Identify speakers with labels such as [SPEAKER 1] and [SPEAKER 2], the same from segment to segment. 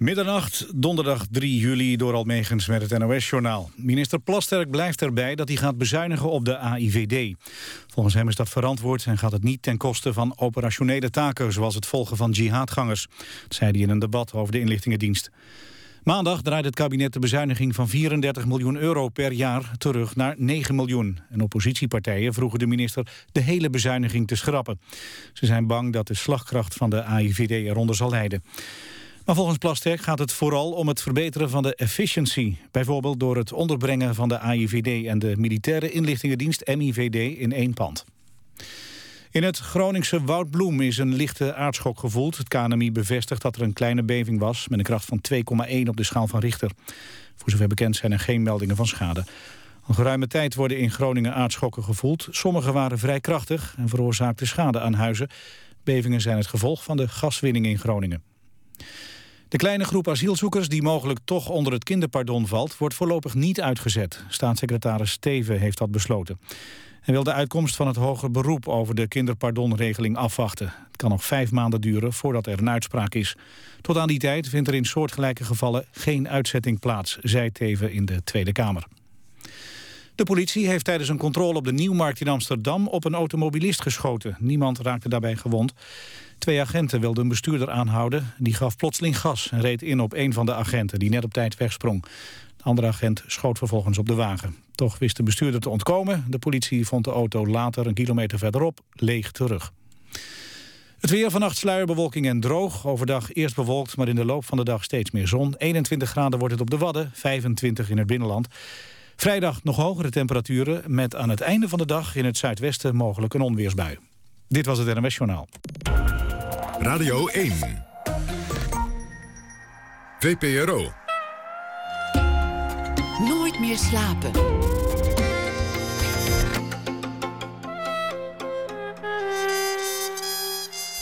[SPEAKER 1] Middernacht, donderdag 3 juli, door Almegens met het NOS-journaal. Minister Plasterk blijft erbij dat hij gaat bezuinigen op de AIVD. Volgens hem is dat verantwoord en gaat het niet ten koste van operationele taken... zoals het volgen van jihadgangers. Dat zei hij in een debat over de inlichtingendienst. Maandag draait het kabinet de bezuiniging van 34 miljoen euro per jaar terug naar 9 miljoen. En oppositiepartijen vroegen de minister de hele bezuiniging te schrappen. Ze zijn bang dat de slagkracht van de AIVD eronder zal lijden. Maar volgens Plasterk gaat het vooral om het verbeteren van de efficiency. Bijvoorbeeld door het onderbrengen van de AIVD en de Militaire Inlichtingendienst MIVD in één pand. In het Groningse Woudbloem is een lichte aardschok gevoeld. Het KNMI bevestigt dat er een kleine beving was... met een kracht van 2,1 op de schaal van Richter. Voor zover bekend zijn er geen meldingen van schade. Al geruime tijd worden in Groningen aardschokken gevoeld. Sommige waren vrij krachtig en veroorzaakten schade aan huizen. Bevingen zijn het gevolg van de gaswinning in Groningen. De kleine groep asielzoekers die mogelijk toch onder het kinderpardon valt... wordt voorlopig niet uitgezet. Staatssecretaris Steven heeft dat besloten. Hij wil de uitkomst van het hoger beroep over de kinderpardonregeling afwachten. Het kan nog vijf maanden duren voordat er een uitspraak is. Tot aan die tijd vindt er in soortgelijke gevallen geen uitzetting plaats... zei Teven in de Tweede Kamer. De politie heeft tijdens een controle op de Nieuwmarkt in Amsterdam... op een automobilist geschoten. Niemand raakte daarbij gewond. Twee agenten wilden een bestuurder aanhouden. Die gaf plotseling gas en reed in op een van de agenten... die net op tijd wegsprong. De andere agent schoot vervolgens op de wagen. Toch wist de bestuurder te ontkomen. De politie vond de auto later een kilometer verderop leeg terug. Het weer vannacht sluierbewolking en droog. Overdag eerst bewolkt, maar in de loop van de dag steeds meer zon. 21 graden wordt het op de Wadden, 25 in het binnenland. Vrijdag nog hogere temperaturen... met aan het einde van de dag in het zuidwesten mogelijk een onweersbui. Dit was het NMS Journaal.
[SPEAKER 2] Radio 1. VPRO.
[SPEAKER 3] Nooit meer slapen.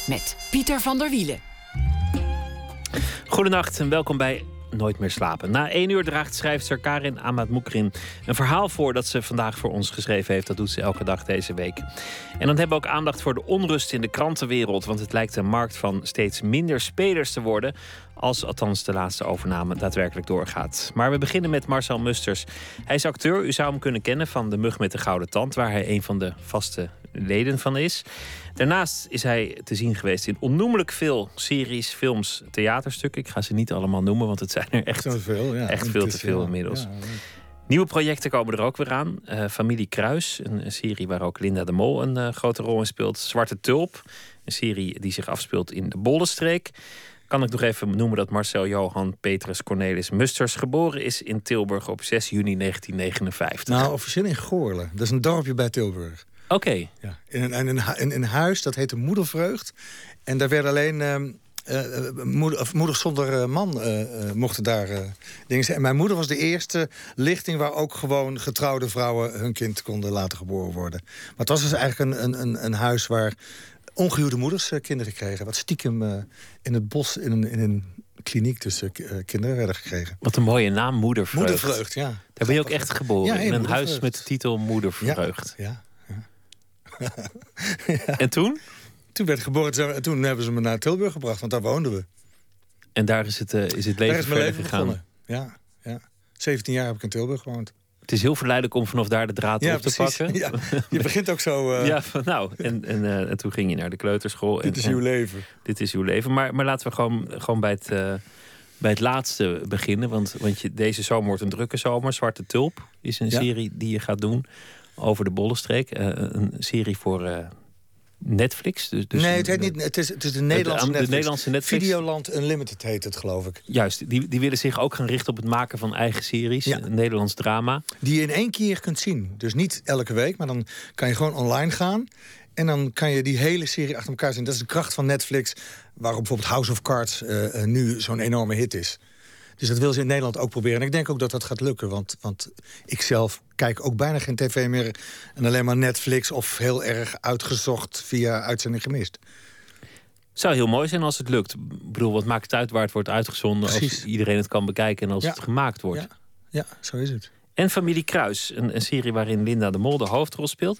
[SPEAKER 3] Met Pieter van der Wielen.
[SPEAKER 4] Goedenacht en welkom bij Nooit meer slapen. Na één uur draagt schrijfster Karin Amatmoukrin een verhaal voor dat ze vandaag voor ons geschreven heeft. Dat doet ze elke dag deze week. En dan hebben we ook aandacht voor de onrust in de krantenwereld. Want het lijkt een markt van steeds minder spelers te worden. Als althans de laatste overname daadwerkelijk doorgaat. Maar we beginnen met Marcel Musters. Hij is acteur. U zou hem kunnen kennen van De Mug met de Gouden Tand, waar hij een van de vaste leden van is. Daarnaast is hij te zien geweest in onnoemelijk veel series, films, theaterstukken. Ik ga ze niet allemaal noemen, want het zijn er echt,
[SPEAKER 5] veel, ja.
[SPEAKER 4] echt veel te veel inmiddels. Nieuwe projecten komen er ook weer aan. Uh, Familie Kruis, een, serie waar ook Linda de Mol een uh, grote rol in speelt. Zwarte Tulp, een serie die zich afspeelt in de Bollenstreek. Kan ik nog even noemen dat Marcel Johan Petrus Cornelis Musters geboren is in Tilburg op 6 juni 1959.
[SPEAKER 5] Nou, officieel in Goorlen. Dat is een dorpje bij Tilburg.
[SPEAKER 4] Oké.
[SPEAKER 5] Ja, in, een, in, een huis, dat heette Moedervreugd. En daar werd alleen... Uh, moeder, of moeder zonder uh, man uh, mochten daar dingen zijn. En mijn moeder was de eerste lichting... waar ook gewoon getrouwde vrouwen hun kind konden laten geboren worden. Maar het was dus eigenlijk een, een, een huis waar ongehuwde moeders kinderen kregen. Wat stiekem in het bos in een, in een kliniek tussen kinderen werden gekregen.
[SPEAKER 4] Wat een mooie naam, Moedervreugd.
[SPEAKER 5] Moedervreugd, ja.
[SPEAKER 4] Daar ben je ook echt geboren, ja, in een huis met de titel Moedervreugd.
[SPEAKER 5] ja.
[SPEAKER 4] En toen?
[SPEAKER 5] Toen werd geboren en toen hebben ze me naar Tilburg gebracht, want daar woonden we.
[SPEAKER 4] En daar is het, uh, is het leven,
[SPEAKER 5] daar is mijn leven
[SPEAKER 4] gegaan?
[SPEAKER 5] Begonnen. Ja, ja. 17 jaar heb ik in Tilburg gewoond.
[SPEAKER 4] Het is heel verleidelijk om vanaf daar de draad
[SPEAKER 5] ja,
[SPEAKER 4] op te pakken.
[SPEAKER 5] Ja, je begint ook zo.
[SPEAKER 4] Uh... Ja, van, nou, en, en, uh, en, toen ging je naar de kleuterschool.
[SPEAKER 5] Dit
[SPEAKER 4] en,
[SPEAKER 5] is uw leven.
[SPEAKER 4] Dit is uw leven. Maar, maar laten we gewoon, gewoon bij, het, uh, bij het laatste beginnen. Want, want je, deze zomer wordt een drukke zomer. Zwarte Tulp is een ja. serie die je gaat doen over de Bollenstreek. een serie voor Netflix? Dus, dus
[SPEAKER 5] nee, het, heet niet, het, is, het is de Nederlandse,
[SPEAKER 4] de,
[SPEAKER 5] Netflix.
[SPEAKER 4] Nederlandse Netflix.
[SPEAKER 5] Videoland Unlimited heet het, geloof ik.
[SPEAKER 4] Juist, die, die willen zich ook gaan richten op het maken van eigen series.
[SPEAKER 5] Ja.
[SPEAKER 4] Nederlands drama.
[SPEAKER 5] Die je in één keer kunt zien. Dus niet elke week, maar dan kan je gewoon online gaan. En dan kan je die hele serie achter elkaar zien. Dat is de kracht van Netflix, waarop bijvoorbeeld House of Cards uh, nu zo'n enorme hit is. Dus dat wil ze in Nederland ook proberen. En ik denk ook dat dat gaat lukken. Want, want ik zelf kijk ook bijna geen tv meer. En alleen maar Netflix of heel erg uitgezocht via uitzending gemist.
[SPEAKER 4] Zou heel mooi zijn als het lukt. Ik bedoel, wat maakt het uit waar het wordt uitgezonden...
[SPEAKER 5] Precies.
[SPEAKER 4] als iedereen het kan bekijken en als
[SPEAKER 5] Ja.
[SPEAKER 4] het gemaakt wordt.
[SPEAKER 5] Ja, ja zo is het.
[SPEAKER 4] En Familie Kruis, een, een serie waarin Linda de Mol de hoofdrol speelt.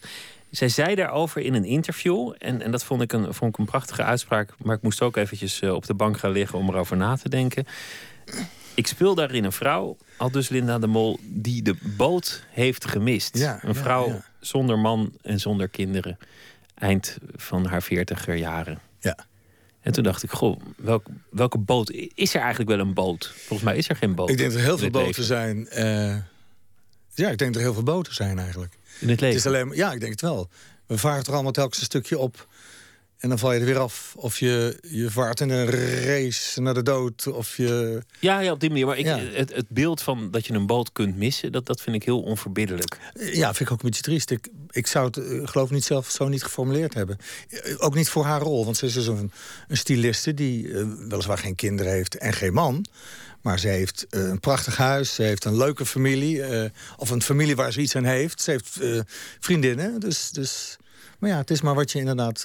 [SPEAKER 4] Zij zei daarover in een interview, en, en dat vond ik, een, vond ik een prachtige uitspraak, maar ik moest ook eventjes eh, op de bank gaan liggen om erover na te denken. Ik speel daarin een vrouw, al dus Linda de Mol, die de boot heeft gemist.
[SPEAKER 5] Ja,
[SPEAKER 4] een vrouw
[SPEAKER 5] ja.
[SPEAKER 4] zonder man en zonder kinderen, eind van haar veertiger jaren.
[SPEAKER 5] Ja.
[SPEAKER 4] En toen dacht ik, goh, welk, welke boot? Is er eigenlijk wel een boot? Volgens mij is er geen boot.
[SPEAKER 5] Ik denk dat er heel veel boten
[SPEAKER 4] leven.
[SPEAKER 5] zijn. eh, ja, ik denk dat er heel veel boten zijn eigenlijk.
[SPEAKER 4] In het leven.
[SPEAKER 5] Het is alleen, ja, ik denk het wel. We varen er allemaal telkens een stukje op. En dan val je er weer af. Of je, je vaart in een race naar de dood. Of je...
[SPEAKER 4] Ja, ja, op die manier. Maar ik,
[SPEAKER 5] Ja.
[SPEAKER 4] het, het beeld van dat je een boot kunt missen, dat, dat vind ik heel onverbiddelijk.
[SPEAKER 5] Ja, vind ik ook een beetje triest. Ik, ik zou het, eh, geloof ik, niet zelf zo niet geformuleerd hebben. Eh, Ook niet voor haar rol. Want ze is dus een, een styliste die eh, weliswaar geen kinderen heeft en geen man. Maar ze heeft een prachtig huis. Ze heeft een leuke familie. of een familie waar ze iets aan heeft. Ze heeft vriendinnen. Dus, dus, maar ja, het is maar wat je inderdaad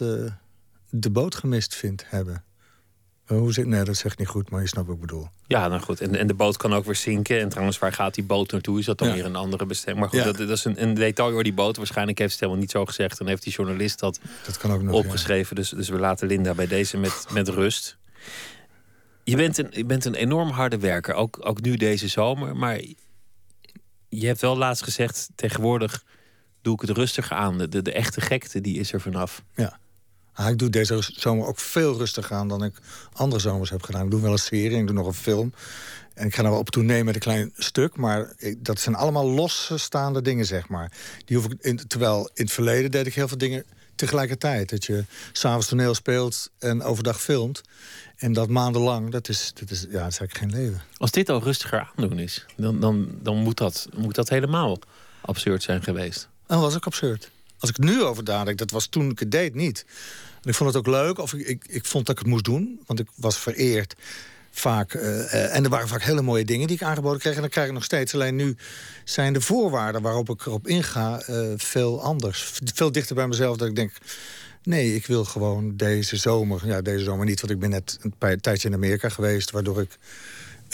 [SPEAKER 5] de boot gemist vindt hebben. Eh, Hoe zit, nee, dat zeg ik niet goed, maar je snapt wat ik bedoel.
[SPEAKER 4] Ja, nou goed. En, en de boot kan ook weer zinken. En trouwens, waar gaat die boot naartoe? Is dat dan
[SPEAKER 5] Ja.
[SPEAKER 4] weer een andere bestemming? Maar goed,
[SPEAKER 5] Ja.
[SPEAKER 4] dat, dat is een, een detail over die boot. Waarschijnlijk heeft ze het helemaal niet zo gezegd. En heeft die journalist dat
[SPEAKER 5] Dat kan ook nog. ja.
[SPEAKER 4] opgeschreven. Dus, dus we laten Linda bij deze met, met rust. Je bent, een, je bent een enorm harde werker. Ook, ook nu deze zomer. Maar je hebt wel laatst gezegd... tegenwoordig doe ik het rustiger aan. De, de, de echte gekte, die is er vanaf.
[SPEAKER 5] Ja. Ah, ik doe deze zomer ook veel rustiger aan dan ik andere zomers heb gedaan. Ik doe wel een serie, ik doe nog een film. En ik ga nou wel op tournee met een klein stuk. Maar ik- dat zijn allemaal losstaande dingen, zeg maar. Die hoef ik in, terwijl in het verleden deed ik heel veel dingen tegelijkertijd. Dat je s'avonds toneel speelt en overdag filmt. En dat maandenlang, dat is, dat is, ja, dat is eigenlijk geen leven.
[SPEAKER 4] Als dit al rustiger aandoen is... dan, dan, dan moet, dat, moet dat helemaal absurd zijn geweest.
[SPEAKER 5] Dat was ook absurd. Als ik nu over nadenk, dat was toen ik het deed niet. En ik vond het ook leuk, of ik, ik, ik vond dat ik het moest doen. Want ik was vereerd vaak. eh, eh, en er waren vaak hele mooie dingen die ik aangeboden kreeg. En dat krijg ik nog steeds. Alleen nu zijn de voorwaarden waarop ik erop inga eh, veel anders. Veel dichter bij mezelf dat ik denk... Nee, ik wil gewoon deze zomer... Ja, deze zomer niet, want ik ben net een tijdje in Amerika geweest... waardoor ik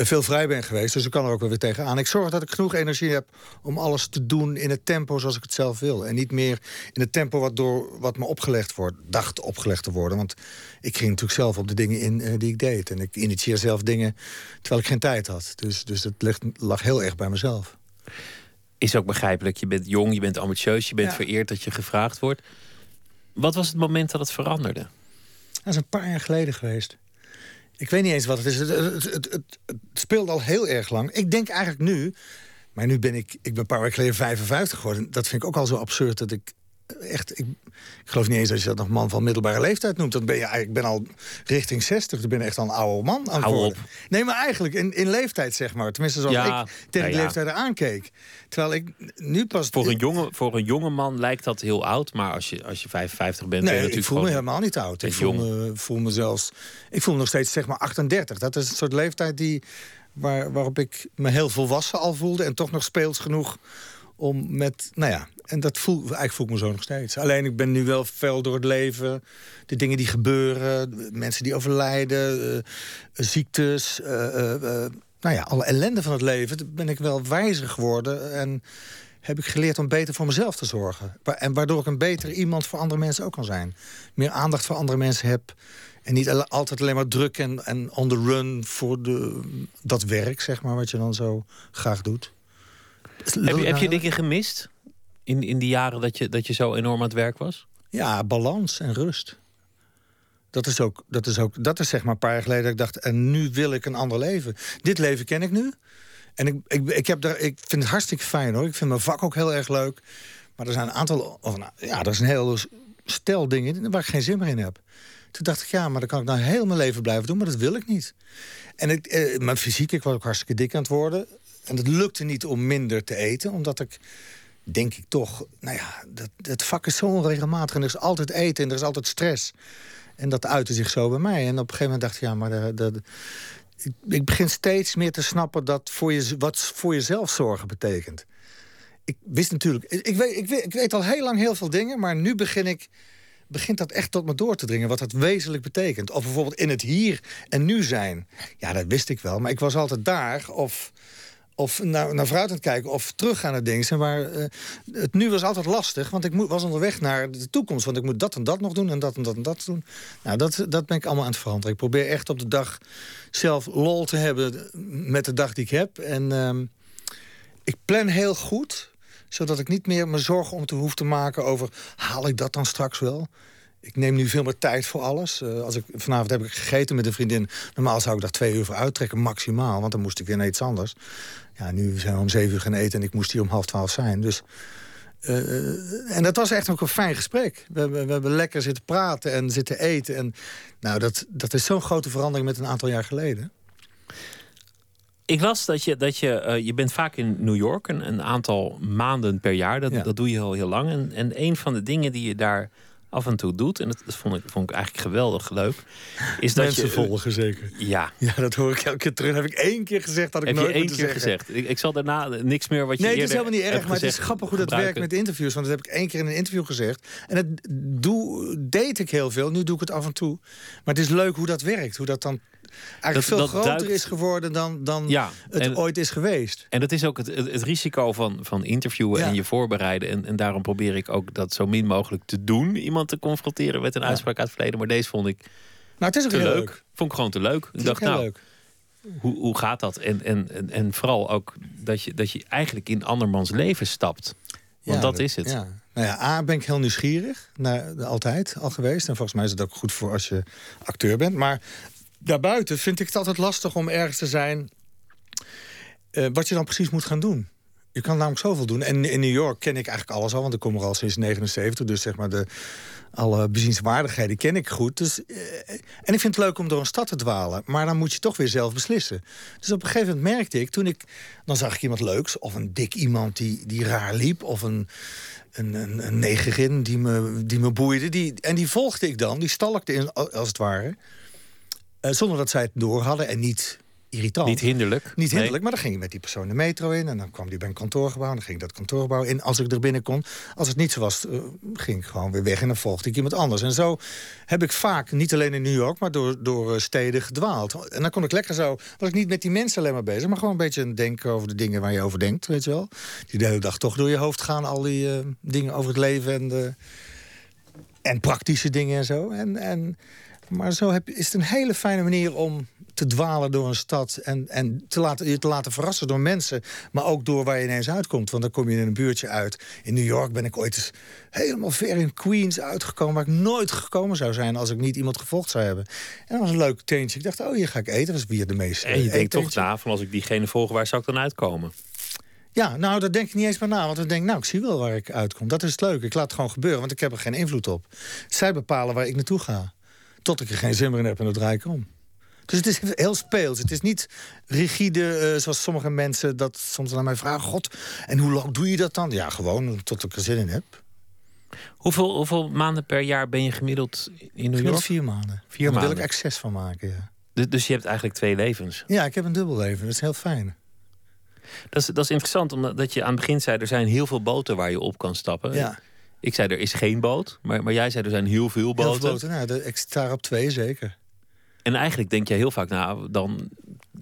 [SPEAKER 5] veel vrij ben geweest. Dus ik kan er ook wel weer tegenaan. Ik zorg dat ik genoeg energie heb om alles te doen in het tempo zoals ik het zelf wil. En niet meer in het tempo wat, door, wat me opgelegd wordt, dacht opgelegd te worden. Want ik ging natuurlijk zelf op de dingen in eh, die ik deed. En ik initieer zelf dingen terwijl ik geen tijd had. Dus, dus het ligt, lag heel erg bij mezelf.
[SPEAKER 4] Is ook begrijpelijk. Je bent jong, je bent ambitieus, je bent
[SPEAKER 5] Ja.
[SPEAKER 4] vereerd dat je gevraagd wordt. Wat was het moment dat het veranderde?
[SPEAKER 5] Dat is een paar jaar geleden geweest. Ik weet niet eens wat het is. Het, het, het, speelt al heel erg lang. Ik denk eigenlijk nu... Maar nu ben ik... Ik ben een paar weken geleden 55 geworden. Dat vind ik ook al zo absurd dat ik... Echt, ik, ik geloof niet eens dat je dat nog man van middelbare leeftijd noemt. Dan ben je eigenlijk, ik ben al richting 60. Dan ben je echt al een oude man aan het
[SPEAKER 4] Hou
[SPEAKER 5] worden. Nee, maar eigenlijk in, in leeftijd, zeg maar. Tenminste, zoals
[SPEAKER 4] Ja,
[SPEAKER 5] ik tegen
[SPEAKER 4] nou ja.
[SPEAKER 5] leeftijd aankeek. Terwijl ik nu pas...
[SPEAKER 4] Voor een, jonge, voor een jonge man lijkt dat heel oud. Maar als je, als je 55 bent, ben je
[SPEAKER 5] Nee, ik voel me helemaal niet oud. Ik me, voel me zelfs... Ik voel me nog steeds zeg maar 38. Dat is een soort leeftijd die, waar, waarop ik me heel volwassen al voelde... en toch nog speels genoeg om met... Nou ja, en dat voel, eigenlijk voel ik me zo nog steeds. Alleen ik ben nu wel fel door het leven. De dingen die gebeuren, mensen die overlijden... eh, ziektes... eh, eh, nou ja, alle ellende van het leven. Ben ik wel wijzer geworden en heb ik geleerd om beter voor mezelf te zorgen. En waardoor ik een beter iemand voor andere mensen ook kan zijn. Meer aandacht voor andere mensen heb. En niet altijd alleen maar druk en, en on the run voor de, dat werk, zeg maar, wat je dan zo graag doet.
[SPEAKER 4] Heb je, heb je dingen gemist? In, in die jaren dat je, dat je zo enorm aan het werk was?
[SPEAKER 5] Ja, balans en rust. Dat is ook, dat is ook, dat is zeg maar een paar jaar geleden dat ik dacht, en nu wil ik een ander leven. Dit leven ken ik nu. En ik, ik, ik, heb daar, ik vind het hartstikke fijn hoor. Ik vind mijn vak ook heel erg leuk. Maar er zijn een aantal, of nou, ja, er is een heel stel dingen waar ik geen zin meer in heb. Toen dacht ik, ja, maar dan kan ik nou heel mijn leven blijven doen, maar dat wil ik niet. En ik, eh, mijn fysiek, ik was ook hartstikke dik aan het worden. En het lukte niet om minder te eten, omdat ik denk ik toch, nou ja, dat, vak is zo onregelmatig en er is altijd eten en er is altijd stress. En dat uitte zich zo bij mij. En op een gegeven moment dacht ik, ja, maar ik, ik begin steeds meer te snappen dat voor je, wat voor jezelf zorgen betekent. Ik wist natuurlijk, ik, ik, weet, ik, weet, ik weet al heel lang heel veel dingen, maar nu begin ik, begint dat echt tot me door te dringen, wat dat wezenlijk betekent. Of bijvoorbeeld in het hier en nu zijn. Ja, dat wist ik wel, maar ik was altijd daar of of naar, naar vooruit aan het kijken of terug aan het. Maar uh, het nu was altijd lastig, want ik was onderweg naar de toekomst. Want ik moet dat en dat nog doen en dat en dat en dat doen. Nou, dat, dat ben ik allemaal aan het veranderen. Ik probeer echt op de dag zelf lol te hebben met de dag die ik heb. En uh, ik plan heel goed, zodat ik niet meer me zorgen om te hoeven te maken over... haal ik dat dan straks wel? Ik neem nu veel meer tijd voor alles. Uh, als ik, vanavond heb ik gegeten met een vriendin. Normaal zou ik daar twee uur voor uittrekken, maximaal. Want dan moest ik weer naar iets anders. Ja, nu zijn we om zeven uur gaan eten en ik moest hier om half twaalf zijn. Dus, uh, en dat was echt ook een fijn gesprek. We, we, we, hebben lekker zitten praten en zitten eten. En, nou, dat, dat is zo'n grote verandering met een aantal jaar geleden.
[SPEAKER 4] Ik las dat je, dat je, uh, je bent vaak in New York, een, een aantal maanden per jaar. Dat, ja. dat doe je al heel lang. En, en een van de dingen die je daar af en toe doet. En dat, vond, ik, vond ik eigenlijk geweldig leuk.
[SPEAKER 5] Is dat Mensen je, volgen zeker.
[SPEAKER 4] Ja.
[SPEAKER 5] Ja, dat hoor ik elke keer terug. Heb ik één keer gezegd dat ik
[SPEAKER 4] Heb
[SPEAKER 5] nooit
[SPEAKER 4] je één keer gezegd? Ik, ik, zal daarna niks meer wat je
[SPEAKER 5] Nee,
[SPEAKER 4] het
[SPEAKER 5] is helemaal niet erg. Maar het is grappig hoe dat werkt met interviews. Want dat heb ik één keer in een interview gezegd. En dat doe, deed ik heel veel. Nu doe ik het af en toe. Maar het is leuk hoe dat werkt. Hoe dat dan eigenlijk dat, veel dat groter duikt... is geworden dan, dan ja, het en, ooit is geweest.
[SPEAKER 4] En dat is ook het, het, risico van, van interviewen ja. en je voorbereiden. En, en daarom probeer ik ook dat zo min mogelijk te doen. Iemand te confronteren met een uitspraak uit het verleden. Maar deze vond ik
[SPEAKER 5] nou, het is ook
[SPEAKER 4] te
[SPEAKER 5] heel
[SPEAKER 4] leuk.
[SPEAKER 5] leuk.
[SPEAKER 4] Vond ik gewoon te leuk.
[SPEAKER 5] Het
[SPEAKER 4] ik dacht,
[SPEAKER 5] heel
[SPEAKER 4] nou,
[SPEAKER 5] leuk.
[SPEAKER 4] Hoe, hoe gaat dat? En, en, en, en vooral ook dat je, dat je eigenlijk in andermans leven stapt. Want
[SPEAKER 5] Ja,
[SPEAKER 4] dat is het.
[SPEAKER 5] Ja. Nou ja, A, ben ik heel nieuwsgierig. Naar, altijd al geweest. En volgens mij is het ook goed voor als je acteur bent. Maar daarbuiten vind ik het altijd lastig om ergens te zijn... eh, wat je dan precies moet gaan doen. Je kan namelijk zoveel doen. En in New York ken ik eigenlijk alles al, want ik kom er al sinds 79. Dus zeg maar de, alle bezienswaardigheden ken ik goed. Dus, eh, en ik vind het leuk om door een stad te dwalen. Maar dan moet je toch weer zelf beslissen. Dus op een gegeven moment merkte ik, toen ik... Dan zag ik iemand leuks, of een dik iemand die, die raar liep... of een, een, een, een negerin die me, die me boeide. Die, en die volgde ik dan, die stalkte in, als het ware... Eh, zonder dat zij het door hadden en niet irritant.
[SPEAKER 4] Niet hinderlijk.
[SPEAKER 5] Niet
[SPEAKER 4] Nee.
[SPEAKER 5] hinderlijk, maar dan ging je met die persoon de metro in... en dan kwam die bij een kantoorgebouw en dan ging ik dat kantoorgebouw in... als ik er binnen kon. Als het niet zo was, eh, ging ik gewoon weer weg... en dan volgde ik iemand anders. En zo heb ik vaak, niet alleen in New York... maar door, door eh, steden gedwaald. En dan kon ik lekker zo... was ik niet met die mensen alleen maar bezig... maar gewoon een beetje aan denken over de dingen waar je over denkt, weet je wel. Die de hele dag toch door je hoofd gaan, al die dingen over het leven... en, de, en praktische dingen en zo. En... en maar zo heb, is het een hele fijne manier om te dwalen door een stad... en, en te laten, je te laten verrassen door mensen... maar ook door waar je ineens uitkomt. Want dan kom je in een buurtje uit. In New York ben ik ooit eens helemaal ver in Queens uitgekomen... waar ik nooit gekomen zou zijn als ik niet iemand gevolgd zou hebben. En dat was een leuk teentje. Ik dacht, oh, hier ga ik eten. Dat was weer de meeste
[SPEAKER 4] En je denkt toch na, van als ik diegene volg, waar zou ik dan uitkomen?
[SPEAKER 5] Ja, nou, daar denk ik niet eens meer na. Want dan denk ik, nou, ik zie wel waar ik uitkom. Dat is het leuke. Ik laat het gewoon gebeuren, want ik heb er geen invloed op. Zij bepalen waar ik naartoe ga. Tot ik er geen zin meer in heb en dan draai ik om. Dus het is heel speels. Het is niet rigide, eh, zoals sommige mensen dat soms aan mij vragen. God, en hoe lang doe je dat dan? Ja, gewoon tot ik er zin in heb.
[SPEAKER 4] Hoeveel, hoeveel maanden per jaar ben je gemiddeld in New
[SPEAKER 5] Gemiddeld
[SPEAKER 4] York?
[SPEAKER 5] vier maanden.
[SPEAKER 4] Vier
[SPEAKER 5] Daar wil
[SPEAKER 4] maanden.
[SPEAKER 5] ik excess van maken, ja.
[SPEAKER 4] Dus, dus je hebt eigenlijk twee levens.
[SPEAKER 5] Ja, ik heb een dubbel leven. Dat is heel fijn.
[SPEAKER 4] Dat is, dat is interessant, omdat dat je aan het begin zei... er zijn heel veel boten waar je op kan stappen.
[SPEAKER 5] Ja,
[SPEAKER 4] Ik zei, er is geen boot. Maar, maar jij zei, er zijn heel veel
[SPEAKER 5] heel
[SPEAKER 4] boten.
[SPEAKER 5] veel boten. Nou, de- ik sta op twee, zeker.
[SPEAKER 4] En eigenlijk denk je heel vaak, nou, dan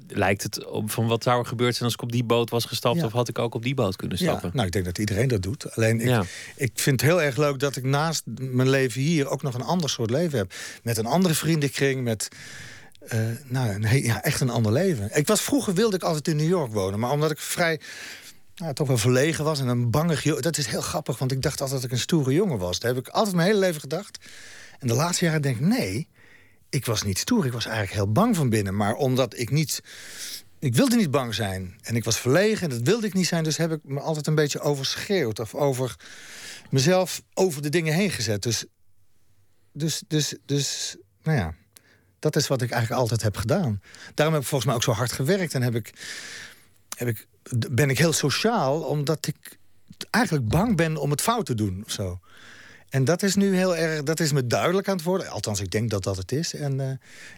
[SPEAKER 4] lijkt het op van wat zou er gebeurd zijn als ik op die boot was gestapt,
[SPEAKER 5] Ja.
[SPEAKER 4] of had ik ook op die boot kunnen
[SPEAKER 5] Ja,
[SPEAKER 4] stappen?
[SPEAKER 5] nou, ik denk dat iedereen dat doet. Alleen ik,
[SPEAKER 4] Ja.
[SPEAKER 5] ik vind het heel erg leuk dat ik naast mijn leven hier ook nog een ander soort leven heb. Met een andere vriendenkring, met eh, nou, een, he- ja, echt een ander leven. Ik was, vroeger wilde ik altijd in New York wonen, maar omdat ik vrij nou, toch wel verlegen was en een bangig jongen. Dat is heel grappig, want ik dacht altijd dat ik een stoere jongen was. Dat heb ik altijd mijn hele leven gedacht. En de laatste jaren denk ik, nee, ik was niet stoer. Ik was eigenlijk heel bang van binnen. Maar omdat ik niet... Ik wilde niet bang zijn. En ik was verlegen en dat wilde ik niet zijn. Dus heb ik me altijd een beetje overschreeuwd. Of over mezelf over de dingen heen gezet. Dus, dus, dus, dus nou ja, dat is wat ik eigenlijk altijd heb gedaan. Daarom heb ik volgens mij ook zo hard gewerkt. En heb ik, heb ik, ben ik heel sociaal, omdat ik eigenlijk bang ben om het fout te doen of zo. En dat is nu heel erg, dat is me duidelijk aan het worden. Althans, ik denk dat dat het is. En eh,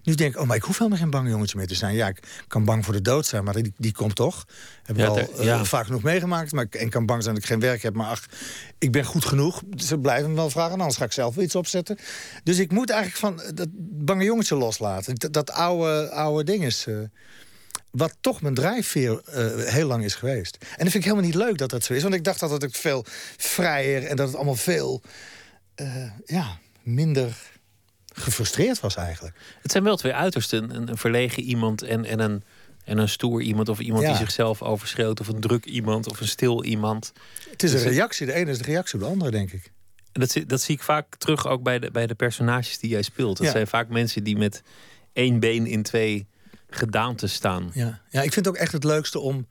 [SPEAKER 5] nu denk ik, oh, maar ik hoef helemaal geen bang jongetje meer te zijn. Ja, ik kan bang voor de dood zijn, maar die, die komt toch. Heb ik
[SPEAKER 4] Ja,
[SPEAKER 5] al eh,
[SPEAKER 4] ja.
[SPEAKER 5] vaak genoeg meegemaakt. Maar ik en kan bang zijn dat ik geen werk heb. Maar ach, ik ben goed genoeg. Ze blijven me wel vragen, anders ga ik zelf iets opzetten. Dus ik moet eigenlijk van dat bange jongetje loslaten. Dat, dat oude, oude ding is... eh, Wat toch mijn drijfveer uh, heel lang is geweest. En dat vind ik helemaal niet leuk dat dat zo is. Want ik dacht dat het veel vrijer en dat het allemaal veel uh, ja, minder gefrustreerd was eigenlijk.
[SPEAKER 6] Het zijn wel twee uitersten. Een, een verlegen iemand en, en, een, en een stoer iemand. Of iemand die zichzelf overschreeuwt. Of een druk iemand. Of een stil iemand.
[SPEAKER 5] Het is een dus reactie. De ene is de reactie op de andere, denk ik.
[SPEAKER 6] Dat, dat zie ik vaak terug ook bij de, bij de personages die jij speelt. Dat zijn vaak mensen die met één been in twee gedaanten staan.
[SPEAKER 5] Ja. ja, ik vind het ook echt het leukste om...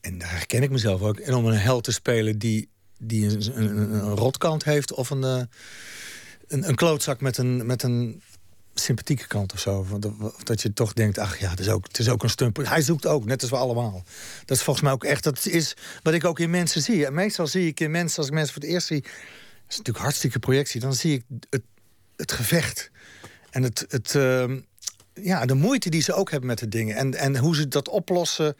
[SPEAKER 5] en daar herken ik mezelf ook... en om een held te spelen die, die een, een, een rotkant heeft... of een, eh, een, een klootzak met een, met een sympathieke kant of zo. Dat je toch denkt, ach ja, het is ook, het is ook een stunt. Hij zoekt ook, net als we allemaal. Dat is volgens mij ook echt, dat is wat ik ook in mensen zie. En meestal zie ik in mensen, als ik mensen voor het eerst zie... dat is natuurlijk hartstikke projectie... dan zie ik het, het gevecht. En het, het, uh, ja, de moeite die ze ook hebben met de dingen. En, en hoe ze dat oplossen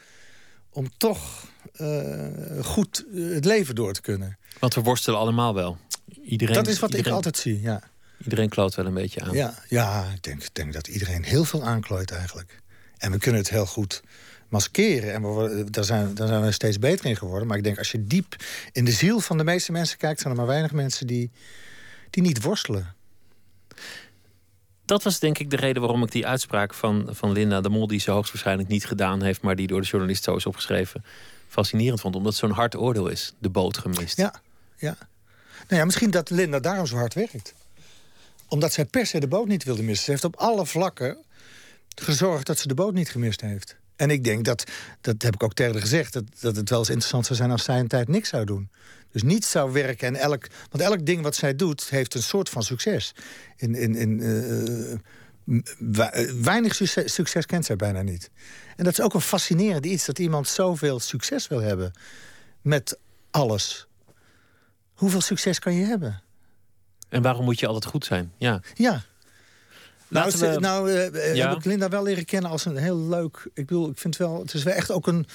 [SPEAKER 5] om toch uh, goed het leven door te kunnen.
[SPEAKER 6] Want we worstelen allemaal wel. Iedereen,
[SPEAKER 5] dat is wat
[SPEAKER 6] iedereen,
[SPEAKER 5] ik altijd zie, ja.
[SPEAKER 6] Iedereen kloot wel een beetje aan.
[SPEAKER 5] Ja, ja ik denk, denk dat iedereen heel veel aanklooit eigenlijk. En we kunnen het heel goed maskeren. En we, daar, zijn, daar zijn we steeds beter in geworden. Maar ik denk, als je diep in de ziel van de meeste mensen kijkt... zijn er maar weinig mensen die, die niet worstelen.
[SPEAKER 6] Dat was denk ik de reden waarom ik die uitspraak van, van Linda de Mol... die ze hoogstwaarschijnlijk niet gedaan heeft... maar die door de journalist zo is opgeschreven... fascinerend vond. Omdat het zo'n hard oordeel is. De boot gemist.
[SPEAKER 5] Ja, ja. Nou ja, misschien dat Linda daarom zo hard werkt omdat zij per se de boot niet wilde missen. Ze heeft op alle vlakken gezorgd dat ze de boot niet gemist heeft. En ik denk dat, dat heb ik ook tegen haar gezegd... Dat, dat het wel eens interessant zou zijn als zij een tijd niks zou doen. Dus niet zou werken en elk... Want elk ding wat zij doet, heeft een soort van succes. In, in, in, uh, weinig succes, succes kent zij bijna niet. En dat is ook een fascinerend iets... dat iemand zoveel succes wil hebben met alles. Hoeveel succes kan je hebben?
[SPEAKER 6] En waarom moet je altijd goed zijn? Ja.
[SPEAKER 5] Ja. Nou, we... nou uh, heb ik Linda wel leren kennen als een heel leuk... Ik bedoel, ik vind wel... Het is wel echt ook een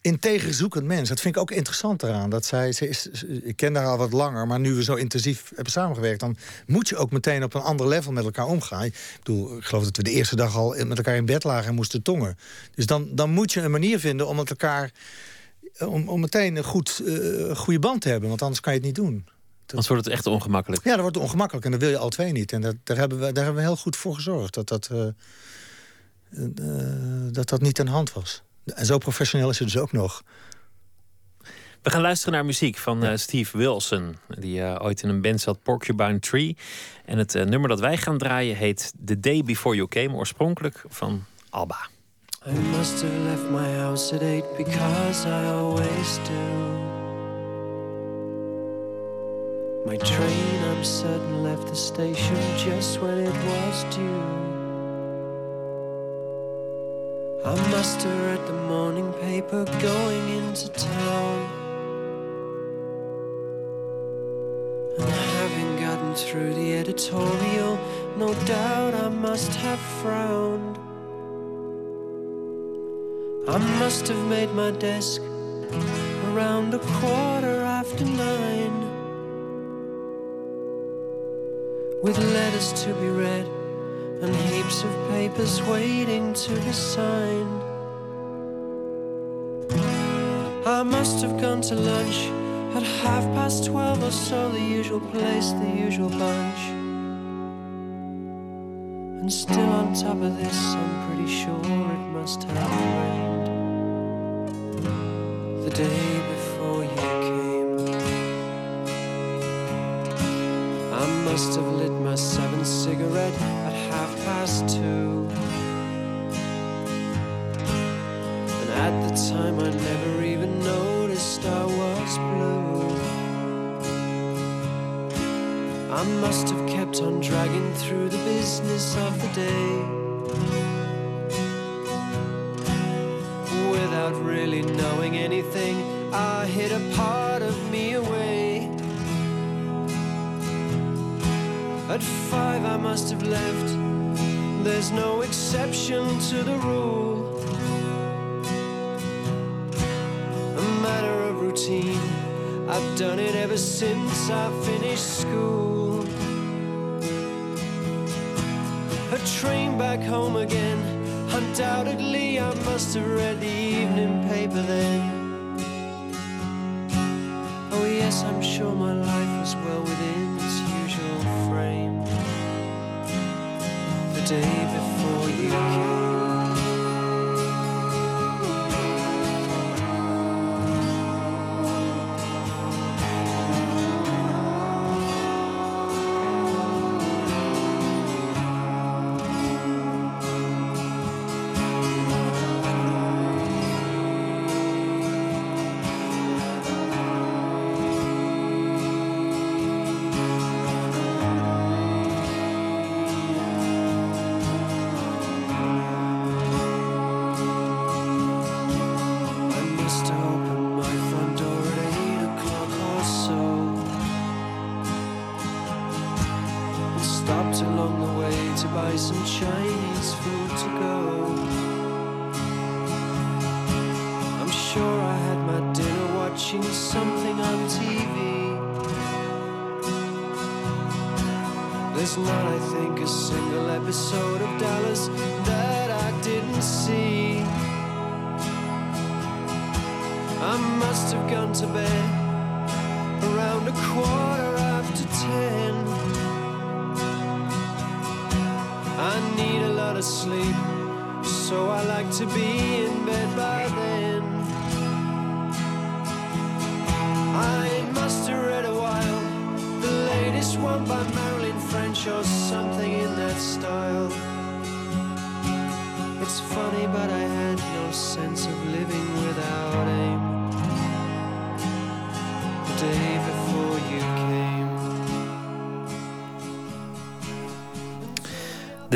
[SPEAKER 5] integer zoekend mens. Dat vind ik ook interessant eraan. Dat zij, ze is, ik ken haar al wat langer, maar nu we zo intensief hebben samengewerkt... dan moet je ook meteen op een ander level met elkaar omgaan. Ik bedoel, ik geloof dat we de eerste dag al met elkaar in bed lagen en moesten tongen. Dus dan, dan moet je een manier vinden om met elkaar... om, om meteen een goed, uh, goede band te hebben, want anders kan je het niet doen.
[SPEAKER 6] Anders wordt het echt ongemakkelijk.
[SPEAKER 5] Ja, dat wordt ongemakkelijk en dat wil je al twee niet. En dat, daar, hebben we, daar hebben we heel goed voor gezorgd dat dat, uh, uh, dat, dat niet aan de hand was. En zo professioneel is het dus ook nog.
[SPEAKER 6] We gaan luisteren naar muziek van uh, Steve Wilson, die ooit in een band zat, Porcupine Tree. En het nummer dat wij gaan draaien heet The Day Before You Came, oorspronkelijk van Alba. I must have left my house at eight because I always do. My train, I'm certain, left the station just when it was due. I must have read the morning paper going into town. And having gotten through the editorial, no doubt I must have frowned. I must have made my desk around a quarter after nine. With letters to be read and heaps of papers waiting to be signed. I must have gone to lunch at half past twelve or so, the usual place, the usual bunch. And still on top of this, I'm pretty sure it must have rained the day before you came. I must have cigarette at half past two. And at the time, I never even noticed I was blue. I must have kept on dragging through the business of the day. Without really knowing anything, I hid a part of me away. At five, I must have left. There's no exception to the rule. A matter of routine. I've done it ever since I finished school. A train back home again. Undoubtedly, I must have read the evening paper then. Oh, yes, I'm sure The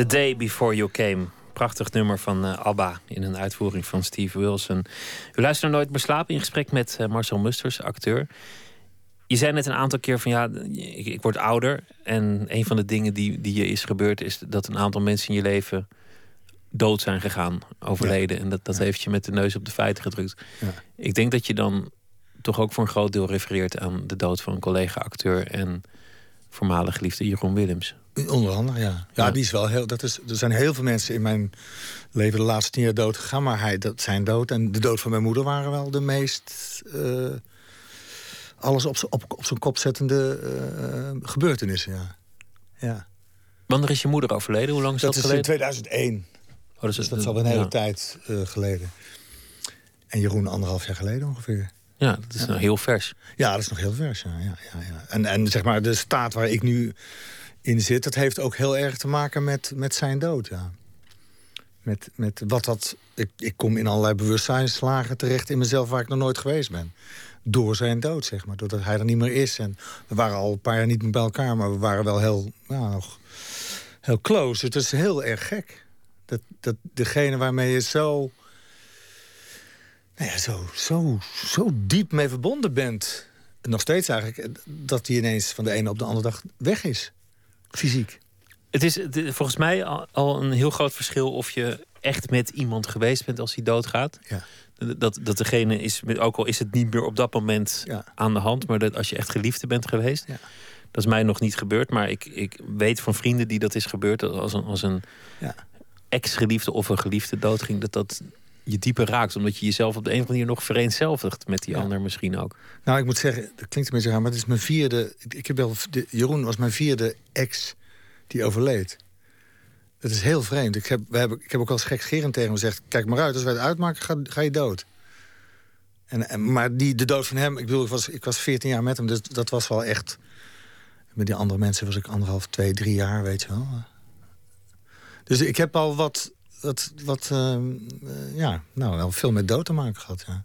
[SPEAKER 6] Day Before You Came.
[SPEAKER 4] Prachtig nummer van eh, ABBA in een uitvoering van Steve Wilson. U luistert Nooit meer slapen in gesprek met eh, Marcel Musters, acteur. Je zei net een aantal keer van ja, ik, ik word ouder. En een van de dingen die, die je is gebeurd is dat een aantal mensen in je leven dood zijn gegaan, overleden. En dat, dat heeft je met de neus op de feiten gedrukt.
[SPEAKER 5] Ja.
[SPEAKER 4] Ik denk dat je dan toch ook voor een groot deel refereert aan de dood van een collega-acteur en voormalig liefde Jeroen Willems.
[SPEAKER 5] Onder andere, ja. Ja,
[SPEAKER 4] Ja.
[SPEAKER 5] die is wel heel. Dat is, er zijn heel veel mensen in mijn leven de laatste tien jaar dood gegaan. Maar hij, dat zijn dood. En de dood van mijn moeder waren wel de meest. eh, alles op, z'n- op, op zijn kop zettende eh, gebeurtenissen, ja. ja.
[SPEAKER 4] Wanneer is je moeder overleden? Hoe lang is dat,
[SPEAKER 5] Dat is in
[SPEAKER 4] geleden?
[SPEAKER 5] 2001.
[SPEAKER 4] Oh, dus
[SPEAKER 5] Dus dat is al een hele
[SPEAKER 4] ja.
[SPEAKER 5] tijd eh, geleden. En Jeroen anderhalf jaar geleden ongeveer.
[SPEAKER 4] Ja, dat is nou heel vers.
[SPEAKER 5] Ja, dat is nog heel vers. Ja, ja, ja, ja. En, en zeg maar, de staat waar ik nu in zit, dat heeft ook heel erg te maken met, met zijn dood. Ja. Met, met wat dat. Ik, ik kom in allerlei bewustzijnslagen terecht in mezelf waar ik nog nooit geweest ben. Door zijn dood, zeg maar. Doordat hij er niet meer is. En we waren al een paar jaar niet meer bij elkaar, maar we waren wel heel, ja, nog heel close. Het is heel erg gek. Dat, dat degene waarmee je zo nou ja, zo, zo, zo diep mee verbonden bent. Nog steeds eigenlijk. Dat die ineens van de ene op de andere dag weg is. Fysiek.
[SPEAKER 4] Het is volgens mij al, een heel groot verschil of je echt met iemand geweest bent als hij doodgaat.
[SPEAKER 5] Ja.
[SPEAKER 4] Dat, dat degene is, ook al is het niet meer op dat moment
[SPEAKER 5] Ja.
[SPEAKER 4] aan de hand, maar dat als je echt geliefde bent geweest.
[SPEAKER 5] Ja.
[SPEAKER 4] Dat is mij nog niet gebeurd, maar ik, ik weet van vrienden die dat is gebeurd. dat Als een, als een
[SPEAKER 5] Ja.
[SPEAKER 4] ex-geliefde of een geliefde doodging, dat dat je dieper raakt. Omdat je jezelf op de een of andere manier nog vereenzelvigt met die
[SPEAKER 5] Ja.
[SPEAKER 4] ander misschien ook.
[SPEAKER 5] Nou, ik moet zeggen, dat klinkt een beetje raar, maar het is mijn vierde. Ik, heb wel, de, Jeroen was mijn vierde ex die overleed. Dat is heel vreemd. Ik heb, we hebben, ik heb ook al gekscherend tegen hem gezegd: kijk maar uit, als wij het uitmaken, ga, ga je dood. En, en, maar die, de dood van hem, ik bedoel, ik was, ik was 14 jaar met hem, dus dat was wel echt. Met die andere mensen was ik anderhalf, twee, drie jaar, weet je wel. Dus ik heb al wat, wat, wat ehm, eh, ja, nou, wel veel met dood te maken gehad. Ja,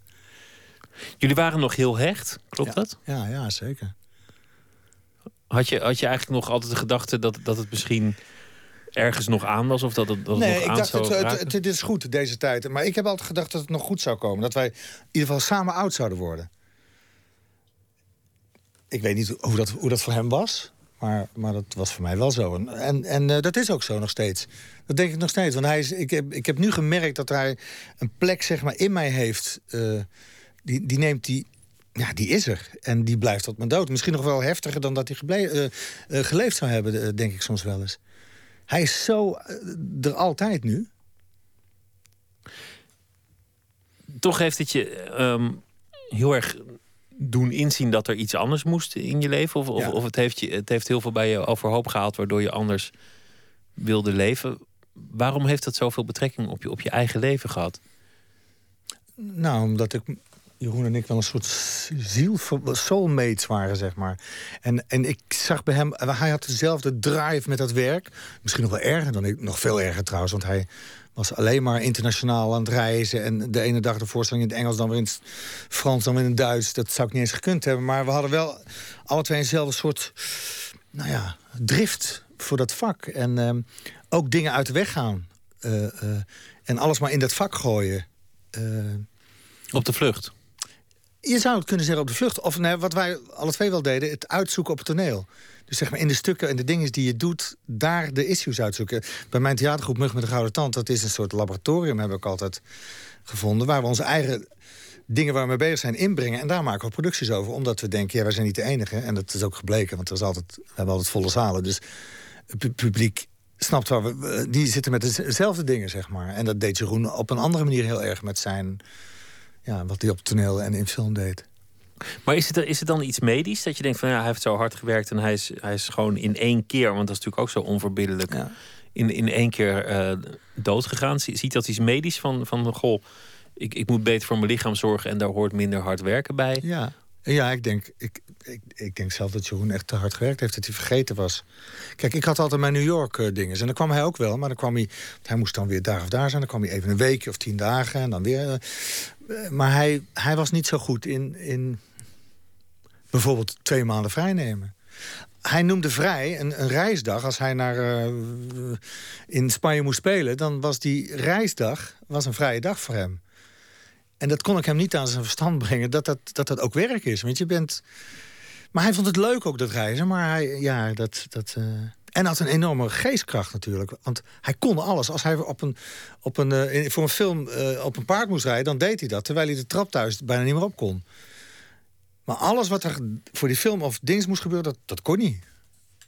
[SPEAKER 4] Jullie waren nog heel hecht, klopt
[SPEAKER 5] Ja.
[SPEAKER 4] dat?
[SPEAKER 5] ja, ja zeker.
[SPEAKER 4] Had je, had je eigenlijk nog altijd de gedachte dat, dat het misschien ergens nog aan was? Of dat het, dat het
[SPEAKER 5] Nee,
[SPEAKER 4] nog
[SPEAKER 5] ik
[SPEAKER 4] aan
[SPEAKER 5] dacht,
[SPEAKER 4] zou
[SPEAKER 5] het, het, het- dit is goed, deze tijd. Maar ik heb altijd gedacht dat het nog goed zou komen. Dat wij in ieder geval samen oud zouden worden. Ik weet niet hoe dat, hoe dat voor hem was. Maar, maar dat was voor mij wel zo. En, en, en eh, dat is ook zo nog steeds. Dat denk ik nog steeds. Want hij is, ik, heb, ik heb nu gemerkt dat hij een plek zeg maar, in mij heeft. eh, die, die neemt die. Ja, die is er. En die blijft tot mijn dood. Misschien nog wel heftiger dan dat hij eh, geleefd zou hebben, denk ik soms wel eens. Hij is zo er altijd nu.
[SPEAKER 4] toch heeft het je ehm, heel erg doen inzien dat er iets anders moest in je leven? Of, of,
[SPEAKER 5] Ja.
[SPEAKER 4] of het, heeft je, het heeft heel veel bij je overhoop gehaald, waardoor je anders wilde leven. Waarom heeft dat zoveel betrekking op je, op je eigen leven gehad?
[SPEAKER 5] Nou, omdat ik, Jeroen en ik wel een soort ziel, soulmates waren, zeg maar. En, en ik zag bij hem, hij had dezelfde drive met dat werk. Misschien nog wel erger dan ik, nog veel erger trouwens, want hij was alleen maar internationaal aan het reizen. En de ene dag de voorstelling in het Engels, dan weer in het Frans, dan weer in het Duits. Dat zou ik niet eens gekund hebben. Maar we hadden wel alle twee eenzelfde soort, nou ja, drift voor dat vak. En ehm, ook dingen uit de weg gaan. Eh, eh, en alles maar in dat vak gooien. Eh,
[SPEAKER 4] Op de vlucht.
[SPEAKER 5] je zou het kunnen zeggen op de vlucht. Of nee, wat wij alle twee wel deden, het uitzoeken op het toneel. Dus zeg maar in de stukken en de dingen die je doet, daar de issues uitzoeken. Bij mijn theatergroep Mug met de Gouden Tand, dat is een soort laboratorium, heb ik altijd gevonden. Waar we onze eigen dingen waar we mee bezig zijn inbrengen. En daar maken we producties over. Omdat we denken, ja, wij zijn niet de enige. En dat is ook gebleken, want er is altijd, we hebben altijd volle zalen. Dus het pu- publiek snapt waar we... Die zitten met dezelfde dingen, zeg maar. En dat deed Jeroen op een andere manier heel erg met zijn... Ja, wat hij op toneel en in film deed.
[SPEAKER 4] Maar is het, is het dan iets medisch? Dat je denkt van ja, hij heeft zo hard gewerkt en hij is, hij is gewoon in één keer, want dat is natuurlijk ook zo onverbiddelijk,
[SPEAKER 5] Ja.
[SPEAKER 4] in, in één keer eh dood gegaan. Zie- Ziet dat iets medisch van, van goh, ik, ik moet beter voor mijn lichaam zorgen en daar hoort minder hard werken bij?
[SPEAKER 5] Ja, ja ik, denk, ik, ik, ik denk zelf dat Jeroen echt te hard gewerkt heeft. Dat hij vergeten was. Kijk, ik had altijd mijn New York eh, dingen. En dan kwam hij ook wel. Maar dan kwam hij... Hij moest dan weer daar of daar zijn. Dan kwam hij even een weekje of tien dagen. En dan weer... eh, eh, maar hij, hij was niet zo goed in, in bijvoorbeeld twee maanden vrijnemen. Hij noemde vrij een, een reisdag. Als hij naar, in Spanje moest spelen... dan was die reisdag was een vrije dag voor hem. En dat kon ik hem niet aan zijn verstand brengen, dat dat, dat, dat ook werk is. Want je bent. Maar hij vond het leuk ook, dat reizen. Maar hij, ja, dat. dat eh, En had een enorme geestkracht natuurlijk. Want hij kon alles. Als hij op een, op een, eh, voor een film eh, op een paard moest rijden, dan deed hij dat. Terwijl hij de trap thuis bijna niet meer op kon. Maar alles wat er voor die film of dings moest gebeuren, dat, dat kon niet.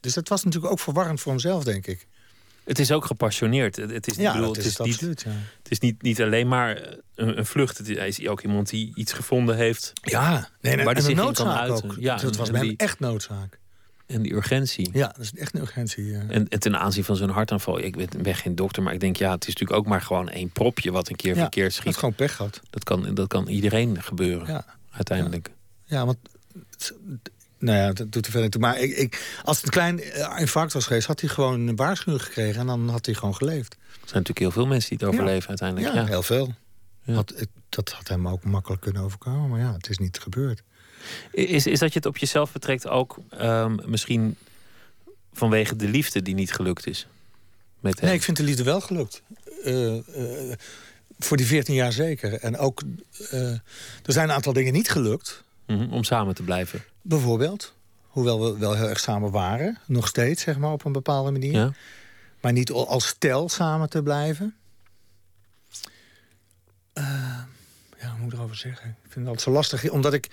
[SPEAKER 5] Dus dat was natuurlijk ook verwarrend voor hemzelf, denk ik.
[SPEAKER 4] Het is ook gepassioneerd. Het is, bedoel,
[SPEAKER 5] dat
[SPEAKER 4] het
[SPEAKER 5] is
[SPEAKER 4] niet,
[SPEAKER 5] absoluut. Ja,
[SPEAKER 4] het is niet, niet alleen maar eh, een, een vlucht. Het is, hij is ook iemand die iets gevonden heeft
[SPEAKER 5] ja nee, nee,
[SPEAKER 4] Waar
[SPEAKER 5] en noodzaak ook.
[SPEAKER 4] Ja,
[SPEAKER 5] dat was
[SPEAKER 4] en
[SPEAKER 5] bij hem
[SPEAKER 4] die-
[SPEAKER 5] echt noodzaak.
[SPEAKER 4] en die urgentie.
[SPEAKER 5] Ja, dat is echt een urgentie. Ja.
[SPEAKER 4] En, en ten aanzien van zo'n hartaanval, ik ben, ben geen dokter, maar ik denk ja, het is natuurlijk ook maar gewoon één propje wat een keer
[SPEAKER 5] Ja,
[SPEAKER 4] verkeerd schiet.
[SPEAKER 5] heeft gewoon pech gehad.
[SPEAKER 4] Dat kan, dat kan iedereen gebeuren,
[SPEAKER 5] Ja.
[SPEAKER 4] uiteindelijk.
[SPEAKER 5] Ja, want... Nou ja, dat doet er verder toe. Maar ik, ik, als het een klein eh, infarct was geweest... had hij gewoon een waarschuwing gekregen... en dan had hij gewoon geleefd.
[SPEAKER 4] Er zijn natuurlijk heel veel mensen die het overleven uiteindelijk.
[SPEAKER 5] Ja,
[SPEAKER 4] Ja.
[SPEAKER 5] heel veel.
[SPEAKER 4] Ja.
[SPEAKER 5] Had, dat had hem ook makkelijk kunnen overkomen. Maar ja, het is niet gebeurd.
[SPEAKER 4] Is, is dat je het op jezelf betrekt ook ehm, misschien vanwege de liefde die niet gelukt is? Met hem?
[SPEAKER 5] Nee, ik vind de liefde wel gelukt. Eh, eh, voor die 14 jaar zeker. En ook, er zijn een aantal dingen niet gelukt.
[SPEAKER 4] Mhm, om samen te blijven.
[SPEAKER 5] Bijvoorbeeld, hoewel we wel heel erg samen waren. Nog steeds, zeg maar, op een bepaalde manier.
[SPEAKER 4] Ja?
[SPEAKER 5] Maar niet al- als stel samen te blijven. Eh, ja, hoe moet ik erover zeggen? Ik vind het altijd zo lastig, omdat ik...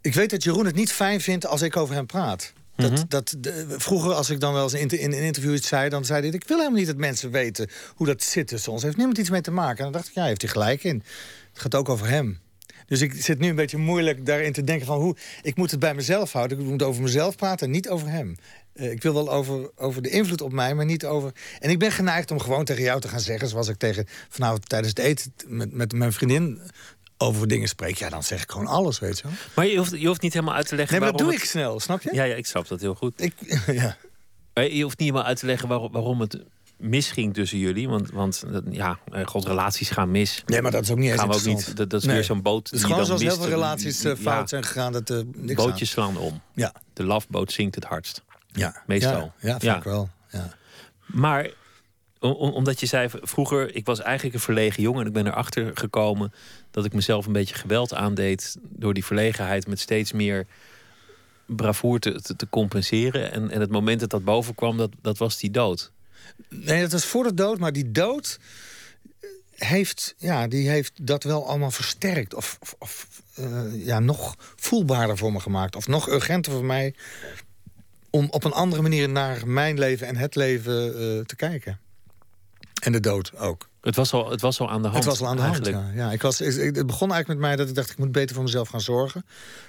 [SPEAKER 5] Ik weet dat Jeroen het niet fijn vindt als ik over hem praat. Dat,
[SPEAKER 4] Mhm.
[SPEAKER 5] dat, de- vroeger, als ik dan wel eens in, in een interview iets zei... dan zei hij, ik wil helemaal niet dat mensen weten hoe dat zit tussen ons. Heeft niemand iets mee te maken. En dan dacht ik, ja, hij heeft hij gelijk in. Het gaat ook over hem. Dus ik zit nu een beetje moeilijk daarin te denken van... hoe ik moet het bij mezelf houden. Ik moet over mezelf praten en niet over hem. Eh, ik wil wel over, over de invloed op mij, maar niet over... En ik ben geneigd om gewoon tegen jou te gaan zeggen... zoals ik tegen vanavond tijdens het eten met, met mijn vriendin over dingen spreek. Ja, dan zeg ik gewoon alles, weet je wel.
[SPEAKER 4] Maar je hoeft, je hoeft niet helemaal uit te leggen
[SPEAKER 5] Nee, maar dat doe ik snel, snap je?
[SPEAKER 4] Ja, ja, ik snap dat heel goed.
[SPEAKER 5] Ik, ja.
[SPEAKER 4] Maar je hoeft niet helemaal uit te leggen waarom, waarom het misging tussen jullie. Want, want ja, eh, god, relaties gaan mis.
[SPEAKER 5] Nee, maar dat is ook niet eens
[SPEAKER 4] gaan we ook niet. Dat, dat is
[SPEAKER 5] Nee.
[SPEAKER 4] weer zo'n boot.
[SPEAKER 5] Het is gewoon zoals heel veel relaties eh,
[SPEAKER 4] Ja,
[SPEAKER 5] fout zijn gegaan. Dat, eh niks
[SPEAKER 4] Bootjes slaan om.
[SPEAKER 5] Ja,
[SPEAKER 4] De lafboot zinkt het hardst.
[SPEAKER 5] ja.
[SPEAKER 4] Meestal.
[SPEAKER 5] Ja, ja vind
[SPEAKER 4] Ja.
[SPEAKER 5] ik wel. Ja.
[SPEAKER 4] Maar om- om- omdat je zei, vroeger, ik was eigenlijk een verlegen jongen. En ik ben erachter gekomen dat ik mezelf een beetje geweld aandeed. Door die verlegenheid met steeds meer bravoer te, te, te compenseren. En, en het moment dat dat boven kwam, dat, dat was die dood.
[SPEAKER 5] Nee, dat was voor de dood, maar die dood heeft, ja, die heeft dat wel allemaal versterkt. Of, of, eh, ja, nog voelbaarder voor me gemaakt. Of nog urgenter voor mij om op een andere manier naar mijn leven en het leven eh, te kijken. En de dood ook.
[SPEAKER 4] Het was al, het was al aan de hand.
[SPEAKER 5] Het was al aan de hand, ja. ja ik was, ik- het begon eigenlijk met mij dat ik dacht... ik moet beter voor mezelf gaan zorgen.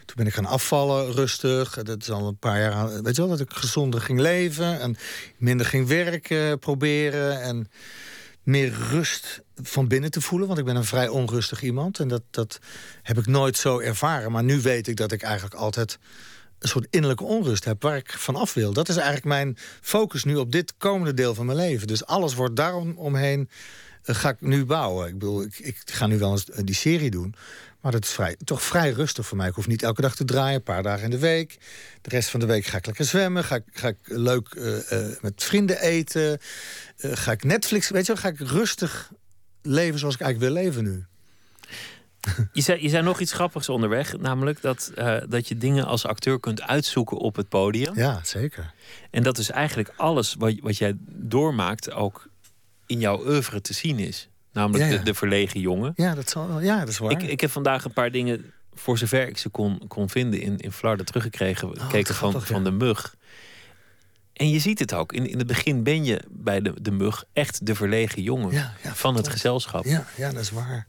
[SPEAKER 5] Toen ben ik gaan afvallen, rustig. Dat is al een paar jaar aan... Weet je wel, dat ik gezonder ging leven... en minder ging werken, proberen... en meer rust van binnen te voelen. Want ik ben een vrij onrustig iemand. En dat, dat heb ik nooit zo ervaren. Maar nu weet ik dat ik eigenlijk altijd een soort innerlijke onrust heb... waar ik van af wil. Dat is eigenlijk mijn focus nu op dit komende deel van mijn leven. Dus alles wordt daarom omheen eh, ga ik nu bouwen. Ik bedoel, ik, ik ga nu wel eens eh, die serie doen. Maar dat is vrij, toch vrij rustig voor mij. Ik hoef niet elke dag te draaien, een paar dagen in de week. De rest van de week ga ik lekker zwemmen. Ga ik, ga ik leuk eh, met vrienden eten. Ga ik Netflix, weet je wel, ga ik rustig leven zoals ik eigenlijk wil leven nu.
[SPEAKER 4] Je zei, je zei nog iets grappigs onderweg, namelijk dat, eh, dat je dingen als acteur kunt uitzoeken op het podium.
[SPEAKER 5] Ja, zeker.
[SPEAKER 4] En dat dus eigenlijk alles wat, wat jij doormaakt ook in jouw oeuvre te zien is. Namelijk
[SPEAKER 5] Ja, ja.
[SPEAKER 4] De, de verlegen jongen.
[SPEAKER 5] Ja, dat, zal, ja, dat is waar.
[SPEAKER 4] Ik, ik heb vandaag een paar dingen, voor zover ik ze kon, kon vinden, in, in Flarden teruggekregen.
[SPEAKER 5] wat
[SPEAKER 4] gekeken van,
[SPEAKER 5] grappig,
[SPEAKER 4] van de mug. En je ziet het ook. In, in het begin ben je bij de, de mug echt de verlegen jongen van het gezelschap.
[SPEAKER 5] ja, ja, dat is waar.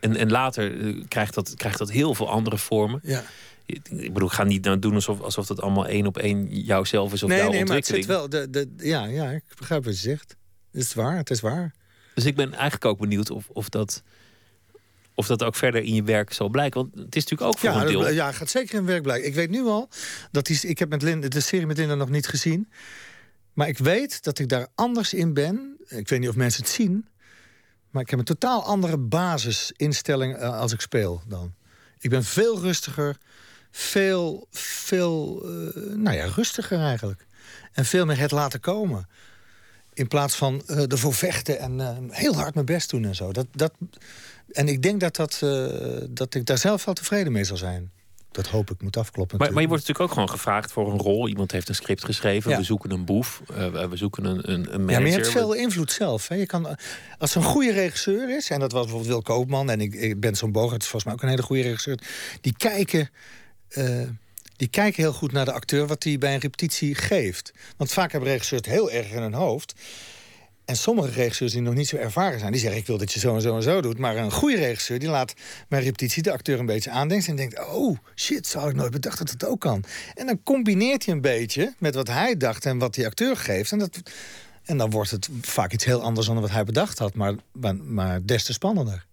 [SPEAKER 4] En, en later eh, krijgt, dat, krijgt dat heel veel andere vormen.
[SPEAKER 5] Ja.
[SPEAKER 4] Ik bedoel, ik ga niet nou doen alsof, alsof dat allemaal één op één jouzelf is of
[SPEAKER 5] Nee,
[SPEAKER 4] jouw
[SPEAKER 5] nee, maar het
[SPEAKER 4] ontwikkeling.
[SPEAKER 5] zit wel. De, de, ja, ja, ik begrijp wat je zegt. Het is waar, het is waar.
[SPEAKER 4] Dus ik ben eigenlijk ook benieuwd of, of, dat, of dat ook verder in je werk zal blijken. Want het is natuurlijk ook voor
[SPEAKER 5] Ja,
[SPEAKER 4] een deel.
[SPEAKER 5] ja, gaat zeker in werk blijken. Ik weet nu al dat die, ik heb met Linda, de serie met Linda nog niet gezien. Maar ik weet dat ik daar anders in ben. Ik weet niet of mensen het zien. Maar ik heb een totaal andere basisinstelling eh, als ik speel dan. Ik ben veel rustiger. Veel, veel, eh, nou ja, rustiger eigenlijk. En veel meer het laten komen. In plaats van eh, ervoor vechten en heel hard mijn best doen en zo. Dat, dat, en ik denk dat, dat, dat ik daar zelf wel tevreden mee zal zijn. Dat hoop ik, moet afkloppen.
[SPEAKER 4] Maar, maar je wordt natuurlijk ook gewoon gevraagd voor een rol. Iemand heeft een script geschreven.
[SPEAKER 5] Ja.
[SPEAKER 4] We zoeken een boef. eh, we- zoeken een, een, een manager.
[SPEAKER 5] Ja, maar je hebt veel invloed zelf. Hè. Je kan, eh, als een goede regisseur is, en dat was bijvoorbeeld Wil Koopman... en ik, ik ben zo'n Bogert, is volgens mij ook een hele goede regisseur... die kijken, eh, die kijken heel goed naar de acteur wat hij bij een repetitie geeft. Want vaak hebben regisseurs het heel erg in hun hoofd... En sommige regisseurs die nog niet zo ervaren zijn, die zeggen: Ik wil dat je zo en zo en zo doet. Maar een goede regisseur die laat bij repetitie de acteur een beetje aandenken. En denkt: Oh shit, zou ik nooit bedacht dat het ook kan. En dan combineert hij een beetje met wat hij dacht en wat die acteur geeft. En, dat, en dan wordt het vaak iets heel anders dan wat hij bedacht had, maar, maar, maar des te spannender.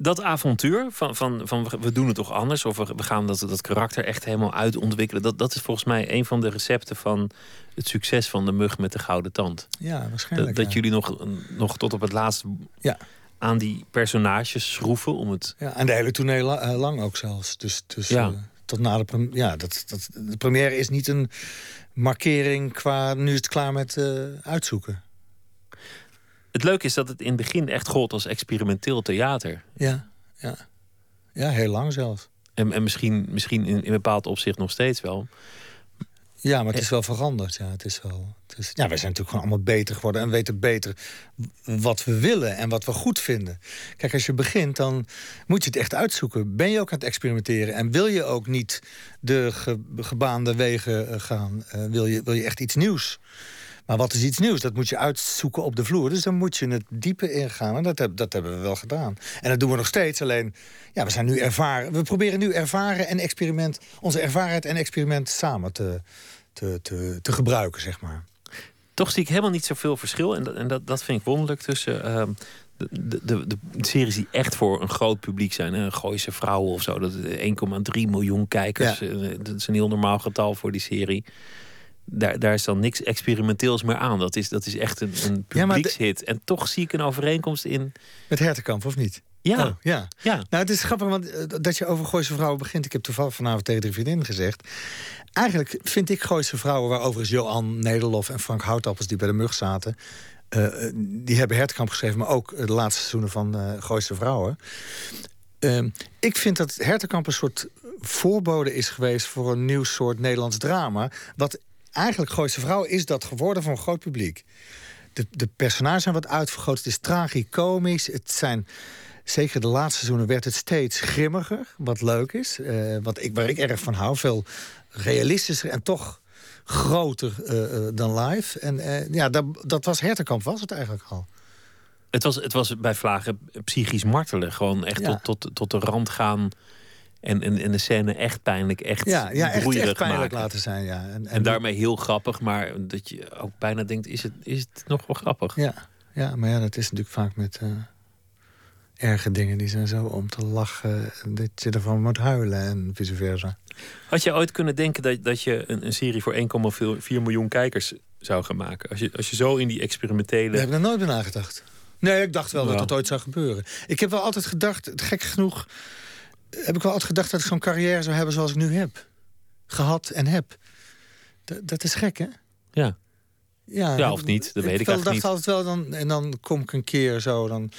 [SPEAKER 4] Dat avontuur van, van, van we- doen het toch anders. Of we, gaan dat, dat karakter echt helemaal uitontwikkelen. Dat, dat is volgens mij een van de recepten van het succes van de mug met de gouden tand.
[SPEAKER 5] Ja, waarschijnlijk.
[SPEAKER 4] dat
[SPEAKER 5] ja.
[SPEAKER 4] jullie nog, nog tot op het laatst
[SPEAKER 5] Ja.
[SPEAKER 4] aan die personages schroeven om het.
[SPEAKER 5] Ja, en de hele tournee la- eh, lang ook zelfs. Dus, dus
[SPEAKER 4] Ja.
[SPEAKER 5] eh, tot na de première. Ja, dat, dat, de première is niet een markering qua nu is het klaar met eh, uitzoeken.
[SPEAKER 4] Het leuke is dat het in het begin echt gold als experimenteel theater.
[SPEAKER 5] Ja, ja. Ja, heel lang zelfs.
[SPEAKER 4] En, en misschien, misschien in, in bepaald opzicht nog steeds wel.
[SPEAKER 5] Ja, maar het is wel veranderd. Ja, het is wel, het is, ja, wij zijn natuurlijk gewoon allemaal beter geworden... en weten beter wat we willen en wat we goed vinden. Kijk, als je begint, dan moet je het echt uitzoeken. Ben je ook aan het experimenteren? En wil je ook niet de ge- gebaande wegen eh, gaan? Eh, wil, je, wil je echt iets nieuws? Maar wat is iets nieuws? Dat moet je uitzoeken op de vloer. Dus dan moet je het diepe ingaan. En dat, heb, dat hebben we wel gedaan. En dat doen we nog steeds. Alleen, ja, we zijn nu ervaren. We proberen nu ervaren en experiment... onze ervarenheid en experiment samen te, te, te, te gebruiken, zeg maar.
[SPEAKER 4] Toch zie ik helemaal niet zoveel verschil. En dat, en dat, dat vind ik wonderlijk tussen ehm, de, de, de, de series die echt voor een groot publiek zijn. Hè? Gooise vrouwen of zo. Dat is 1,3 miljoen kijkers.
[SPEAKER 5] Ja.
[SPEAKER 4] Eh, Dat is een heel normaal getal voor die serie. Daar, daar is dan niks experimenteels meer aan. Dat is, dat is echt een, een
[SPEAKER 5] Ja,
[SPEAKER 4] publiekshit. En toch zie ik een overeenkomst in.
[SPEAKER 5] Met Hertenkamp, of niet?
[SPEAKER 4] Ja,
[SPEAKER 5] Oh, ja.
[SPEAKER 4] ja.
[SPEAKER 5] Nou, het is grappig, want eh, dat je over Gooise Vrouwen begint. Ik heb toevallig vanavond tegen de vriendin gezegd. Eigenlijk vind ik Gooise Vrouwen, waar overigens Johan Nederlof en Frank Houtappels... die bij de mug zaten, eh, eh, die hebben Hertenkamp geschreven... maar ook de laatste seizoenen van eh Gooise Vrouwen. Ehm, ik vind dat Hertenkamp een soort voorbode is geweest... voor een nieuw soort Nederlands drama. Wat eigenlijk Gooise Vrouwen is dat geworden voor een groot publiek. De, de personages zijn wat uitvergroot. Het is tragicomisch. Het zijn... Zeker de laatste seizoenen werd het steeds grimmiger. Wat leuk is. eh, wat ik, waar ik erg van hou. Veel realistischer en toch groter eh, eh, dan live. En ja, dat, dat was Hertenkamp, was het eigenlijk al.
[SPEAKER 4] Het was, het was bij Vlagen psychisch martelen. Gewoon echt
[SPEAKER 5] Ja.
[SPEAKER 4] tot, tot, tot de rand gaan. En, en, en de scène echt pijnlijk, echt
[SPEAKER 5] Ja, ja echt,
[SPEAKER 4] broeierig
[SPEAKER 5] echt pijnlijk
[SPEAKER 4] maken.
[SPEAKER 5] laten zijn, ja. En,
[SPEAKER 4] En daarmee heel grappig, maar dat je ook bijna denkt: is het, is het nog wel grappig?
[SPEAKER 5] Ja, ja, maar ja, dat is natuurlijk vaak met eh, erge dingen. Die zijn zo om te lachen dat je ervan moet huilen en vice versa.
[SPEAKER 4] Had je ooit kunnen denken dat, dat je een, een serie voor 1,4 miljoen kijkers zou gaan maken? Als je, als je zo in die experimentele.
[SPEAKER 5] Daar heb ik er nooit bij nagedacht. Nee, ik dacht wel dat dat ooit zou gebeuren. Ik heb wel altijd gedacht, gek genoeg... heb ik wel altijd gedacht dat ik zo'n carrière zou hebben zoals ik nu heb. Gehad en heb. Dat, dat is gek, hè?
[SPEAKER 4] Ja.
[SPEAKER 5] Ja,
[SPEAKER 4] Ja, of niet, dat weet ik
[SPEAKER 5] wel-
[SPEAKER 4] eigenlijk
[SPEAKER 5] dacht
[SPEAKER 4] niet.
[SPEAKER 5] altijd wel, dan, en dan kom ik een keer zo... Dan,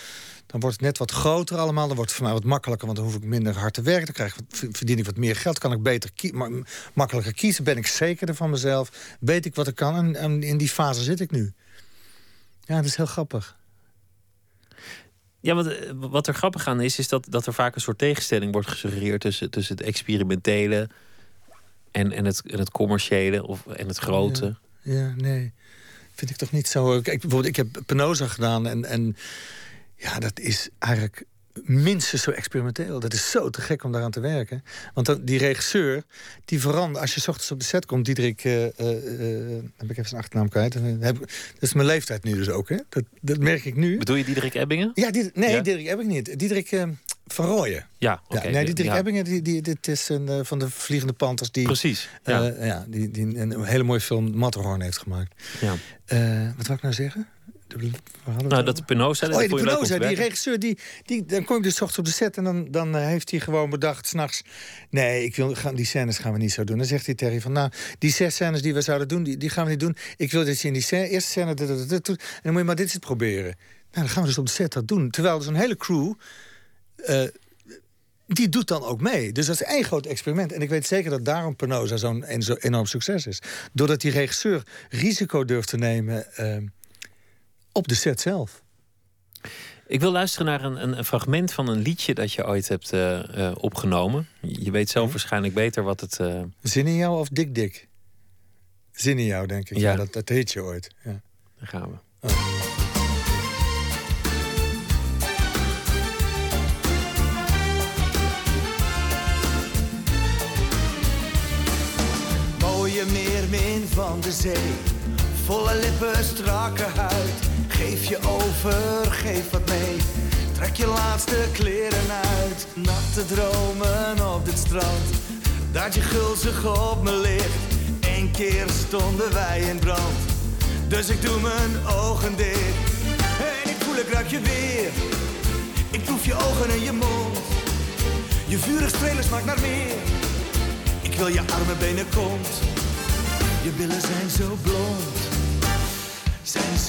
[SPEAKER 5] dan wordt het net wat groter allemaal. Dan wordt het voor mij wat makkelijker, want dan hoef ik minder hard te werken. Dan krijg ik verdien ik wat meer geld. Kan ik beter ma- makkelijker kiezen. Ben ik zekerder van mezelf. Weet ik wat ik kan. En, en in die fase zit ik nu. Ja, dat is heel grappig.
[SPEAKER 4] Ja, want eh, wat er grappig aan is, is dat, dat er vaak een soort tegenstelling wordt gesuggereerd tussen, tussen het experimentele en, en, het, en het commerciële of, en het grote.
[SPEAKER 5] Ja, nee. Vind ik toch niet zo. Kijk, bijvoorbeeld, ik heb Penosa gedaan en, en ja, dat is eigenlijk minstens zo experimenteel. Dat is zo te gek om daaraan te werken. Want dan, die regisseur, die verandert... Als je 's ochtends op de set komt, Diederik... eh, heb ik even zijn achternaam kwijt. Heb, dat is mijn leeftijd nu dus ook, hè? Dat, dat merk ik nu.
[SPEAKER 4] Bedoel je Diederik Ebbingen?
[SPEAKER 5] Ja, nee,
[SPEAKER 4] Ja?
[SPEAKER 5] Diederik heb ik niet. Diederik van Rooyen.
[SPEAKER 4] Ja, oké.
[SPEAKER 5] ja, nee, die Diederik
[SPEAKER 4] ja,
[SPEAKER 5] Ebbingen, die, die, dit is een van de Vliegende Panthers... die,
[SPEAKER 4] Precies. Ja.
[SPEAKER 5] ja, die, die een hele mooie film Matterhorn heeft gemaakt.
[SPEAKER 4] ja.
[SPEAKER 5] Wat wou ik nou zeggen?
[SPEAKER 4] Nou, dat dat
[SPEAKER 5] Oh ja, Penosa, die regisseur, die, die, dan kom ik dus ochtends op de set... en dan, dan eh, heeft hij gewoon bedacht, s'nachts... nee, ik wil, gaan, die scènes gaan we niet zo doen. Dan zegt hij tegen van, nou, die zes scènes die we zouden doen... die, die gaan we niet doen. Ik wil dat je in die scène, eerste scène... dit, dit, dit doet, en dan moet je maar dit eens proberen. Nou, dan gaan we dus op de set dat doen. Terwijl er zo'n hele crew... eh, die doet dan ook mee. Dus dat is één groot experiment. En ik weet zeker dat daarom Penosa zo'n zo enorm succes is. Doordat die regisseur risico durft te nemen eh, op de set zelf.
[SPEAKER 4] Ik wil luisteren naar een, een, een fragment van een liedje dat je ooit hebt eh, eh, opgenomen. Je weet zelf waarschijnlijk beter wat het. eh,
[SPEAKER 5] Zin in jou of dik dik? Zin in jou, denk ik. Ja,
[SPEAKER 4] Ja.
[SPEAKER 5] dat, dat heet je ooit. Ja.
[SPEAKER 4] daar gaan we.
[SPEAKER 6] Mooie meermin van de zee, volle lippen, strakke huid. Geef je over, geef wat mee. Trek je laatste kleren uit. Natte dromen op dit strand, dat je gulzig op me ligt. Eén keer stonden wij in brand, dus ik doe mijn ogen dicht. En ik voel, ik ruik je weer. Ik proef je ogen en je mond. Je vurig strelen smaakt naar meer. Ik wil je arme benen kont. Je billen zijn zo blond.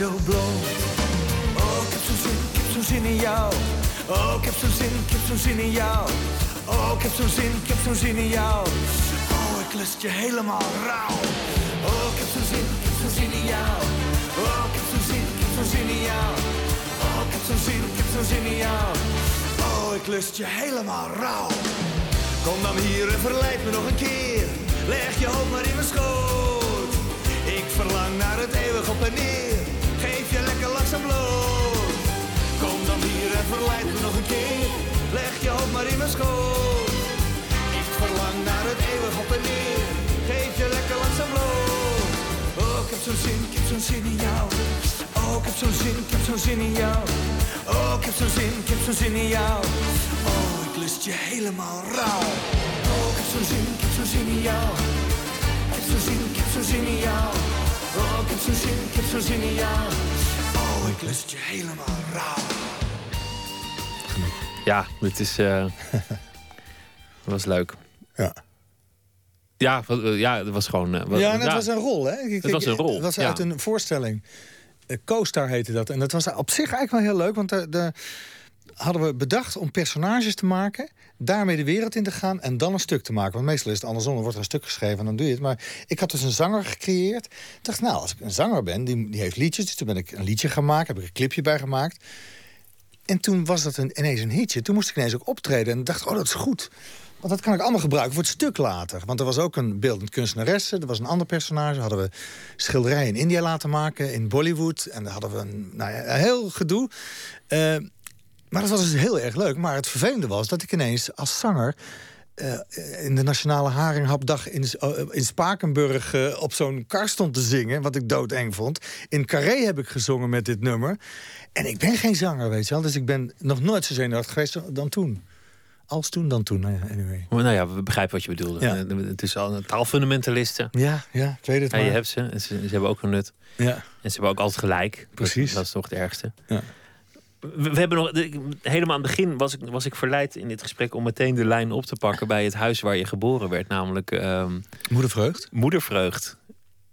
[SPEAKER 6] Zo. Oh, ik heb zo'n zin, ik heb zo'n zin in jou. Oh, ik heb zo'n zin, ik heb zo'n zin in jou. Oh, ik heb zo'n zin, ik heb zo'n zin in jou. Oh, ik lust je helemaal rauw. Oh, ik heb zo'n zin, ik heb zo'n zin in jou. Oh, ik heb zo'n zin, ik heb zo'n zin in jou. Oh, ik heb zo'n zin, ik heb zo'n zin in jou. Oh, ik lust je helemaal rauw. Kom dan hier en verleid me nog een keer. Leg je hoofd maar in mijn schoot. Ik verlang naar het eeuwig op en neer. Geef je lekker langzaam bloot. Kom dan hier en verleid me nog een keer. Leg je hoofd maar in mijn schoot. Ik verlang naar het eeuwig op en neer. Geef je lekker langzaam bloot. Oh, ik heb zo'n zin, ik heb zo'n zin in jou. Oh, ik heb zo'n zin, ik heb zo'n zin in jou. Oh, ik heb zo'n zin, ik heb zo'n zin in jou. Oh, ik lust je helemaal rauw. Oh, ik heb zo'n zin, ik heb zo'n zin in jou. Ik heb zo'n zin, ik heb zo'n zin in jou. Oh, ik heb zo'n zin, ik heb zo'n zin in jou. Ik lust je helemaal rauw.
[SPEAKER 4] Ja, dit is. eh dat was leuk.
[SPEAKER 5] Ja.
[SPEAKER 4] Ja, wat- eh, ja, dat was gewoon. eh, wat-
[SPEAKER 5] ja, en het was een rol, hè? Ik-
[SPEAKER 4] Het was een rol,
[SPEAKER 5] Het was
[SPEAKER 4] ja.
[SPEAKER 5] uit een voorstelling. Uh, Co-star heette dat. En dat was op zich eigenlijk wel heel leuk, want de, de, hadden we bedacht om personages te maken, daarmee de wereld in te gaan en dan een stuk te maken. Want meestal is het andersom, dan wordt er een stuk geschreven en dan doe je het. Maar ik had dus een zanger gecreëerd. Dacht, nou, als ik een zanger ben, die, die heeft liedjes, dus toen ben ik een liedje maken, heb ik een clipje bij gemaakt. En toen was dat een, ineens een hitje. Toen moest ik ineens ook optreden en dacht, oh, dat is goed. Want dat kan ik allemaal gebruiken voor het stuk later. Want er was ook een beeldend kunstenaresse. Er was een ander personage. Hadden we schilderijen in India laten maken. In Bollywood. En daar hadden we een, nou ja, heel gedoe. Uh, maar dat was dus heel erg leuk. Maar het vervelende was dat ik ineens als zanger... Uh, in de Nationale Haringhapdag in, uh, in Spakenburg uh, op zo'n kar stond te zingen. Wat ik doodeng vond. In Carré heb ik gezongen met dit nummer. En ik ben geen zanger, weet je wel. Dus ik ben nog nooit zo zenuwachtig geweest dan toen. Als toen, dan toen. Nou anyway.
[SPEAKER 4] Maar nou ja, we begrijpen wat je bedoelde. Ja. Het is al een taalfundamentalisten.
[SPEAKER 5] Ja, ja, ik weet het
[SPEAKER 4] je hebt ze, ze hebben ook een nut.
[SPEAKER 5] Ja.
[SPEAKER 4] En ze hebben ook altijd gelijk.
[SPEAKER 5] Precies.
[SPEAKER 4] Dat is toch het ergste.
[SPEAKER 5] Ja.
[SPEAKER 4] We, hebben nog, helemaal aan het begin was ik, was ik verleid in dit gesprek om meteen de lijn op te pakken bij het huis waar je geboren werd, namelijk um,
[SPEAKER 5] Moedervreugd.
[SPEAKER 4] Moedervreugd.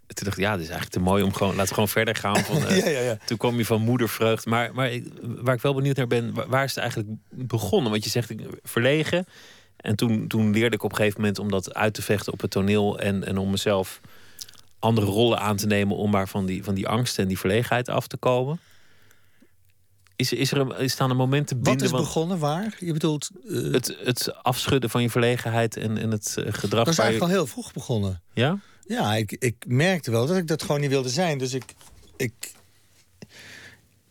[SPEAKER 4] Toen dacht ik, ja, dit is eigenlijk te mooi om gewoon, laten we gewoon verder gaan. Van, uh,
[SPEAKER 5] ja, ja, ja.
[SPEAKER 4] Toen kwam je van moedervreugd. Maar, maar ik, waar ik wel benieuwd naar ben, waar, is het eigenlijk begonnen? Want je zegt, verlegen. En toen, toen leerde ik op een gegeven moment om dat uit te vechten op het toneel. En, en om mezelf andere rollen aan te nemen om maar van die, van die angst en die verlegenheid af te komen. Is, is er een, is staan een moment te binden?
[SPEAKER 5] Wat is begonnen waar? Je bedoelt...
[SPEAKER 4] Uh... Het, het afschudden van je verlegenheid en, en het uh, gedrag...
[SPEAKER 5] Dat is eigenlijk al heel vroeg begonnen.
[SPEAKER 4] Ja?
[SPEAKER 5] Ja, ik, ik merkte wel dat ik dat gewoon niet wilde zijn. Dus ik... ik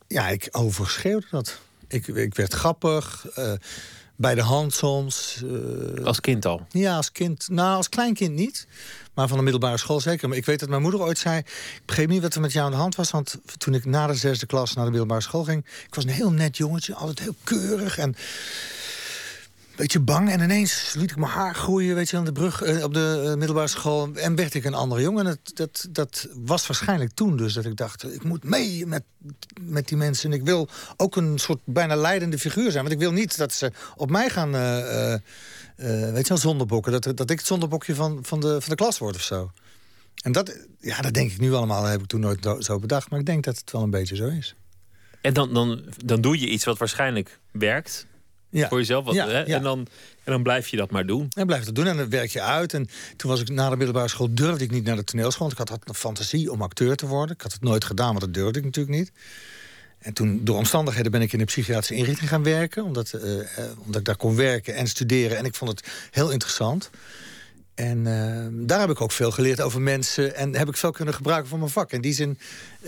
[SPEAKER 5] ja, ik overschreeuwde dat. Ik, ik werd grappig, uh, bij de hand soms.
[SPEAKER 4] als kind al?
[SPEAKER 5] Ja, als kind. Nou, als kleinkind niet. Maar van de middelbare school zeker. Maar ik weet dat mijn moeder ooit zei... ik begreep niet wat er met jou aan de hand was. Want toen ik na de zesde klas naar de middelbare school ging... ik was een heel net jongetje, altijd heel keurig en... Beetje bang en ineens liet ik mijn haar groeien, weet je, aan de brug eh, op de uh, middelbare school. En werd ik een andere jongen. En dat, dat, dat was waarschijnlijk toen dus dat ik dacht: ik moet mee met, met die mensen. En ik wil ook een soort bijna leidende figuur zijn. Want ik wil niet dat ze op mij gaan. Uh, weet je wel, zondebokken. Dat, dat ik het zondebokje van, van, de, van de klas word of zo. En dat, ja, dat denk ik nu allemaal. Dat heb ik toen nooit zo bedacht. Maar ik denk dat het wel een beetje zo is.
[SPEAKER 4] En dan, dan, dan doe je iets wat waarschijnlijk werkt.
[SPEAKER 5] Ja.
[SPEAKER 4] Voor jezelf. Wat,
[SPEAKER 5] Ja,
[SPEAKER 4] hè? En, dan, en dan blijf je dat maar doen.
[SPEAKER 5] En blijf het doen en dan werk je uit. En toen was ik na de middelbare school durfde ik niet naar de toneelschool. Want ik had, had een fantasie om acteur te worden. Ik had het nooit gedaan, want dat durfde ik natuurlijk niet. En toen, door omstandigheden, ben ik in een psychiatrische inrichting gaan werken. Omdat, eh, eh, omdat ik daar kon werken en studeren. En ik vond het heel interessant. En eh, daar heb ik ook veel geleerd over mensen. En heb ik veel kunnen gebruiken voor mijn vak. In die zin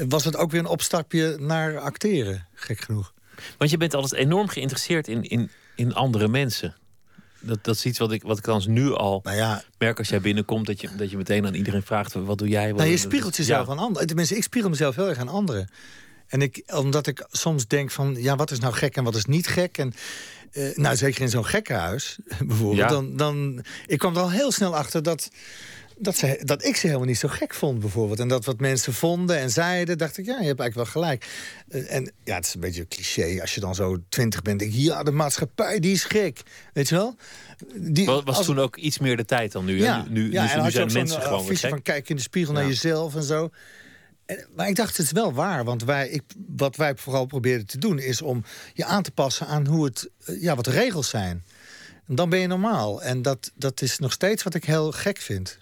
[SPEAKER 5] was het ook weer een opstapje naar acteren, gek genoeg.
[SPEAKER 4] Want je bent altijd enorm geïnteresseerd in, in, in andere mensen. Dat, dat is iets wat ik, wat ik dan nu al
[SPEAKER 5] Nou ja,
[SPEAKER 4] merk als jij binnenkomt. Dat je, dat je meteen aan iedereen vraagt: wat doe jij? Wat,
[SPEAKER 5] Nou, je spiegelt
[SPEAKER 4] ja.
[SPEAKER 5] jezelf aan anderen. Tenminste, ik spiegel mezelf heel erg aan anderen. En ik, omdat ik soms denk van, ja, wat is nou gek en wat is niet gek? En eh, nou, zeker in zo'n gekkenhuis, bijvoorbeeld.
[SPEAKER 4] Ja.
[SPEAKER 5] Dan, dan, ik kwam er al heel snel achter dat, dat, ze, dat ik ze helemaal niet zo gek vond, bijvoorbeeld. En dat wat mensen vonden en zeiden, dacht ik, ja, je hebt eigenlijk wel gelijk. Eh, en ja, het is een beetje een cliché. Als je dan zo twintig bent, denk je, ja, de maatschappij, die is gek. Weet je wel? Die,
[SPEAKER 4] Was,
[SPEAKER 5] als-
[SPEAKER 4] toen ook iets meer de tijd dan nu.
[SPEAKER 5] ja,
[SPEAKER 4] nu, nu,
[SPEAKER 5] ja,
[SPEAKER 4] nu,
[SPEAKER 5] en
[SPEAKER 4] nu
[SPEAKER 5] had je
[SPEAKER 4] zijn mensen
[SPEAKER 5] eh,
[SPEAKER 4] gewoon weer gek.
[SPEAKER 5] van kijk in de spiegel naar jezelf en zo. En, maar ik dacht, het is wel waar. Want wij, ik, wat wij vooral probeerden te doen... is om je aan te passen aan hoe het, eh, ja, wat de regels zijn. En dan ben je normaal. En dat, dat is nog steeds wat ik heel gek vind.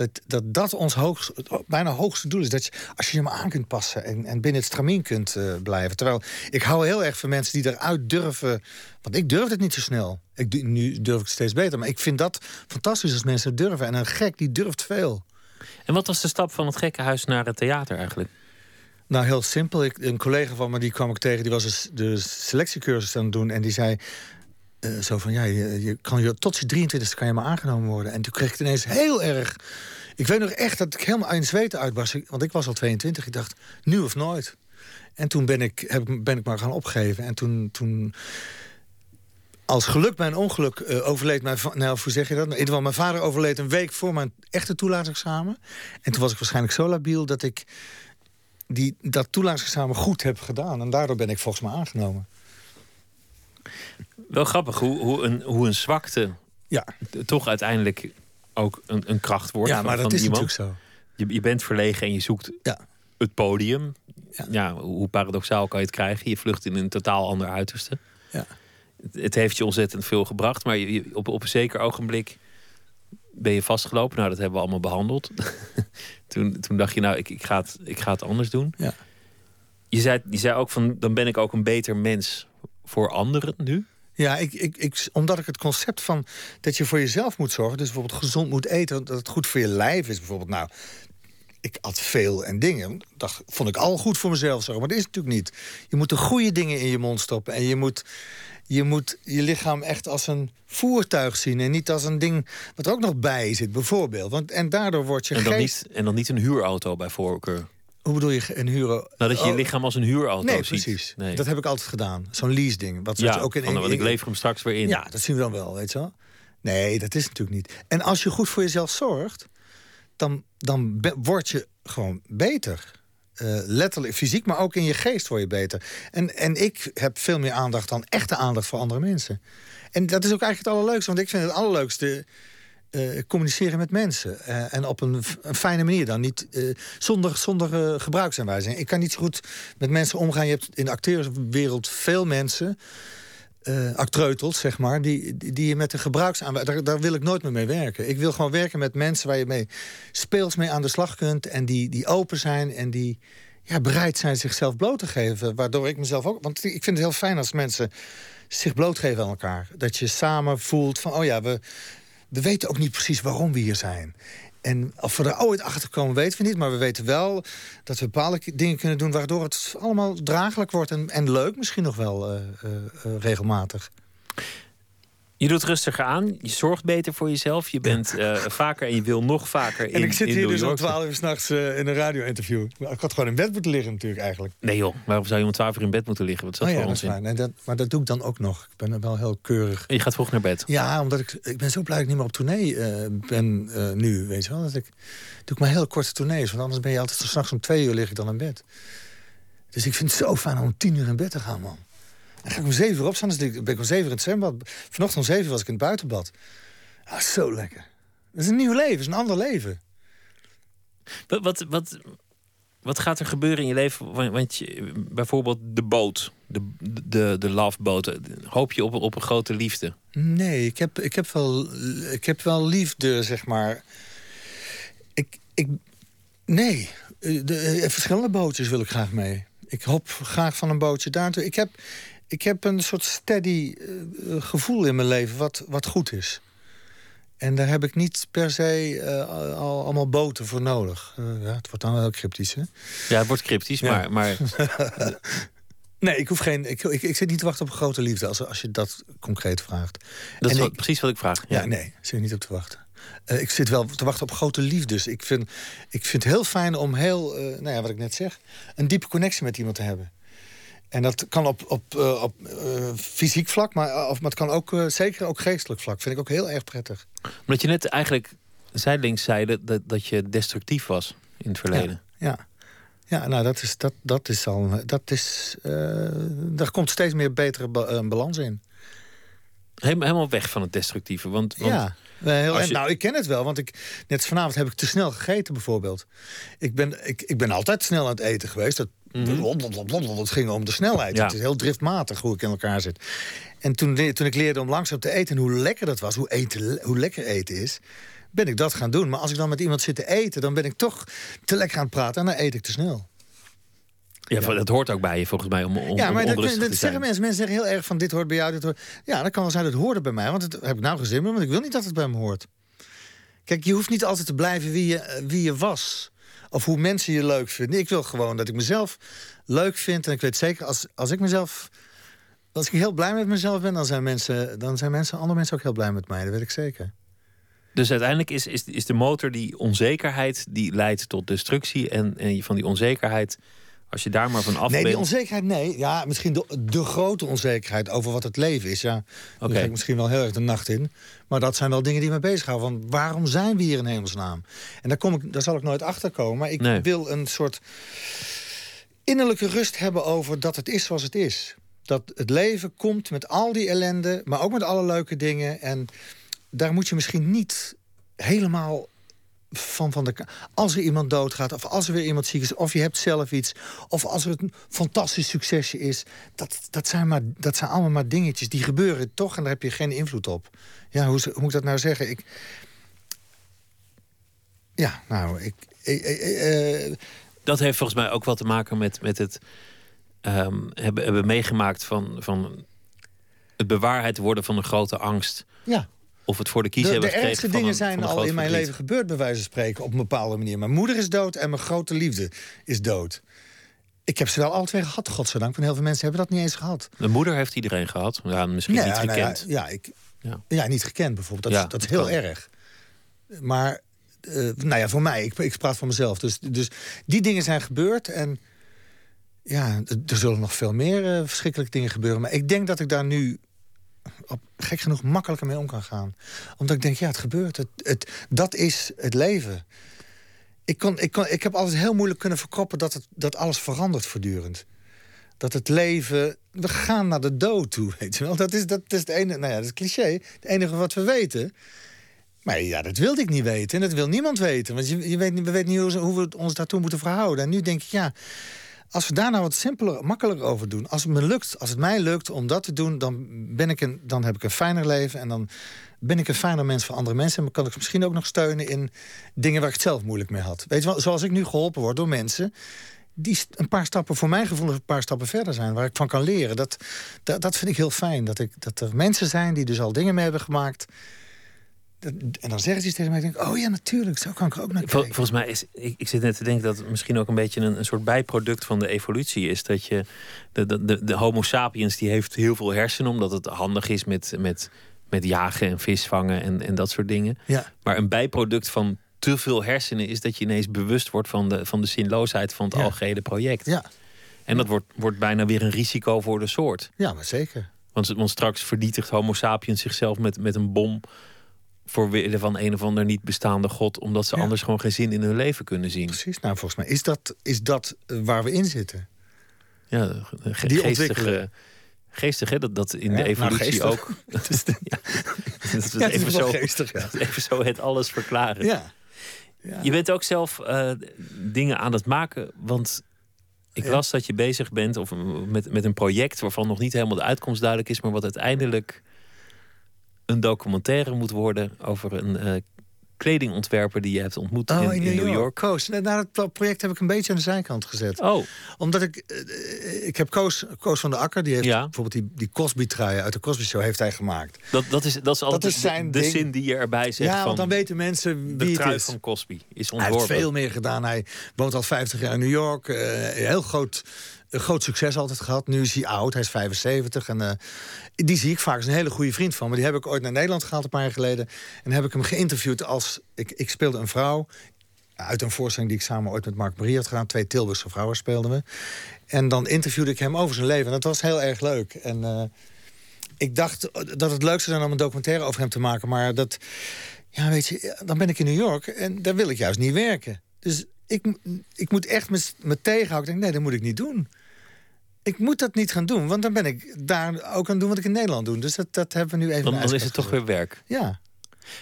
[SPEAKER 5] Dat dat, dat ons hoogst, bijna hoogste doel is. Dat je, als je je maar aan kunt passen en, en binnen het stramien kunt eh, blijven. Terwijl ik hou heel erg van mensen die eruit durven. Want ik durf het niet zo snel. Ik, nu durf ik het steeds beter. Maar ik vind dat fantastisch als mensen durven. En een gek die durft veel.
[SPEAKER 4] En wat was de stap van het gekkenhuis naar het theater eigenlijk?
[SPEAKER 5] Nou, heel simpel. Ik, een collega van me die kwam ik tegen, die was de selectiecursus aan het doen. En die zei eh, zo van, ja, je, kan tot je 23 kan je maar aangenomen worden. En toen kreeg ik ineens heel erg... Ik weet nog echt dat ik helemaal in uitbarst. Ik- Want ik was al 22. Ik dacht, nu of nooit. En toen ben ik, heb, ben ik maar gaan opgeven. En toen... toen als geluk bij een ongeluk eh, overleed mijn Nou, hoe zeg je dat? In ieder geval, mijn vader overleed een week voor mijn echte toelatingsexamen. En toen was ik waarschijnlijk zo labiel dat ik die, dat toelatingsexamen goed heb gedaan. En daardoor ben ik volgens mij aangenomen.
[SPEAKER 4] Wel grappig hoe, hoe, een, hoe een zwakte
[SPEAKER 5] Ja,
[SPEAKER 4] toch uiteindelijk ook een, een kracht wordt.
[SPEAKER 5] ja
[SPEAKER 4] van,
[SPEAKER 5] maar dat is
[SPEAKER 4] iemand.
[SPEAKER 5] natuurlijk zo.
[SPEAKER 4] Je, je bent verlegen en je zoekt
[SPEAKER 5] Ja.
[SPEAKER 4] het podium.
[SPEAKER 5] Ja.
[SPEAKER 4] Ja. hoe paradoxaal kan je het krijgen? Je vlucht in een totaal ander uiterste.
[SPEAKER 5] Ja.
[SPEAKER 4] Het, het heeft je ontzettend veel gebracht, maar je, je- op, op een zeker ogenblik ben je vastgelopen. Nou, dat hebben we allemaal behandeld. toen, toen dacht je, nou, ik, ik, ga het, ik ga het anders doen.
[SPEAKER 5] Ja.
[SPEAKER 4] Je, zei, je zei ook van, dan ben ik ook een beter mens voor anderen nu.
[SPEAKER 5] Ja, ik, ik, ik, omdat ik het concept van dat je voor jezelf moet zorgen... dus bijvoorbeeld gezond moet eten, dat het goed voor je lijf is bijvoorbeeld... nou, ik at veel en dingen. Dat vond ik al goed voor mezelf zo. Maar dat is natuurlijk niet. Je moet de goede dingen in je mond stoppen. En je moet je moet je lichaam echt als een voertuig zien... en niet als een ding wat er ook nog bij zit, bijvoorbeeld. Want, en daardoor word je
[SPEAKER 4] en dan
[SPEAKER 5] geest...
[SPEAKER 4] Niet, en dan niet een huurauto bij voorkeur.
[SPEAKER 5] Hoe bedoel je een huur? Nou,
[SPEAKER 4] dat je je oh. lichaam als een huurauto
[SPEAKER 5] nee,
[SPEAKER 4] ziet.
[SPEAKER 5] Precies. Nee, Dat heb ik altijd gedaan. Zo'n lease ding. Wat ja, ook in,
[SPEAKER 4] van, want ik lever hem straks weer in.
[SPEAKER 5] Ja, dat zien we dan wel, weet je wel. Nee, dat is natuurlijk niet. En als je goed voor jezelf zorgt... dan, dan word je gewoon beter. Uh, letterlijk fysiek, maar ook in je geest word je beter. En, en ik heb veel meer aandacht dan echte aandacht voor andere mensen. En dat is ook eigenlijk het allerleukste. Want ik vind het allerleukste uh, communiceren met mensen. Uh, en op een, een, fijne manier dan. Niet, zonder zonder gebruiksaanwijzing. Ik kan niet zo goed met mensen omgaan. Je hebt in de acteurswereld veel mensen actreutels, zeg maar, die, die je met de gebruiksaanwijzing... Daar, daar wil ik nooit meer mee werken. Ik wil gewoon werken met mensen waar je mee speels mee aan de slag kunt... en die, die open zijn en die ja, bereid zijn zichzelf bloot te geven. Waardoor ik mezelf ook... Want ik vind het heel fijn als mensen zich blootgeven aan elkaar. Dat je samen voelt van, oh ja, we, we weten ook niet precies waarom we hier zijn. En of we er ooit achter komen, weten we niet. Maar we weten wel dat we bepaalde dingen kunnen doen... waardoor het allemaal draaglijk wordt en, en leuk misschien nog wel uh, uh, regelmatig.
[SPEAKER 4] Je doet rustiger aan, je zorgt beter voor jezelf. Je bent uh, vaker en je wil nog vaker in
[SPEAKER 5] En ik zit hier
[SPEAKER 4] dus
[SPEAKER 5] om 12 uur s'nachts uh, in een radio-interview. Ik had gewoon in bed moeten liggen natuurlijk eigenlijk.
[SPEAKER 4] Nee joh, waarom zou je om 12 uur in bed moeten liggen? Wat is dat oh, ja, voor
[SPEAKER 5] ons Nee, dat, maar dat doe ik dan ook nog. Ik ben wel heel keurig.
[SPEAKER 4] En je gaat vroeg naar bed?
[SPEAKER 5] Ja, omdat ik, ik ben zo blij dat ik niet meer op tournee uh, ben nu. Weet je wel? Dat ik, doe ik maar heel korte tournees. Want anders ben je altijd s'nachts om twee uur lig ik dan in bed. Dus ik vind het zo fijn om om tien uur in bed te gaan, man. Dan ga ik om zeven uur opstaan. Dus ben ik om zeven uur in het zwembad. Vanochtend om zeven was ik in het buitenbad. Ah, zo lekker. Dat is een nieuw leven, is een ander leven.
[SPEAKER 4] Wat, wat, wat, wat gaat er gebeuren in je leven? Want je, bijvoorbeeld de boot, de, de, de loveboot. Hoop je op, op een grote liefde?
[SPEAKER 5] Nee, ik heb, ik heb, wel, ik heb wel liefde, zeg maar. Ik, ik, nee, de, eh, verschillende bootjes wil ik graag mee. Ik hop graag van een bootje daar Ik heb, ik heb een soort steady uh, gevoel in mijn leven wat, wat goed is. En daar heb ik niet per se uh, al, allemaal boten voor nodig. Uh, ja, het wordt dan wel cryptisch, hè?
[SPEAKER 4] Ja, het wordt cryptisch, maar... maar...
[SPEAKER 5] nee, ik, hoef geen, ik, ik, ik, zit niet te wachten op een grote liefde... als, als je dat concreet vraagt.
[SPEAKER 4] Dat is wat, precies wat ik vraag.
[SPEAKER 5] Ja, ja nee, zit er niet op te wachten. Uh, ik zit wel te wachten op grote liefdes. Ik vind, ik vind het heel fijn om heel, nou ja, wat ik net zeg... een diepe connectie met iemand te hebben. En dat kan op, op, uh, op uh, fysiek vlak, maar, of, maar het kan ook uh, zeker ook geestelijk vlak. Vind ik ook heel erg prettig.
[SPEAKER 4] Omdat je net eigenlijk zijdelings zei dat, dat je destructief was in het verleden.
[SPEAKER 5] Ja, ja. ja nou dat is, dat, dat is al. Dat is, daar komt steeds meer betere ba balans in.
[SPEAKER 4] Helemaal weg van het destructieve. Want, want
[SPEAKER 5] ja, heel, je... nou ik ken het wel. Want ik, net vanavond heb ik te snel gegeten bijvoorbeeld. Ik ben, ik, ik ben altijd snel aan het eten geweest. Dat Mm Het ging om de snelheid. Het is heel driftmatig hoe ik in elkaar zit. En toen, toen ik leerde om langzaam te eten en hoe lekker dat was, hoe, eten, hoe lekker eten is, ben ik dat gaan doen. Maar als ik dan met iemand zit te eten, dan ben ik toch te lekker aan het praten en dan eet ik te snel.
[SPEAKER 4] Ja, dat hoort ook bij je volgens mij om, om
[SPEAKER 5] Ja, maar
[SPEAKER 4] dat,
[SPEAKER 5] dat zeggen mensen. Mensen zeggen heel erg van dit hoort bij jou, dit hoort... Ja, dat kan wel zijn dat het hoorde bij mij, want dat heb ik nou gezin, want ik wil niet dat het bij me hoort. Kijk, je hoeft niet altijd te blijven wie je, wie je was. Of hoe mensen je leuk vinden. Ik wil gewoon dat ik mezelf leuk vind. En ik weet zeker, als, als ik mezelf. Als ik heel blij met mezelf ben, dan zijn, mensen, dan zijn mensen, andere mensen ook heel blij met mij. Dat weet ik zeker.
[SPEAKER 4] Dus uiteindelijk is, is, is de motor die onzekerheid die leidt tot destructie. En, en van die onzekerheid als je daar maar van af
[SPEAKER 5] Nee,
[SPEAKER 4] die
[SPEAKER 5] onzekerheid, nee. Ja, misschien de, de grote onzekerheid over wat het leven is. Ja, daar ga ik misschien wel heel erg de nacht in. Maar dat zijn wel dingen die me bezighouden. Van waarom zijn we hier in hemelsnaam? En daar, kom ik, daar zal ik nooit achter komen. Maar ik wil een soort innerlijke rust hebben over dat het is zoals het is. Dat het leven komt met al die ellende, maar ook met alle leuke dingen. En daar moet je misschien niet helemaal van, van de, als er iemand doodgaat, of als er weer iemand ziek is, of je hebt zelf iets, of als er een fantastisch succesje is, dat, dat, zijn, maar, dat zijn allemaal maar dingetjes die gebeuren toch en daar heb je geen invloed op. Ja, hoe, hoe moet ik dat nou zeggen? Ik, ja, nou, ik.
[SPEAKER 4] Uh, dat heeft volgens mij ook wel te maken met, met het um, hebben, hebben meegemaakt van, van het bewaarheid worden van een grote angst.
[SPEAKER 5] Ja.
[SPEAKER 4] Of het voor de kiezer
[SPEAKER 5] De, de
[SPEAKER 4] hebben
[SPEAKER 5] ergste
[SPEAKER 4] gekregen
[SPEAKER 5] dingen
[SPEAKER 4] van een-
[SPEAKER 5] zijn
[SPEAKER 4] van
[SPEAKER 5] al in mijn leven gebeurd, bij wijze van spreken, op een bepaalde manier. Mijn moeder is dood en mijn grote liefde is dood. Ik heb ze wel alle twee gehad, godzijdank. Want heel veel mensen hebben dat niet eens gehad.
[SPEAKER 4] De moeder heeft iedereen gehad. Ja, misschien
[SPEAKER 5] Ja,
[SPEAKER 4] niet
[SPEAKER 5] nou ja,
[SPEAKER 4] gekend.
[SPEAKER 5] ja, ik,
[SPEAKER 4] Ja.
[SPEAKER 5] ja. niet gekend bijvoorbeeld. Dat,
[SPEAKER 4] Ja,
[SPEAKER 5] is, dat is heel
[SPEAKER 4] kan.
[SPEAKER 5] erg. Maar, eh, nou ja, voor mij, ik, ik praat voor mezelf. Dus, dus die dingen zijn gebeurd. En ja, er zullen nog veel meer eh, verschrikkelijke dingen gebeuren. Maar ik denk dat ik daar nu op, gek genoeg makkelijker mee om kan gaan. Omdat ik denk, ja, het gebeurt. Het, het, dat is het leven. Ik, kon, ik, kon, ik heb altijd heel moeilijk kunnen verkoppen dat, het, dat alles verandert voortdurend. Dat het leven. We gaan naar de dood toe, weet je wel. Dat is, dat is het enige. Nou ja, dat is cliché. Het enige wat we weten. Maar ja, dat wilde ik niet weten. En dat wil niemand weten. Want je, je weet, we weten niet hoe, hoe we ons daartoe moeten verhouden. En nu denk ik, ja. Als we daar nou wat simpeler, makkelijker over doen. Als het me lukt, als het mij lukt om dat te doen, dan, ben ik een, dan heb ik een fijner leven. En dan ben ik een fijner mens voor andere mensen. En dan kan ik misschien ook nog steunen in dingen waar ik het zelf moeilijk mee had. Weet je wel, zoals ik nu geholpen word door mensen die een paar stappen, voor mijn gevoel, een paar stappen verder zijn, waar ik van kan leren. Dat, dat, dat vind ik heel fijn. Dat, ik, dat er mensen zijn die dus al dingen mee hebben gemaakt. En dan zeggen ze iets tegen mij. Ik denk, oh ja, natuurlijk, zo kan ik ook naar kijken.
[SPEAKER 4] volgens mij is, ik, ik zit net te denken dat het misschien ook een beetje een, een soort bijproduct van de evolutie is. Dat je, de, de, de, de Homo sapiens die heeft heel veel hersenen, omdat het handig is met, met, met jagen en vis vangen en, en dat soort dingen.
[SPEAKER 5] Ja,
[SPEAKER 4] Maar een bijproduct van te veel hersenen is dat je ineens bewust wordt van de, van de zinloosheid van het
[SPEAKER 5] Ja.
[SPEAKER 4] algehele project.
[SPEAKER 5] ja,
[SPEAKER 4] En dat wordt, wordt bijna weer een risico voor de soort.
[SPEAKER 5] ja, maar zeker.
[SPEAKER 4] Want, want straks vernietigt Homo sapiens zichzelf met, met een bom. Voor wille van een of ander niet bestaande god. omdat ze
[SPEAKER 5] Ja.
[SPEAKER 4] anders gewoon geen zin in hun leven kunnen zien.
[SPEAKER 5] Precies. Nou, volgens mij is dat, is dat eh, waar we in zitten.
[SPEAKER 4] Ja, ge-
[SPEAKER 5] Die
[SPEAKER 4] geestig,
[SPEAKER 5] ontwikkelen.
[SPEAKER 4] eh, geestig hè, dat, dat in
[SPEAKER 5] Ja,
[SPEAKER 4] de
[SPEAKER 5] nou,
[SPEAKER 4] evolutie ook. Dat is, ja, dat is even, zo,
[SPEAKER 5] geestig, ja.
[SPEAKER 4] even zo het alles verklaren.
[SPEAKER 5] Ja.
[SPEAKER 4] Je bent ook zelf eh, dingen aan het maken. Want ik las dat je bezig bent of, met, met een project waarvan nog niet helemaal de uitkomst duidelijk is, maar wat uiteindelijk een documentaire moet worden over een eh, kledingontwerper die je hebt ontmoet
[SPEAKER 5] Oh,
[SPEAKER 4] in, in New York.
[SPEAKER 5] Koos. Nou, nou, dat project heb ik een beetje aan de zijkant gezet.
[SPEAKER 4] Oh,
[SPEAKER 5] Omdat ik... eh, ik heb Koos, Koos van der Akker, die heeft
[SPEAKER 4] Ja.
[SPEAKER 5] bijvoorbeeld die, die Cosby-trui uit de Cosby Show heeft hij gemaakt.
[SPEAKER 4] dat, dat is, dat is altijd
[SPEAKER 5] is
[SPEAKER 4] de-
[SPEAKER 5] zijn
[SPEAKER 4] de,
[SPEAKER 5] ding.
[SPEAKER 4] zin die je erbij zegt.
[SPEAKER 5] ja,
[SPEAKER 4] van
[SPEAKER 5] want dan weten mensen
[SPEAKER 4] de
[SPEAKER 5] wie het
[SPEAKER 4] trui
[SPEAKER 5] is.
[SPEAKER 4] van Cosby is
[SPEAKER 5] Hij heeft
[SPEAKER 4] ontworpen.
[SPEAKER 5] veel meer gedaan. Hij woont al 50 jaar in New York. eh, heel groot, een groot succes altijd gehad. Nu is hij oud, hij is 75. En, eh, die zie ik vaak, is een hele goede vriend van. Maar die heb ik ooit naar Nederland gehaald een paar jaar geleden. En heb ik hem geïnterviewd als... Ik, ik speelde een vrouw uit een voorstelling die ik samen ooit met Mark Marie had gedaan. Twee Tilburgse vrouwen speelden we. En dan interviewde ik hem over zijn leven. En dat was heel erg leuk. En eh, ik dacht dat het leuk zou zijn om een documentaire over hem te maken. Maar dat, ja, weet je, dan ben ik in New York en daar wil ik juist niet werken. Dus ik, ik moet echt me tegenhouden. Ik denk, nee, dat moet ik niet doen. Ik moet dat niet gaan doen, want dan ben ik daar ook aan doen wat ik in Nederland doe. Dus dat, dat hebben we nu even.
[SPEAKER 4] Dan,
[SPEAKER 5] in
[SPEAKER 4] dan is het toch weer werk.
[SPEAKER 5] Ja.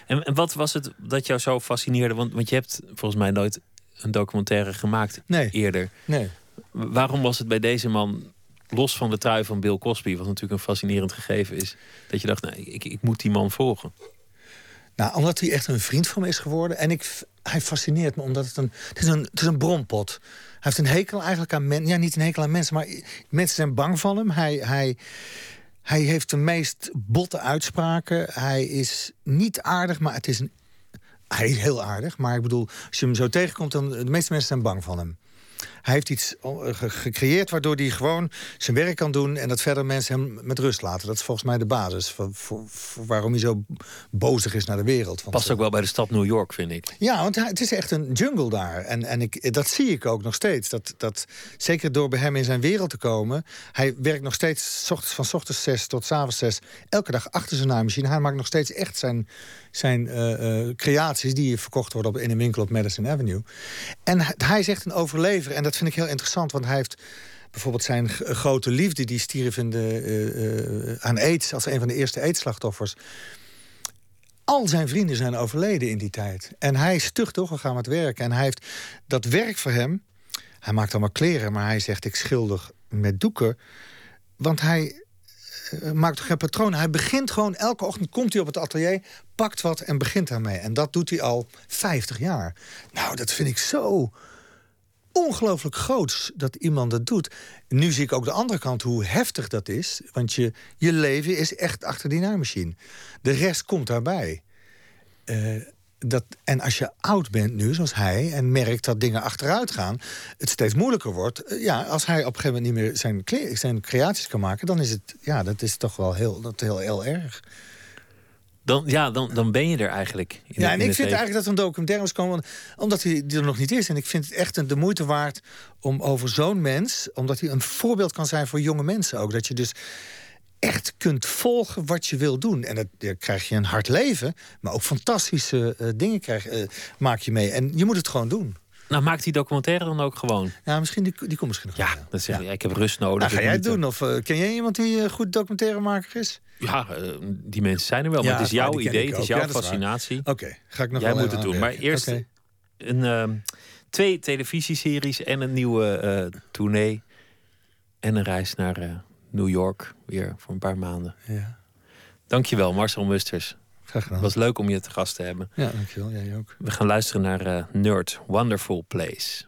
[SPEAKER 4] En, en wat was het dat jou zo fascineerde? Want, want je hebt volgens mij nooit een documentaire gemaakt
[SPEAKER 5] Nee.
[SPEAKER 4] eerder.
[SPEAKER 5] Nee.
[SPEAKER 4] Waarom was het bij deze man, los van de trui van Bill Cosby, wat natuurlijk een fascinerend gegeven is, dat je dacht, nou, ik, ik moet die man volgen?
[SPEAKER 5] Nou, omdat hij echt een vriend van me is geworden. En ik, hij fascineert me omdat het een, het is een, het is een bronpot. Hij heeft een hekel eigenlijk aan mensen. Ja, niet een hekel aan mensen, maar mensen zijn bang van hem. Hij, hij, hij heeft de meest botte uitspraken. Hij is niet aardig, maar het is een. Hij is heel aardig, maar ik bedoel, als je hem zo tegenkomt, dan de meeste mensen zijn bang van hem. Hij heeft iets eh, ge- gecreëerd waardoor hij gewoon zijn werk kan doen en dat verder mensen hem met rust laten. Dat is volgens mij de basis voor, voor, voor waarom hij zo bozig is naar de wereld. Want,
[SPEAKER 4] Past ook wel bij de stad New York, vind ik.
[SPEAKER 5] ja, want het is echt een jungle daar. En, en ik, dat zie ik ook nog steeds. Dat, dat, zeker door bij hem in zijn wereld te komen. Hij werkt nog steeds 's ochtends, van 's ochtends zes tot 's avonds zes. Elke dag achter zijn naaimachine. Hij maakt nog steeds echt zijn, zijn eh, eh, creaties... die verkocht worden op, in een winkel op Madison Avenue. En hij, hij is echt een overlever. En dat vind ik heel interessant, want hij heeft... Bijvoorbeeld zijn grote liefde, die stierf in de, eh, eh, aan aids... als een van de eerste aidsslachtoffers al zijn vrienden zijn overleden in die tijd. En hij is stug doorgegaan met werken. En hij heeft dat werk voor hem. Hij maakt allemaal kleren, maar hij zegt: Ik schilder met doeken. Want hij eh, maakt toch geen patroon. Hij begint gewoon elke ochtend, komt hij op het atelier, pakt wat en begint daarmee. En dat doet hij al 50 jaar. Nou, dat vind ik zo ongelooflijk groots dat iemand dat doet. Nu zie ik ook de andere kant hoe heftig dat is. Want je, je leven is echt achter die naaimachine. De rest komt daarbij. Uh, dat, en als je oud bent nu, zoals hij, en merkt dat dingen achteruit gaan, het steeds moeilijker wordt. Eh, ja, als hij op een gegeven moment niet meer zijn, zijn creaties kan maken, dan is het, ja, dat is toch wel heel, dat heel erg.
[SPEAKER 7] Dan, ja, dan, dan ben je er eigenlijk.
[SPEAKER 5] ja, en ik vind eigenlijk dat er een documentaire moet komen, omdat hij er nog niet is. En ik vind het echt de moeite waard om over zo'n mens, omdat hij een voorbeeld kan zijn voor jonge mensen ook. Dat je dus echt kunt volgen wat je wil doen. En dat, dan krijg je een hard leven, maar ook fantastische uh, dingen krijg, uh, maak je mee. En je moet het gewoon doen.
[SPEAKER 7] Nou, maakt die documentaire dan ook gewoon?
[SPEAKER 5] Ja, misschien die, die komt misschien nog.
[SPEAKER 7] Ja, dat zeg ja. ik heb rust nodig.
[SPEAKER 5] Nou, ga jij het doen? Of uh, ken jij iemand die een goed documentairemaker is?
[SPEAKER 7] Ja, die mensen zijn er wel. maar het is jouw idee, het is jouw fascinatie.
[SPEAKER 5] Oké, ga ik nog
[SPEAKER 7] Jij
[SPEAKER 5] wel
[SPEAKER 7] moet het doen. Maar eerst een, uh, twee televisieseries en een nieuwe uh, tournee. En een reis naar New York weer voor een paar maanden.
[SPEAKER 5] Ja.
[SPEAKER 7] Dankjewel, Marcel Musters.
[SPEAKER 5] Graag gedaan.
[SPEAKER 7] Het was leuk om je te gast te hebben.
[SPEAKER 5] Ja, dankjewel. Jij ook.
[SPEAKER 7] We gaan luisteren naar uh, Nerd, Wonderful Place.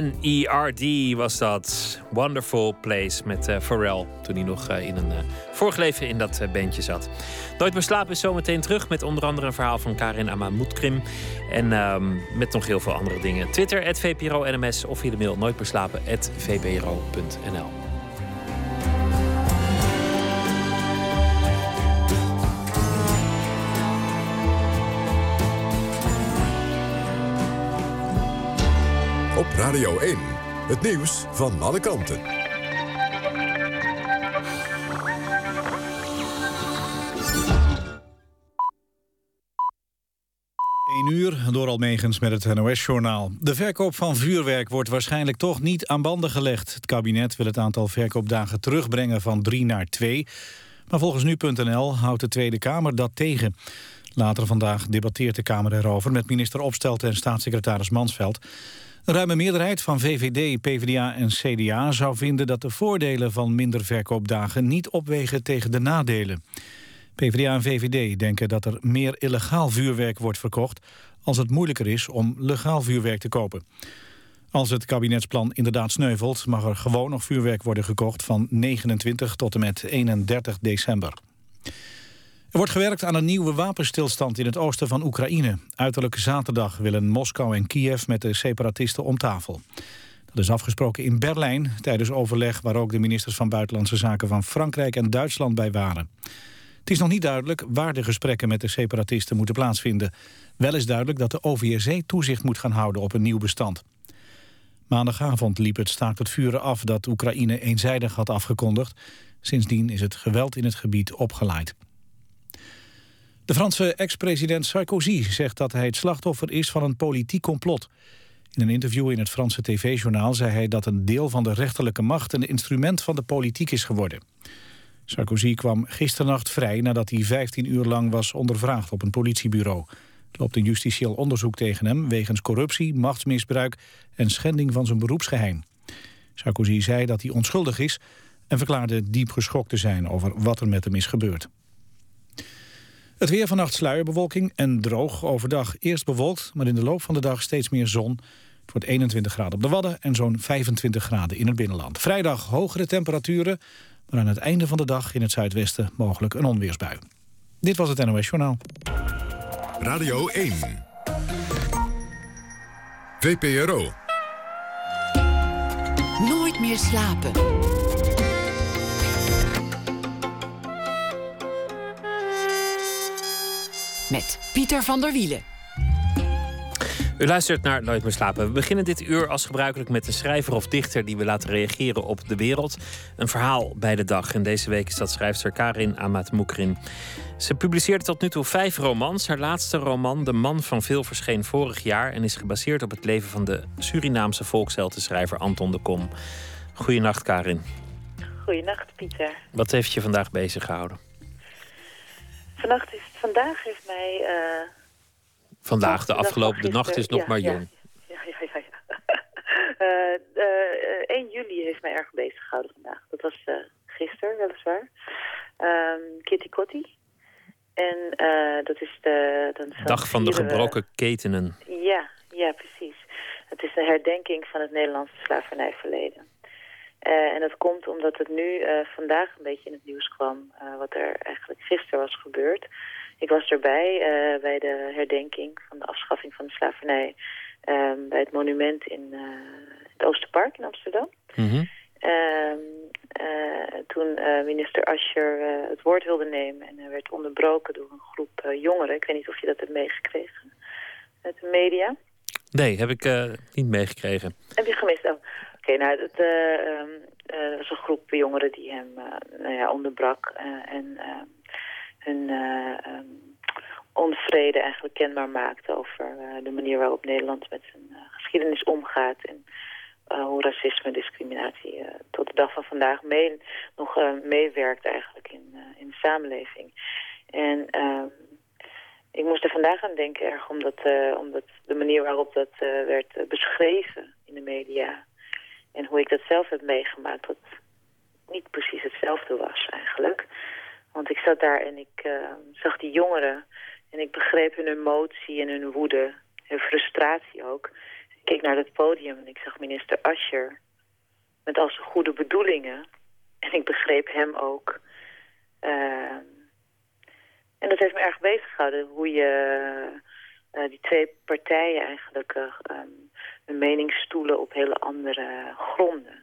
[SPEAKER 4] N-E-R-D was dat. Wonderful Place met uh, Pharrell. Toen hij nog uh, in een uh, vorig leven in dat bandje zat. Nooit meer slapen is zometeen terug. Met onder andere een verhaal van Karin Amamoudkrim. En um, met nog heel veel andere dingen. Twitter, VPRO-NMS of via de mail nooitmeerslapen.vpro.nl
[SPEAKER 2] Radio 1, het nieuws van alle kanten.
[SPEAKER 1] 1 uur door Almegens met het NOS-journaal. De verkoop van vuurwerk wordt waarschijnlijk toch niet aan banden gelegd. Het kabinet wil het aantal verkoopdagen terugbrengen van 3 naar 2. Maar volgens nu.nl houdt de Tweede Kamer dat tegen. Later vandaag debatteert de Kamer erover met minister Opstelten en staatssecretaris Mansveld. Een ruime meerderheid van VVD, PvdA en CDA zou vinden dat de voordelen van minder verkoopdagen niet opwegen tegen de nadelen. PvdA en VVD denken dat er meer illegaal vuurwerk wordt verkocht als het moeilijker is om legaal vuurwerk te kopen. Als het kabinetsplan inderdaad sneuvelt mag er gewoon nog vuurwerk worden gekocht van 29 tot en met 31 december. Er wordt gewerkt aan een nieuwe wapenstilstand in het oosten van Oekraïne. Uiterlijk zaterdag willen Moskou en Kiev met de separatisten om tafel. Dat is afgesproken in Berlijn tijdens overleg waar ook de ministers van Buitenlandse Zaken van Frankrijk en Duitsland bij waren. Het is nog niet duidelijk waar de gesprekken met de separatisten moeten plaatsvinden. Wel is duidelijk dat de OVSE toezicht moet gaan houden op een nieuw bestand. Maandagavond liep het staakt het vuren af dat Oekraïne eenzijdig had afgekondigd. Sindsdien is het geweld in het gebied opgeleid. De Franse ex-president Sarkozy zegt dat hij het slachtoffer is van een politiek complot. In een interview in het Franse tv-journaal zei hij dat een deel van de rechterlijke macht een instrument van de politiek is geworden. Sarkozy kwam gisternacht vrij nadat hij 15 uur lang was ondervraagd op een politiebureau. Er loopt een justitieel onderzoek tegen hem wegens corruptie, machtsmisbruik en schending van zijn beroepsgeheim. Sarkozy zei dat hij onschuldig is en verklaarde diep geschokt te zijn over wat er met hem is gebeurd. Het weer vannacht sluierbewolking en droog overdag. Eerst bewolkt, maar in de loop van de dag steeds meer zon. Het wordt 21 graden op de Wadden en zo'n 25 graden in het binnenland. Vrijdag hogere temperaturen, maar aan het einde van de dag in het zuidwesten mogelijk een onweersbui. Dit was het NOS Journaal.
[SPEAKER 2] Radio 1. VPRO.
[SPEAKER 3] Nooit meer slapen. Met Pieter van der Wielen.
[SPEAKER 4] U luistert naar Nooit meer slapen. We beginnen dit uur als gebruikelijk met een schrijver of dichter die we laten reageren op de wereld. Een verhaal bij de dag. En deze week is dat schrijfster Karin Amat Moukrin. Ze publiceerde tot nu toe vijf romans. Haar laatste roman, De Man van Veel, verscheen vorig jaar en is gebaseerd op het leven van de Surinaamse volksheldenschrijver Anton de Kom. Goedenacht, Karin.
[SPEAKER 8] Goedenacht, Pieter.
[SPEAKER 4] Wat heeft je vandaag bezig gehouden?
[SPEAKER 8] Vannacht is, vandaag heeft mij... Uh,
[SPEAKER 4] vandaag, de afgelopen, de nacht is nog
[SPEAKER 8] ja,
[SPEAKER 4] maar jong.
[SPEAKER 8] Ja, ja, ja. ja, ja. uh, uh, 1 juli heeft mij erg bezig gehouden vandaag. Dat was gisteren, weliswaar. Um, Kitty Kotti. En dat is de... Dan
[SPEAKER 4] Dag van de gebroken ketenen.
[SPEAKER 8] Ja, ja, precies. Het is de herdenking van het Nederlandse slavernijverleden. Uh, en dat komt omdat het nu uh, vandaag een beetje in het nieuws kwam... Uh, wat er eigenlijk gisteren was gebeurd. Ik was erbij bij de herdenking van de afschaffing van de slavernij... bij het monument in het Oosterpark in Amsterdam.
[SPEAKER 4] Mm -hmm.
[SPEAKER 8] toen minister Ascher het woord wilde nemen... en hij werd onderbroken door een groep jongeren. Ik weet niet of je dat hebt meegekregen uit de media.
[SPEAKER 4] Nee, heb ik niet meegekregen.
[SPEAKER 8] Heb je gemist? Oh. Oké, nou, het uh, uh, was een groep jongeren die hem uh, nou ja, onderbrak en hun um, onvrede eigenlijk kenbaar maakte over de manier waarop Nederland met zijn geschiedenis omgaat en hoe racisme en discriminatie tot de dag van vandaag mee, nog meewerkt eigenlijk in, in de samenleving. En ik moest er vandaag aan denken erg omdat, omdat de manier waarop dat werd beschreven in de media en hoe ik dat zelf heb meegemaakt, dat niet precies hetzelfde was eigenlijk. Want ik zat daar en ik uh, zag die jongeren en ik begreep hun emotie en hun woede, hun frustratie ook. ik keek naar het podium en ik zag minister Ascher met al zijn goede bedoelingen. En ik begreep hem ook. Ehm, en dat heeft me erg bezig gehouden. Hoe je uh, die twee partijen eigenlijk uh, hun mening stoelen op hele andere gronden.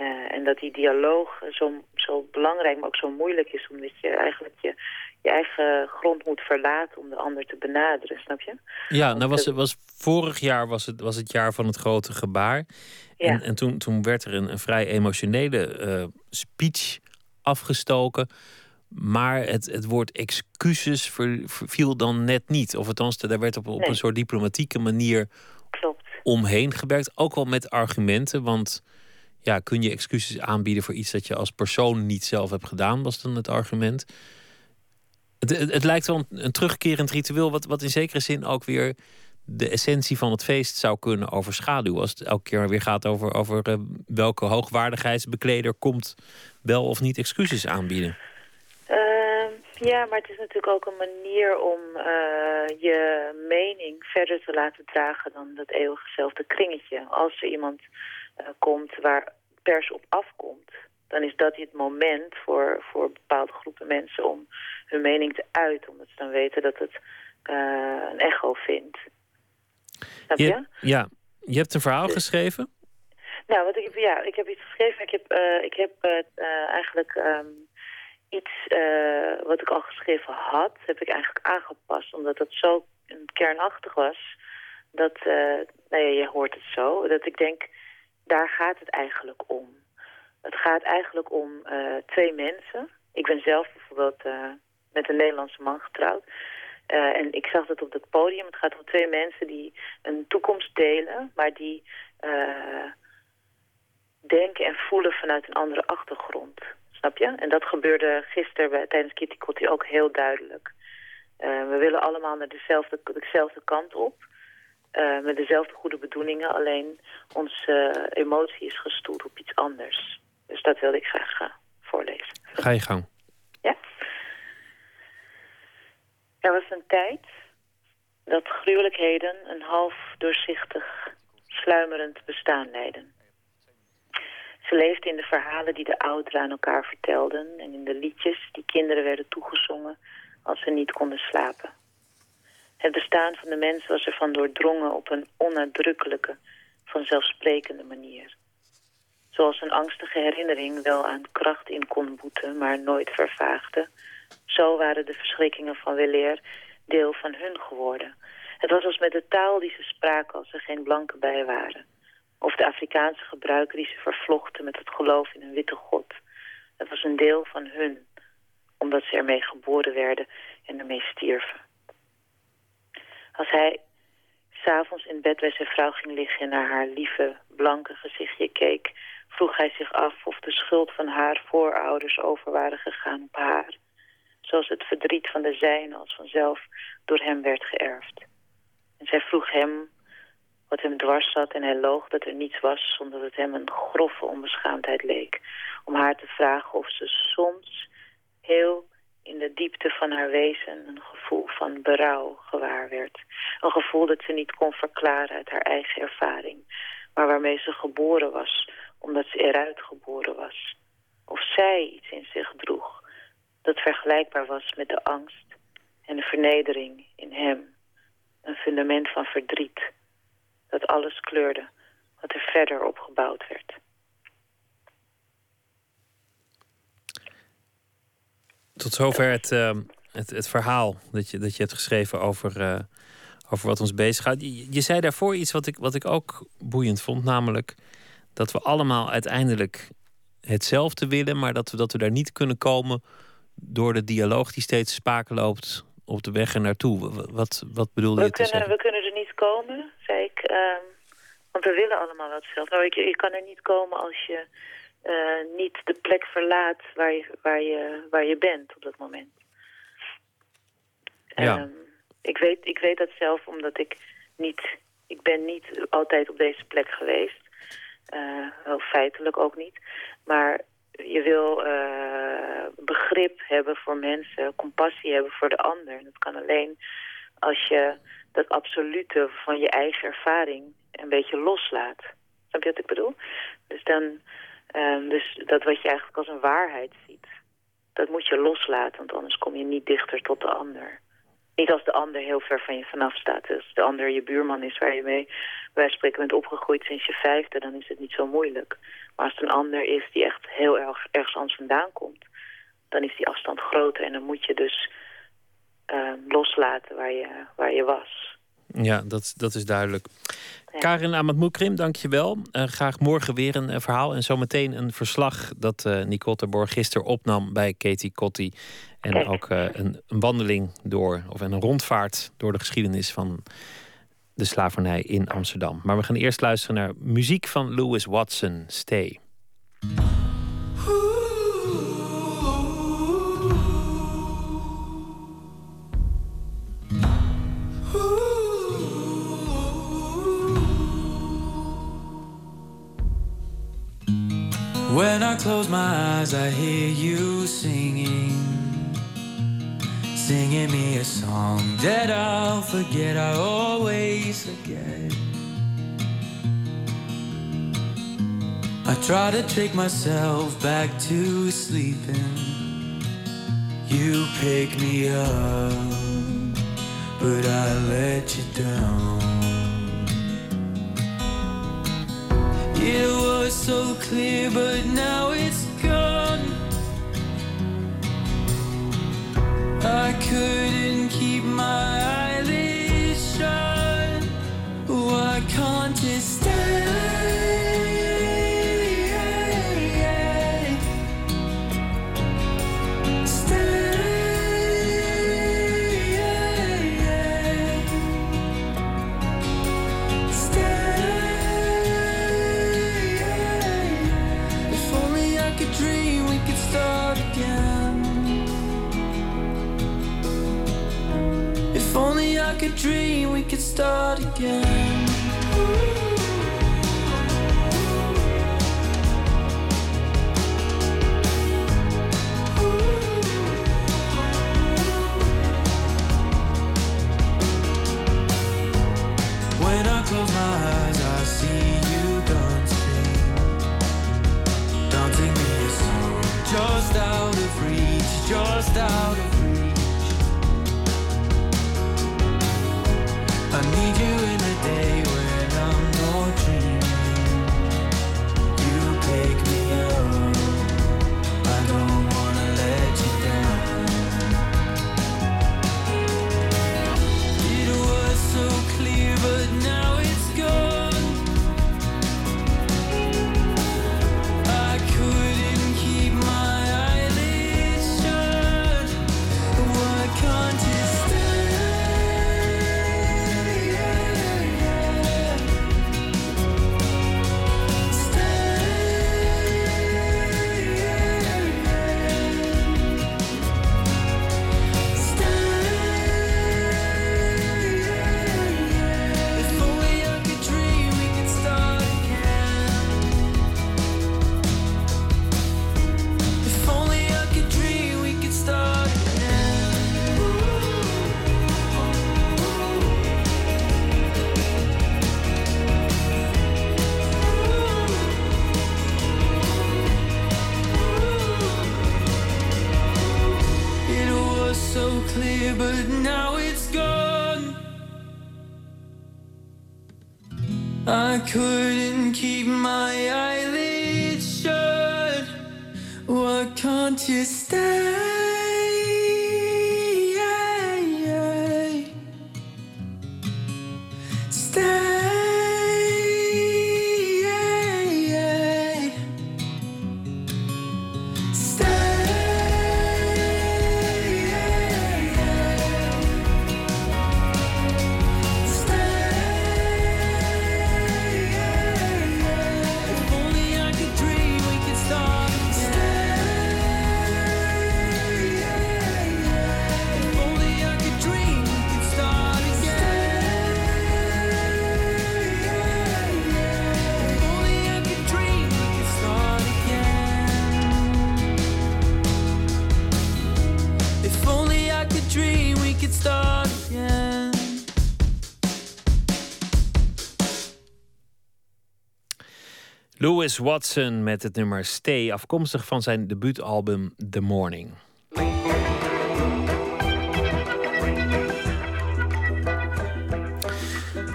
[SPEAKER 8] Uh, en dat die dialoog zo, zo belangrijk, maar ook zo moeilijk is... omdat je eigenlijk je, je eigen grond moet verlaten om de ander te benaderen, snap je?
[SPEAKER 4] Ja, nou was, was, vorig jaar was het, was het jaar van het grote gebaar. Ja. En, en toen, toen werd er een, een vrij emotionele speech afgestoken... Maar het, het woord excuses viel dan net niet. Of althans, daar werd op, op een soort diplomatieke manier
[SPEAKER 8] Klopt.
[SPEAKER 4] Omheen gewerkt. Ook wel met argumenten. Want ja, kun je excuses aanbieden voor iets dat je als persoon niet zelf hebt gedaan, was dan het argument. Het, het, lijkt wel een, terugkerend ritueel, wat, wat in zekere zin ook weer de essentie van het feest zou kunnen overschaduwen. Als het elke keer weer gaat over, over uh, welke hoogwaardigheidsbekleder komt wel of niet excuses aanbieden.
[SPEAKER 8] Ja, maar het is natuurlijk ook een manier om uh, je mening verder te laten dragen dan dat eeuwigzelfde kringetje. Als er iemand uh, komt waar pers op afkomt, dan is dat het moment voor, voor bepaalde groepen mensen om hun mening te uiten. Omdat ze dan weten dat het uh, een echo vindt. Snap je?
[SPEAKER 4] je? Ja, je hebt een verhaal dus, geschreven?
[SPEAKER 8] Nou, wat ik heb, ja, ik heb iets geschreven. Ik heb, ik heb eigenlijk um, iets wat ik al geschreven had, heb ik eigenlijk aangepast. Omdat het zo kernachtig was, dat, nou ja, je hoort het zo, dat ik denk, daar gaat het eigenlijk om. Het gaat eigenlijk om uh, twee mensen. Ik ben zelf bijvoorbeeld uh, met een Nederlandse man getrouwd. Uh, en ik zag dat op het podium. Het gaat om twee mensen die een toekomst delen, maar die denken en voelen vanuit een andere achtergrond. Snap je? En dat gebeurde gisteren bij, tijdens Kitty Kotti ook heel duidelijk. we willen allemaal naar dezelfde, dezelfde kant op. Uh, met dezelfde goede bedoelingen, alleen onze uh, emotie is gestoeld op iets anders. Dus dat wilde ik graag voorlezen.
[SPEAKER 4] Ga je gang.
[SPEAKER 8] Ja. Er was een tijd dat gruwelijkheden een half doorzichtig, sluimerend bestaan leidden. Ze leefden in de verhalen die de ouderen aan elkaar vertelden... en in de liedjes die kinderen werden toegezongen als ze niet konden slapen. Het bestaan van de mens was ervan doordrongen op een onnadrukkelijke, vanzelfsprekende manier. Zoals een angstige herinnering wel aan kracht in kon boeten, maar nooit vervaagde. Zo waren de verschrikkingen van weleer deel van hun geworden. Het was als met de taal die ze spraken als er geen blanken bij waren. Of de Afrikaanse gebruiken die ze vervlochten met het geloof in een witte god. Het was een deel van hun, omdat ze ermee geboren werden en ermee stierven. Als hij s'avonds in bed bij zijn vrouw ging liggen en naar haar lieve, blanke gezichtje keek, vroeg hij zich af of de schuld van haar voorouders over waren gegaan op haar. Zoals het verdriet van de zijne als vanzelf door hem werd geërfd. En zij vroeg hem wat hem dwars zat en hij loog dat er niets was... zonder dat het hem een grove onbeschaamdheid leek... om haar te vragen of ze soms heel in de diepte van haar wezen een gevoel van berouw gewaar werd. Een gevoel dat ze niet kon verklaren uit haar eigen ervaring, maar waarmee ze geboren was, omdat ze eruit geboren was. Of zij iets in zich droeg dat vergelijkbaar was met de angst en de vernedering in hem. Een fundament van verdriet dat alles kleurde wat er verder opgebouwd werd.
[SPEAKER 4] Tot zover het, uh, het, het, verhaal dat je, dat je hebt geschreven over, uh, over wat ons bezighoudt. Je, je zei daarvoor iets wat ik, wat ik ook boeiend vond, namelijk dat we allemaal uiteindelijk hetzelfde willen, maar dat we, dat we daar niet kunnen komen door de dialoog die steeds spaken loopt op de weg er naartoe. Wat, wat bedoelde
[SPEAKER 8] we
[SPEAKER 4] je
[SPEAKER 8] kunnen? We kunnen er niet komen, zei ik. Uh, want we willen allemaal wel hetzelfde. Nou, je, je kan er niet komen als je uh, niet de plek verlaat waar je, waar, je, waar je bent op dat moment.
[SPEAKER 4] Ja.
[SPEAKER 8] Um, ik, weet, ik weet dat zelf omdat ik niet... Ik ben niet altijd op deze plek geweest. Uh, wel feitelijk ook niet. Maar je wil uh, begrip hebben voor mensen, compassie hebben voor de ander. Dat kan alleen als je dat absolute van je eigen ervaring een beetje loslaat. Snap je wat ik bedoel? Dus, dan, um, dus dat wat je eigenlijk als een waarheid ziet, dat moet je loslaten, want anders kom je niet dichter tot de ander. Niet als de ander heel ver van je vanaf staat. Dus de ander je buurman is waar je mee spreken bent opgegroeid sinds je vijfde, dan is het niet zo moeilijk. Maar als het een ander is die echt heel erg ergens anders vandaan komt, dan is die afstand groter en dan moet je dus uh, loslaten waar je, waar je was.
[SPEAKER 4] Ja, dat, dat is duidelijk. Ja. Karin Amatmoekrim, dank je wel. Uh, graag morgen weer een, verhaal en zometeen een verslag dat uh, Nicole Terborg gisteren opnam bij Katie Kotti. En Kijk. ook een, een, wandeling door, of een rondvaart door de geschiedenis van de slavernij in Amsterdam. Maar we gaan eerst luisteren naar muziek van Louis Watson, Stay.
[SPEAKER 9] When I close my eyes, I hear you singing. Singing me a song that I'll forget, I always forget. I try to trick myself back to sleeping. You pick me up, but I let you down. It was so clear, but now it's gone. I couldn't keep my eyelids shut. Why can't you stay? A dream, we could start again.
[SPEAKER 4] Watson met het nummer Stay, afkomstig van zijn debuutalbum The Morning.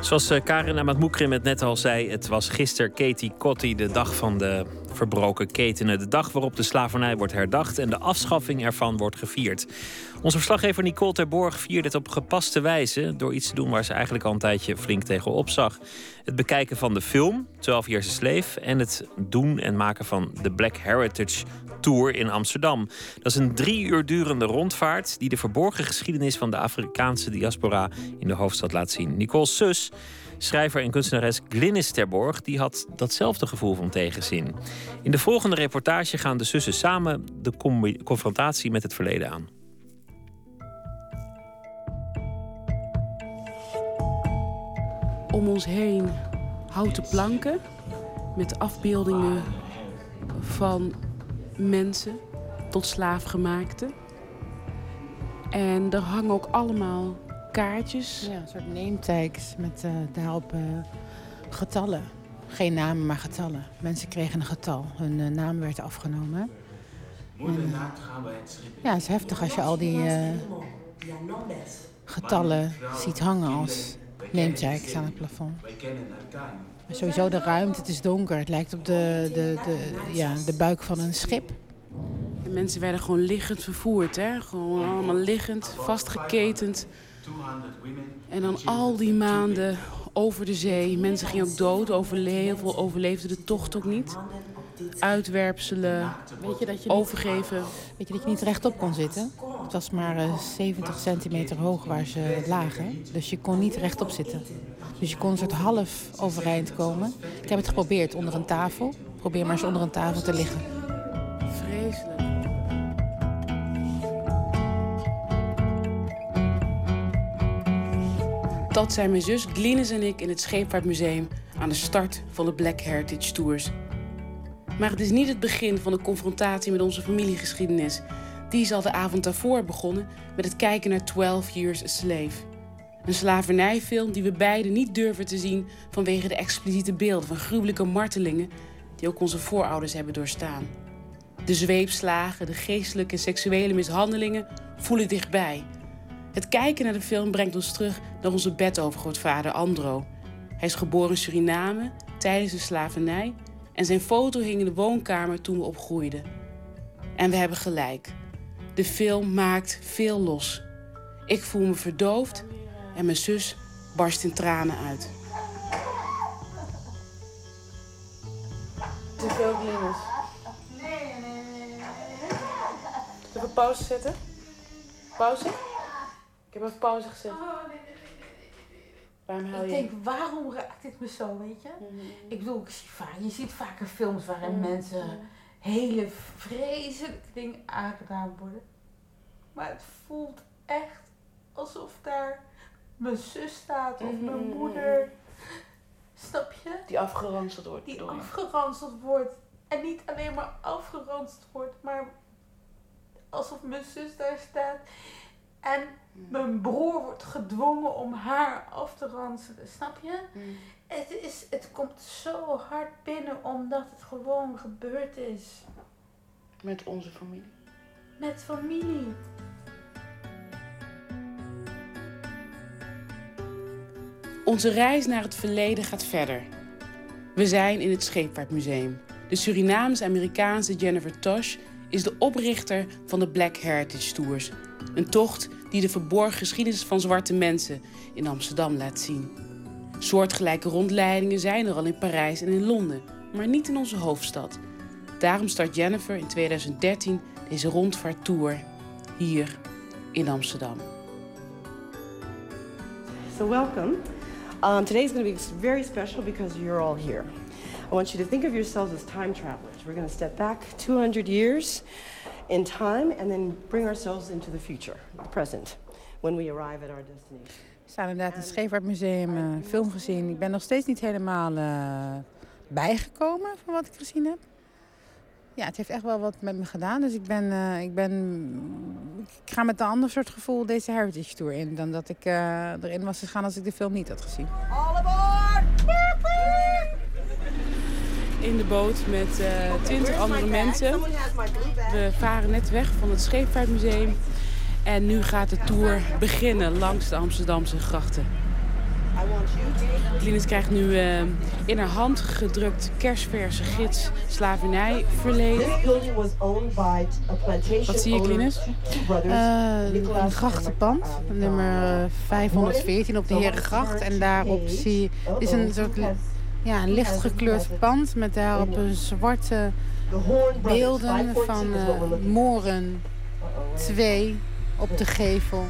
[SPEAKER 4] Zoals eh, Karin Amatmoekrim het net al zei, het was gisteren Katie Kotti, de dag van de verbroken ketenen. De dag waarop de slavernij wordt herdacht en de afschaffing ervan wordt gevierd. Onze verslaggever Nicole Terborg vierde dit op gepaste wijze... door iets te doen waar ze eigenlijk al een tijdje flink tegenop zag. Het bekijken van de film, 12 Years a Slave... en het doen en maken van de Black Heritage Tour in Amsterdam. Dat is een drie uur durende rondvaart... die de verborgen geschiedenis van de Afrikaanse diaspora... in de hoofdstad laat zien. Nicole Sus schrijver en kunstenares Glynis Terborg die had datzelfde gevoel van tegenzin. In de volgende reportage gaan de zussen samen de confrontatie met het verleden aan.
[SPEAKER 10] Om ons heen houten planken met afbeeldingen van mensen tot slaafgemaakte. En er hangen ook allemaal kaartjes.
[SPEAKER 11] Ja, een soort name tags met eh, daarop eh, getallen. Geen namen, maar getallen. Mensen kregen een getal. Hun eh, naam werd afgenomen. En, ja, het is heftig als je al die eh, getallen ziet hangen als name tags aan het plafond. Maar sowieso de ruimte, het is donker. Het lijkt op de, de, de, ja, de buik van een schip.
[SPEAKER 10] De mensen werden gewoon liggend vervoerd, hè? Gewoon allemaal liggend, vastgeketend. En dan al die maanden over de zee. Mensen gingen ook dood, overleven, overleefden de tocht ook niet. Uitwerpselen,
[SPEAKER 11] Weet je dat je,
[SPEAKER 10] overgeven.
[SPEAKER 11] weet je dat je niet rechtop kon zitten? Het was maar eh, 70 centimeter hoog waar ze lagen. Dus je kon niet rechtop zitten. Dus je kon een soort half overeind komen. Ik heb het geprobeerd onder een tafel. Probeer maar eens onder een tafel te liggen.
[SPEAKER 10] Vreselijk. Dat zijn mijn zus Glynis en ik in het Scheepvaartmuseum aan de start van de Black Heritage Tours. Maar het is niet het begin van de confrontatie met onze familiegeschiedenis. Die is al de avond daarvoor begonnen met het kijken naar 12 Years a Slave. Een slavernijfilm die we beiden niet durven te zien vanwege de expliciete beelden van gruwelijke martelingen die ook onze voorouders hebben doorstaan. De zweepslagen, de geestelijke en seksuele mishandelingen voelen dichtbij. Het kijken naar de film brengt ons terug naar onze bedovergrootvader Andro. Hij is geboren in Suriname tijdens de slavernij en zijn foto hing in de woonkamer toen we opgroeiden. En we hebben gelijk. De film maakt veel los. Ik voel me verdoofd en mijn zus barst in tranen uit. Te veel glimmers. Zullen we pauze zetten? Pauze? Ik heb even pauze gezet. Waarom
[SPEAKER 11] Ik denk, waarom raakt dit me zo, weet je? Ik bedoel, ik zie vaak, je ziet vaker films waarin mensen hele vreselijke dingen aangedaan worden. Maar het voelt echt alsof daar mijn zus staat of mijn
[SPEAKER 10] Mhm.
[SPEAKER 11] moeder. Snap je?
[SPEAKER 10] Die afgeranseld wordt.
[SPEAKER 11] Die afgeranseld wordt. En niet alleen maar afgeranseld wordt, maar alsof mijn zus daar staat. En mijn broer wordt gedwongen om haar af te ranselen. Snap je?
[SPEAKER 10] Mm.
[SPEAKER 11] Het, is, het komt zo hard binnen omdat het gewoon gebeurd is.
[SPEAKER 10] Met onze familie.
[SPEAKER 11] Met familie.
[SPEAKER 10] Onze reis naar het verleden gaat verder. We zijn in het Scheepvaartmuseum. De Surinaams-Amerikaanse Jennifer Tosh is de oprichter van de Black Heritage Tours. Een tocht die de verborgen geschiedenis van zwarte mensen in Amsterdam laat zien. Soortgelijke rondleidingen zijn er al in Parijs en in Londen, maar niet in onze hoofdstad. Daarom start Jennifer in 2013 deze rondvaarttour hier in Amsterdam.
[SPEAKER 12] So welcome. Um, today is going to be very special because you're all here. I want you to think of yourselves as time travelers. We're going to step back 200 years in time and then bring ourselves into the future, the present, when we arrive at our destination.
[SPEAKER 11] We staan inderdaad in het Scheepvaartmuseum, eh, film gezien. Ik ben nog steeds niet helemaal eh, bijgekomen van wat ik gezien heb. Ja, het heeft echt wel wat met me gedaan. Dus ik ben, eh, ik ben, ik ga met een ander soort gevoel deze Heritage Tour in dan dat ik eh, erin was gegaan als ik de film niet had gezien.
[SPEAKER 10] In de boot met eh, twintig andere mensen. We varen net weg van het Scheepvaartmuseum. En nu gaat de tour beginnen langs de Amsterdamse grachten. Linus krijgt nu eh, in haar hand gedrukt kerstverse gids slavernij verleden. Wat zie je, Linus?
[SPEAKER 11] Eh, een grachtenpand, nummer 514 op de Herengracht. En daarop zie je, is een soort ja, een licht gekleurd pand met daarop een zwarte beelden van eh, moren 2 op de gevel.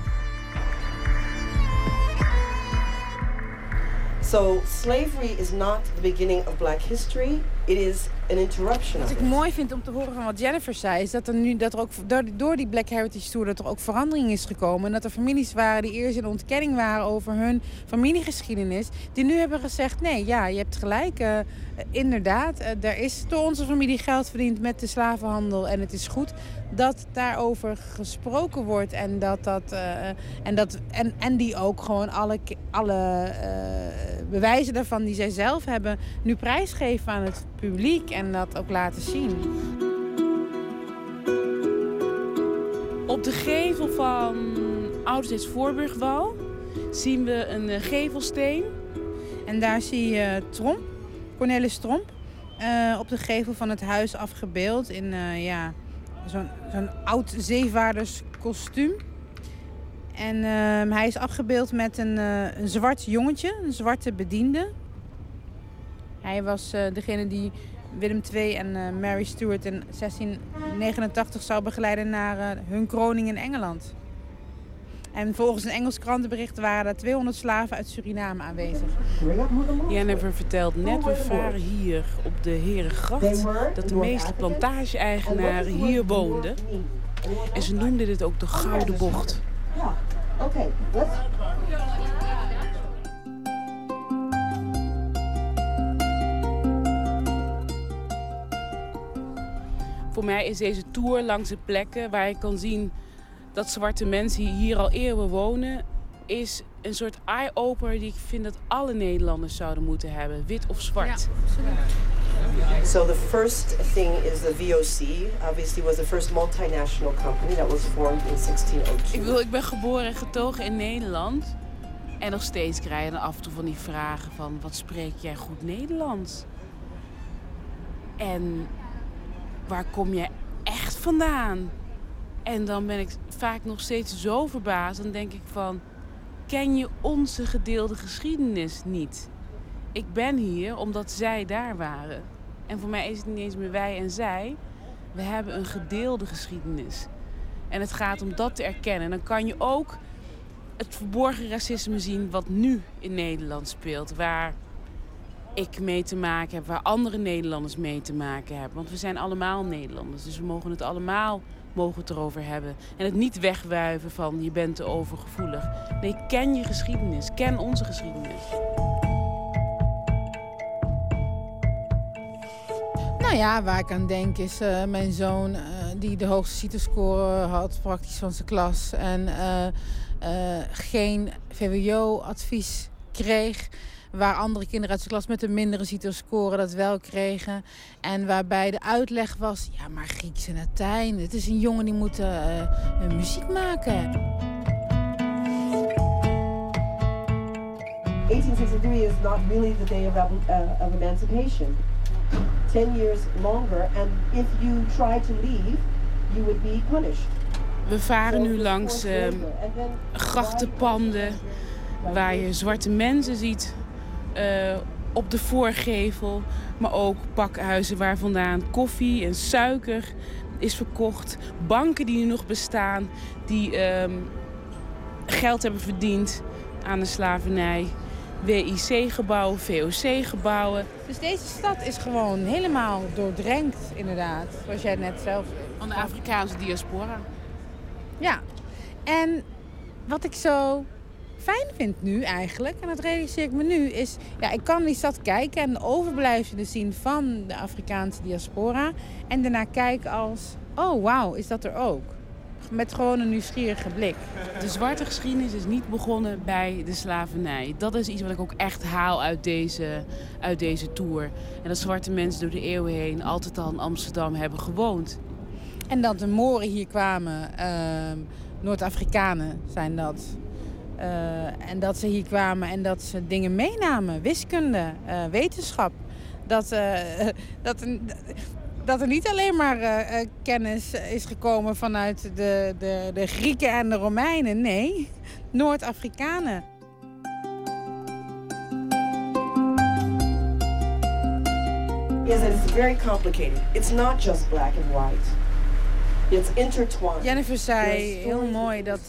[SPEAKER 12] So slavery is not the beginning of black history. It is an interruption
[SPEAKER 11] Wat ik mooi vind om te horen van wat Jennifer zei, is dat er nu dat er ook door, die Black Heritage Tour dat er ook verandering is gekomen. En dat er families waren die eerst in ontkenning waren over hun familiegeschiedenis, die nu hebben gezegd: nee, ja, je hebt gelijk. eh, eh, inderdaad, eh, er is door onze familie geld verdiend met de slavenhandel. En het is goed dat daarover gesproken wordt. En, dat dat, en, dat, en, en die ook gewoon alle, alle bewijzen daarvan die zij zelf hebben, nu prijsgeven aan het publiek. En dat ook laten zien.
[SPEAKER 10] Op de gevel van Oudesteeds Voorburgwal zien we een eh, gevelsteen.
[SPEAKER 11] En daar zie je Tromp, Cornelis Tromp, eh, op de gevel van het huis afgebeeld in eh, ja, zo'n zo'n oud zeevaarderskostuum. En ehm, hij is afgebeeld met een, eh, een zwart jongetje, een zwarte bediende. Hij was eh, degene die Willem II en eh, Mary Stuart in 1689 zou begeleiden naar eh, hun kroning in Engeland. En volgens een Engels krantenbericht waren er 200 slaven uit Suriname aanwezig.
[SPEAKER 10] Jennifer vertelt net, we varen hier op de Herengracht, dat de meeste plantage-eigenaren hier woonden. En ze noemden dit ook de Gouden Bocht.
[SPEAKER 12] Okay, let's
[SPEAKER 10] Voor mij is deze tour langs de plekken waar je kan zien dat zwarte mensen hier al eeuwen wonen, is een soort eye-opener die ik vind dat alle Nederlanders zouden moeten hebben, wit of zwart.
[SPEAKER 12] So the first thing is the VOC. Obviously, was the first multinational company that was formed in 1602.
[SPEAKER 10] Ik bedoel, ik ben geboren en getogen in Nederland. En nog steeds krijg je dan af en toe van die vragen van... wat spreek jij goed Nederlands? En waar kom je echt vandaan? En dan ben ik vaak nog steeds zo verbaasd. Dan denk ik van, ken je onze gedeelde geschiedenis niet? Ik ben hier omdat zij daar waren. En voor mij is het niet eens meer wij en zij. We hebben een gedeelde geschiedenis. En het gaat om dat te erkennen. En dan kan je ook het verborgen racisme zien wat nu in Nederland speelt. Waar ik mee te maken heb, waar andere Nederlanders mee te maken hebben. Want we zijn allemaal Nederlanders, dus we mogen het allemaal mogen erover hebben. En het niet wegwuiven van je bent te overgevoelig. Nee, ken je geschiedenis, ken onze geschiedenis.
[SPEAKER 11] Nou ja, waar ik aan denk is eh, mijn zoon eh, die de hoogste CITO-score had praktisch van zijn klas. En eh, geen VWO-advies kreeg. Waar andere kinderen uit zijn klas met een mindere CITO-score dat wel kregen. En waarbij de uitleg was, ja maar Grieks en Latijn. Het is een jongen die moet eh, eh, muziek maken.
[SPEAKER 12] 1863 is not really the day of, eman- uh, of emancipation. Ten years longer, and if you try to leave, you would be punished.
[SPEAKER 10] We varen nu langs eh, grachtenpanden waar je zwarte mensen ziet eh, op de voorgevel. Maar ook pakhuizen waar vandaan koffie en suiker is verkocht. Banken die nu nog bestaan, die ehm, geld hebben verdiend aan de slavernij. WIC-gebouwen, VOC-gebouwen.
[SPEAKER 11] Dus deze stad is gewoon helemaal doordrenkt, inderdaad. Zoals jij net zelf
[SPEAKER 10] Van de Afrikaanse diaspora.
[SPEAKER 11] Ja, en wat ik zo fijn vind nu eigenlijk, en dat realiseer ik me nu, is... Ja, ik kan die stad kijken en de overblijfselen zien van de Afrikaanse diaspora. En daarna kijken als, oh wauw, is dat er ook? met gewoon een nieuwsgierige blik.
[SPEAKER 10] De zwarte geschiedenis is niet begonnen bij de slavernij. Dat is iets wat ik ook echt haal uit deze, uit deze tour. En dat zwarte mensen door de eeuwen heen altijd al in Amsterdam hebben gewoond.
[SPEAKER 11] En dat de Moren hier kwamen, ehm, Noord-Afrikanen zijn dat. Eh, en dat ze hier kwamen en dat ze dingen meenamen. Wiskunde, eh, wetenschap. Dat, eh, dat, er, dat er niet alleen maar kennis is gekomen vanuit de, de, de Grieken en de Romeinen. Nee, Noord-Afrikanen.
[SPEAKER 12] Is that it's very complicated. It's not just black and white. It's intertwined.
[SPEAKER 11] Jennifer zei heel mooi dat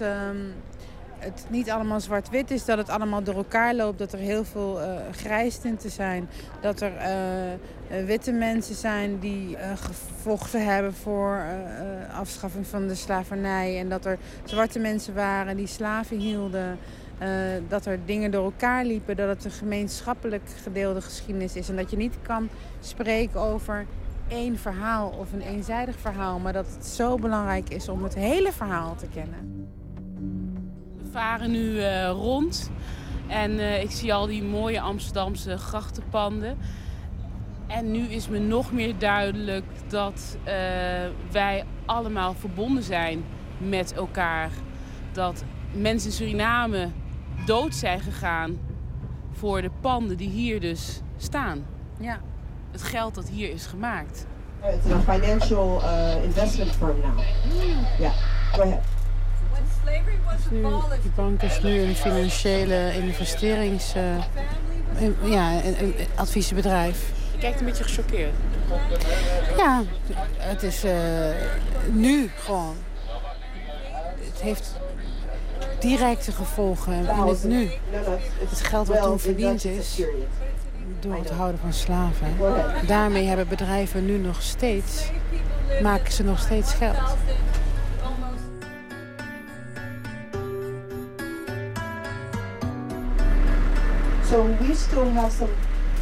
[SPEAKER 11] het niet allemaal zwart-wit is, dat het allemaal door elkaar loopt, dat er heel veel eh grijstinten zijn, dat er eh, eh, witte mensen zijn die gevochten hebben voor afschaffing van de slavernij en dat er zwarte mensen waren die slaven hielden. dat er dingen door elkaar liepen, dat het een gemeenschappelijk gedeelde geschiedenis is. En dat je niet kan spreken over één verhaal of een eenzijdig verhaal, maar dat het zo belangrijk is om het hele verhaal te kennen.
[SPEAKER 10] We varen nu eh, rond en eh, ik zie al die mooie Amsterdamse grachtenpanden. En nu is me nog meer duidelijk dat eh, wij allemaal verbonden zijn met elkaar. Dat mensen in Suriname dood zijn gegaan voor de panden die hier dus staan.
[SPEAKER 11] Ja.
[SPEAKER 10] Het geld dat hier is gemaakt.
[SPEAKER 12] It's a financial uh, investment firm now. Yeah, go ahead.
[SPEAKER 11] Nu, die bank is nu een financiële investerings... eh, ja, een, een adviesbedrijf.
[SPEAKER 10] Je kijkt een beetje gechoqueerd.
[SPEAKER 11] Ja, het is eh, nu gewoon. Het heeft directe gevolgen in het nu. Het geld wat toen verdiend is door het houden van slaven. Daarmee hebben bedrijven nu nog steeds, maken ze nog steeds geld.
[SPEAKER 12] So we still have some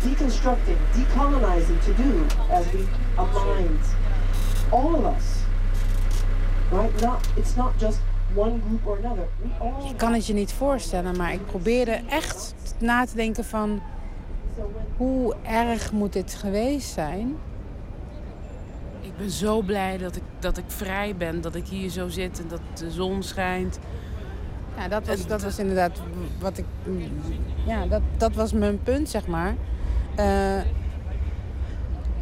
[SPEAKER 12] deconstructing, decolonizing to do as we align all of us. Right? Not it's not just one group or another. We all
[SPEAKER 11] Je kan het je niet voorstellen, maar ik probeerde echt na te denken van... hoe erg moet dit geweest zijn?
[SPEAKER 10] Ik ben zo blij dat ik, dat ik vrij ben, dat ik hier zo zit en dat de zon schijnt.
[SPEAKER 11] Ja, dat was, dat was inderdaad wat ik. Ja, dat, dat was mijn punt, zeg maar. Eh,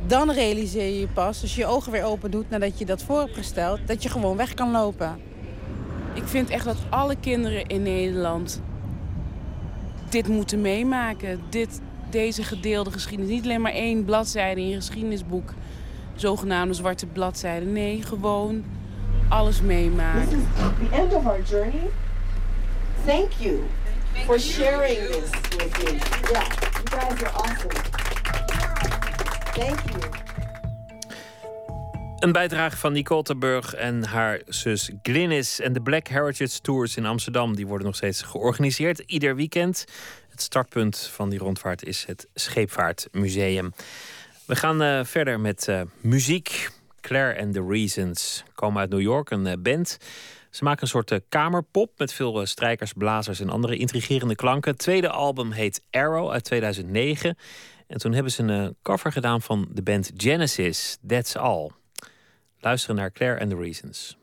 [SPEAKER 11] dan realiseer je je pas, als je je ogen weer open doet nadat je dat voor hebt gesteld, dat je gewoon weg kan lopen.
[SPEAKER 10] Ik vind echt dat alle kinderen in Nederland dit moeten meemaken. Dit, deze gedeelde geschiedenis. Niet alleen maar één bladzijde in je geschiedenisboek. Zogenaamde zwarte bladzijde. Nee, gewoon alles
[SPEAKER 12] This
[SPEAKER 10] meemaken.
[SPEAKER 12] is the end of our journey. Thank you for sharing this with me. Yeah, you guys are awesome. Thank you.
[SPEAKER 4] Een bijdrage van Nicole Terburg en haar zus Glynis. En de Black Heritage Tours in Amsterdam die worden nog steeds georganiseerd. Ieder weekend. Het startpunt van die rondvaart is het Scheepvaartmuseum. We gaan eh, verder met eh, muziek. Claire and the Reasons komen uit New York, een eh, band. Ze maken een soort eh, kamerpop met veel eh, strijkers, blazers en andere intrigerende klanken. Het tweede album heet Arrow uit 2009. En toen hebben ze een eh, cover gedaan van de band Genesis, That's All. Luisteren naar Claire and the Reasons.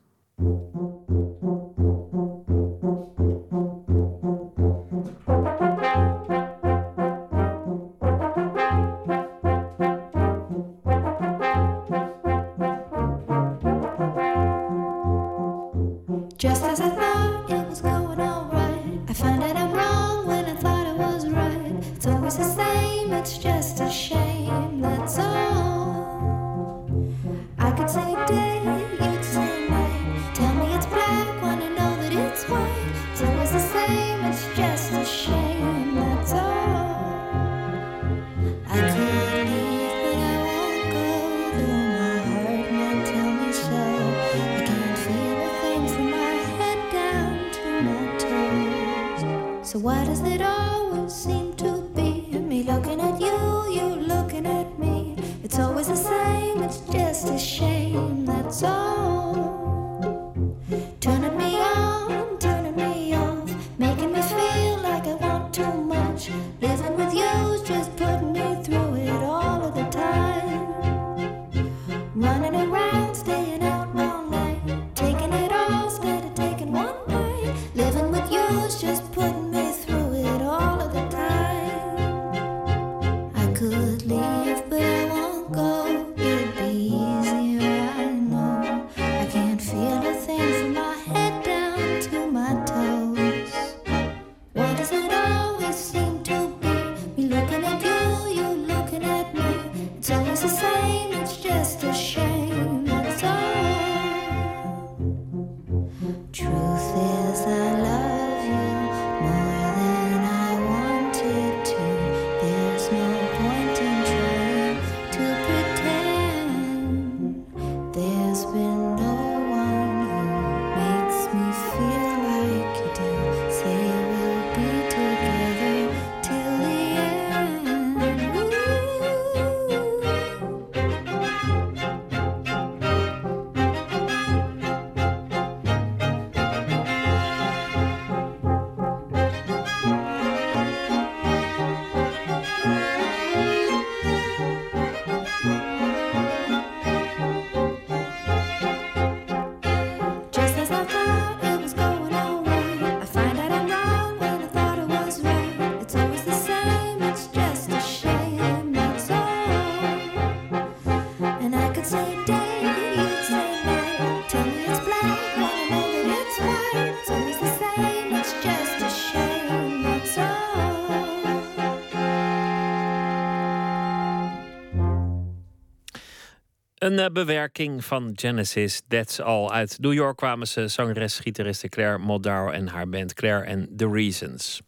[SPEAKER 4] Een eh, bewerking van Genesis, That's All. Uit New York kwamen ze zangeres, gitariste Claire Moldau en haar band Claire and The Reasons.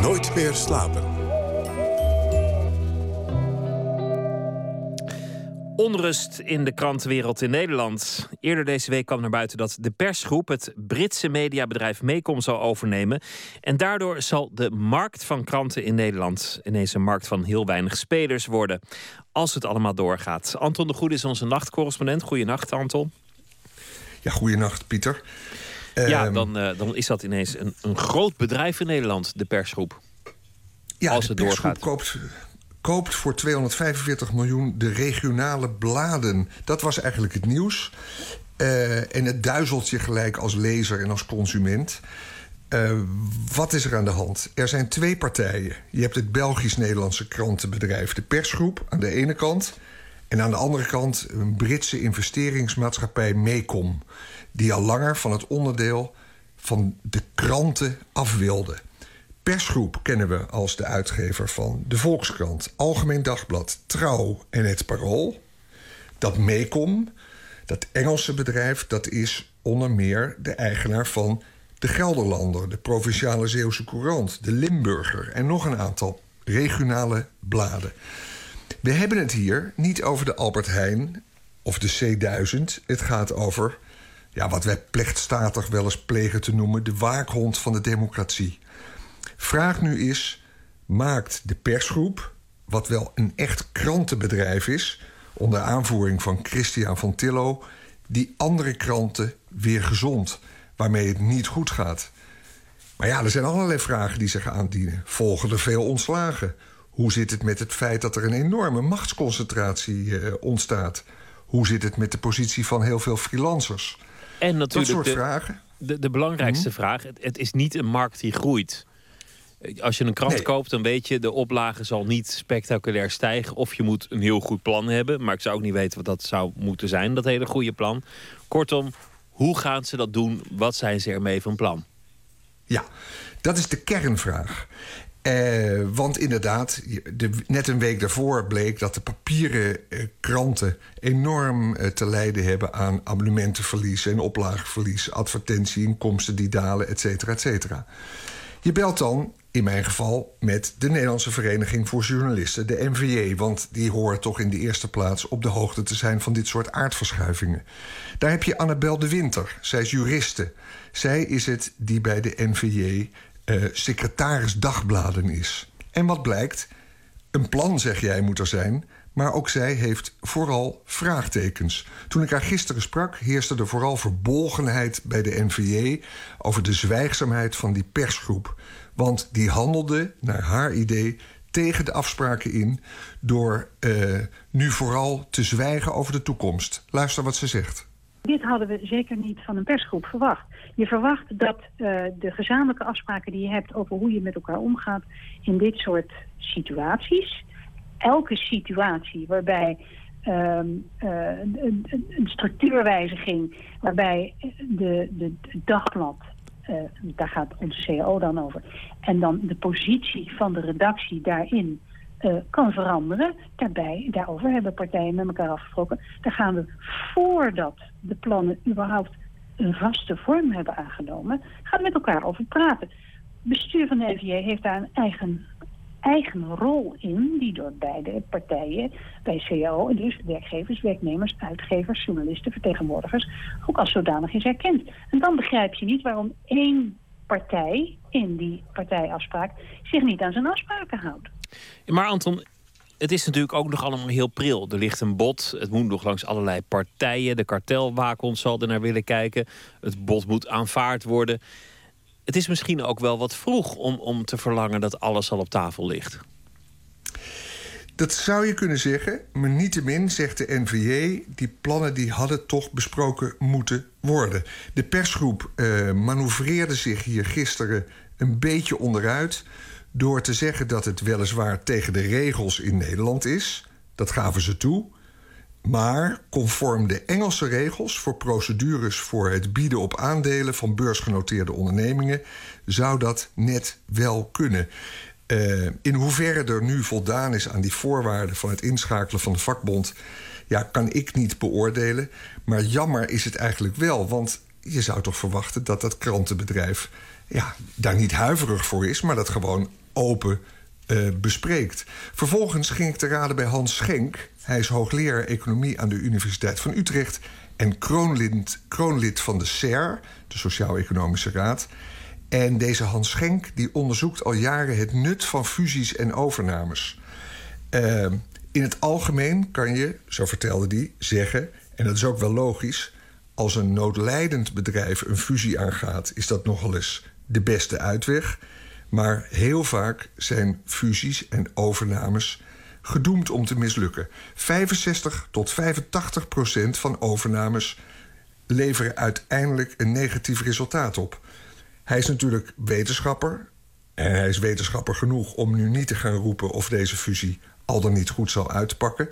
[SPEAKER 2] Nooit meer slapen.
[SPEAKER 4] Onrust in de krantenwereld in Nederland. Eerder deze week kwam naar buiten dat de persgroep het Britse mediabedrijf Mecom zal overnemen. En daardoor zal de markt van kranten in Nederland ineens een markt van heel weinig spelers worden. Als het allemaal doorgaat. Anton de Goede is onze nachtcorrespondent. Goedenacht, Anton.
[SPEAKER 13] Ja, goeienacht, Pieter.
[SPEAKER 4] ja,
[SPEAKER 13] Ehm,
[SPEAKER 4] dan, eh, dan is dat ineens een, een groot bedrijf in Nederland, de persgroep.
[SPEAKER 13] ja,
[SPEAKER 4] als
[SPEAKER 13] de
[SPEAKER 4] het
[SPEAKER 13] persgroep
[SPEAKER 4] doorgaat.
[SPEAKER 13] Koopt, koopt voor 245 miljoen de regionale bladen. Dat was eigenlijk het nieuws. Eh, en het duizelt je gelijk als lezer en als consument. Eh, wat is er aan de hand? Er zijn twee partijen. Je hebt het Belgisch-Nederlandse krantenbedrijf De Persgroep aan de ene kant... en aan de andere kant een Britse investeringsmaatschappij Mecom... die al langer van het onderdeel van de kranten af wilde. Persgroep kennen we als de uitgever van De Volkskrant... Algemeen Dagblad, Trouw en Het Parool. Dat Mecom, dat Engelse bedrijf, dat is onder meer de eigenaar van de Gelderlander, de Provinciale Zeeuwse Courant, de Limburger en nog een aantal regionale bladen. We hebben het hier niet over de Albert Heijn of de C1000. Het gaat over ja, wat wij plechtstatig wel eens plegen te noemen de waakhond van de democratie. Vraag nu is: maakt de persgroep, wat wel een echt krantenbedrijf is, onder aanvoering van Christian van Tillo, die andere kranten weer gezond, waarmee het niet goed gaat? Maar ja, er zijn allerlei vragen die zich aandienen. Volgen er veel ontslagen? Hoe zit het met het feit dat er een enorme machtsconcentratie eh, ontstaat? Hoe zit het met de positie van heel veel freelancers?
[SPEAKER 4] En natuurlijk
[SPEAKER 13] soort
[SPEAKER 4] de,
[SPEAKER 13] vragen.
[SPEAKER 4] De, de belangrijkste
[SPEAKER 13] Mhm.
[SPEAKER 4] vraag: het, het is niet een markt die groeit. Als je een krant
[SPEAKER 13] Nee.
[SPEAKER 4] koopt, dan weet je, de oplage zal niet spectaculair stijgen. Of je moet een heel goed plan hebben. Maar ik zou ook niet weten wat dat zou moeten zijn, dat hele goede plan. Kortom, hoe gaan ze dat doen? Wat zijn ze ermee van plan?
[SPEAKER 13] Ja, dat is de kernvraag. Eh, want inderdaad, de, net een week daarvoor bleek dat de papieren eh, kranten enorm eh, te lijden hebben aan abonnementenverlies en oplageverlies, advertentieinkomsten die dalen, et cetera, et cetera. Je belt dan, in mijn geval, met de Nederlandse Vereniging voor Journalisten, de NVJ, want die horen toch in de eerste plaats op de hoogte te zijn van dit soort aardverschuivingen. Daar heb je Annabel de Winter, zij is juriste. Zij is het die bij de NVJ eh, secretaris dagbladen is. En wat blijkt? Een plan, zeg jij, moet er zijn. Maar ook zij heeft vooral vraagtekens. Toen ik haar gisteren sprak, heerste er vooral verbolgenheid bij de NVJ over de zwijgzaamheid van die persgroep. Want die handelde, naar haar idee, tegen de afspraken in door eh, nu vooral te zwijgen over de toekomst. Luister wat ze zegt.
[SPEAKER 14] Dit hadden we zeker niet van een persgroep verwacht. Je verwacht dat eh, de gezamenlijke afspraken die je hebt over hoe je met elkaar omgaat in dit soort situaties, elke situatie waarbij ehm, eh, een, structuurwijziging, waarbij de, de, dagblad, eh, daar gaat onze CAO dan over, en dan de positie van de redactie daarin eh, kan veranderen. Daarbij, daarover hebben partijen met elkaar afgesproken. Daar gaan we voordat de plannen überhaupt een vaste vorm hebben aangenomen, gaan we met elkaar over praten. Het bestuur van de NVJ heeft daar een eigen, eigen rol in, die door beide partijen, bij CAO, en dus werkgevers, werknemers, uitgevers, journalisten, vertegenwoordigers, ook als zodanig is erkend. En dan begrijp je niet waarom één partij in die partijafspraak zich niet aan zijn afspraken houdt.
[SPEAKER 4] Maar Anton, het is natuurlijk ook nog allemaal heel pril. Er ligt een bod, het moet nog langs allerlei partijen. De kartelwaakhond zal er naar willen kijken. Het bod moet aanvaard worden. Het is misschien ook wel wat vroeg om, om te verlangen dat alles al op tafel ligt.
[SPEAKER 13] Dat zou je kunnen zeggen, maar niettemin zegt de NVJ... die plannen die hadden toch besproken moeten worden. De persgroep eh, manoeuvreerde zich hier gisteren een beetje onderuit... door te zeggen dat het weliswaar tegen de regels in Nederland is. Dat gaven ze toe. Maar conform de Engelse regels voor procedures voor het bieden op aandelen van beursgenoteerde ondernemingen zou dat net wel kunnen. Eh, in hoeverre er nu voldaan is aan die voorwaarden van het inschakelen van de vakbond, ja, kan ik niet beoordelen. Maar jammer is het eigenlijk wel, want je zou toch verwachten dat dat krantenbedrijf ja, daar niet huiverig voor is, maar dat gewoon open eh, bespreekt. Vervolgens ging ik te raden bij Hans Schenk. Hij is hoogleraar economie aan de Universiteit van Utrecht en kroonlid, kroonlid van de SER, de Sociaal-Economische Raad. En deze Hans Schenk die onderzoekt al jaren het nut van fusies en overnames. Uh, in het algemeen kan je, zo vertelde hij, zeggen, en dat is ook wel logisch, als een noodlijdend bedrijf een fusie aangaat, is dat nogal eens de beste uitweg. Maar heel vaak zijn fusies en overnames gedoemd om te mislukken. 65 tot 85 procent van overnames leveren uiteindelijk een negatief resultaat op. Hij is natuurlijk wetenschapper. En hij is wetenschapper genoeg om nu niet te gaan roepen of deze fusie al dan niet goed zal uitpakken.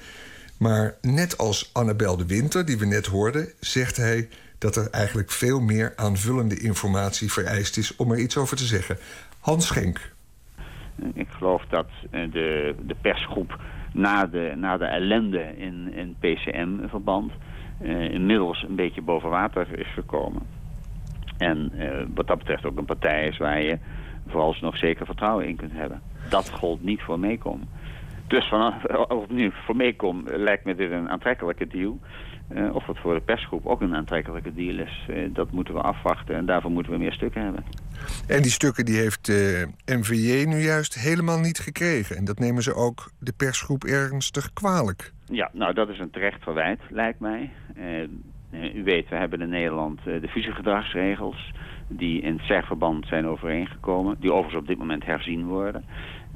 [SPEAKER 13] Maar net als Annabel de Winter, die we net hoorden, zegt hij dat er eigenlijk veel meer aanvullende informatie vereist is om er iets over te zeggen. Hans Schenk.
[SPEAKER 15] Ik geloof dat eh, de, de persgroep na de, na de ellende in, in PCM-verband uh, inmiddels een beetje boven water is gekomen. En uh, wat dat betreft ook een partij is waar je vooralsnog zeker vertrouwen in kunt hebben. Dat gold niet voor meekomen. Dus vanaf of nu voor meekom lijkt me dit een aantrekkelijke deal. Uh, of het voor de persgroep ook een aantrekkelijke deal is, uh, dat moeten we afwachten. En daarvoor moeten we meer stukken hebben.
[SPEAKER 13] En die stukken die heeft uh, MVJ nu juist helemaal niet gekregen. En dat nemen ze ook de persgroep ernstig kwalijk.
[SPEAKER 15] Ja, nou dat is een terecht verwijt, lijkt mij. u weet, we hebben in Nederland de fusiegedragsregels... die in het SER-verband zijn overeengekomen. Die overigens op dit moment herzien worden.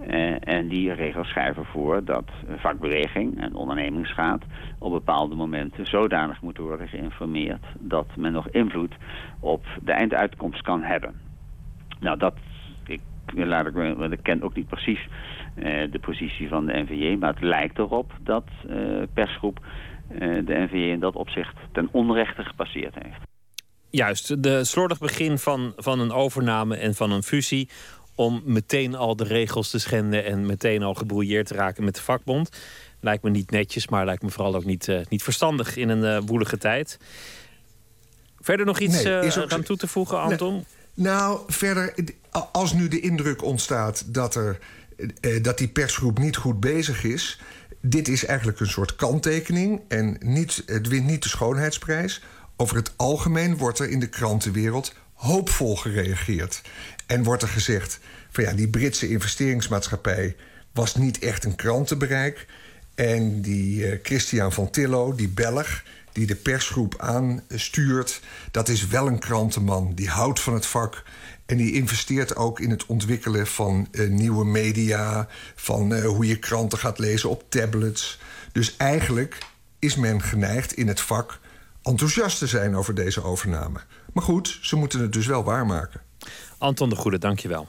[SPEAKER 15] Uh, en die regels schrijven voor dat vakbeweging en ondernemingsraad op bepaalde momenten zodanig moeten worden geïnformeerd dat men nog invloed op de einduitkomst kan hebben. Nou, dat, ik, laat ik, want ik ken ook niet precies uh, de positie van de NVJ, maar het lijkt erop dat uh, persgroep de NVJ in dat opzicht ten onrechte gepasseerd heeft.
[SPEAKER 4] Juist, de slordig begin van, van een overname en van een fusie om meteen al de regels te schenden en meteen al gebrouilleerd te raken met de vakbond. Lijkt me niet netjes, maar lijkt me vooral ook niet, uh, niet verstandig in een uh, woelige tijd. Verder nog iets nee, uh, aan toe te voegen, Anton?
[SPEAKER 13] Nou, verder, als nu de indruk ontstaat dat, er, dat die persgroep niet goed bezig is. Dit is eigenlijk een soort kanttekening en niet, het wint niet de schoonheidsprijs. Over het algemeen wordt er in de krantenwereld hoopvol gereageerd. En wordt er gezegd van ja, die Britse investeringsmaatschappij was niet echt een krantenbereik. En die uh, Christian van Tillo, die Belg, die de persgroep aanstuurt, dat is wel een krantenman. Die houdt van het vak. En die investeert ook in het ontwikkelen van uh, nieuwe media, van uh, hoe je kranten gaat lezen op tablets. Dus eigenlijk is men geneigd in het vak enthousiast te zijn over deze overname. Maar goed, ze moeten het dus wel waarmaken.
[SPEAKER 4] Anton de Goede, dankjewel.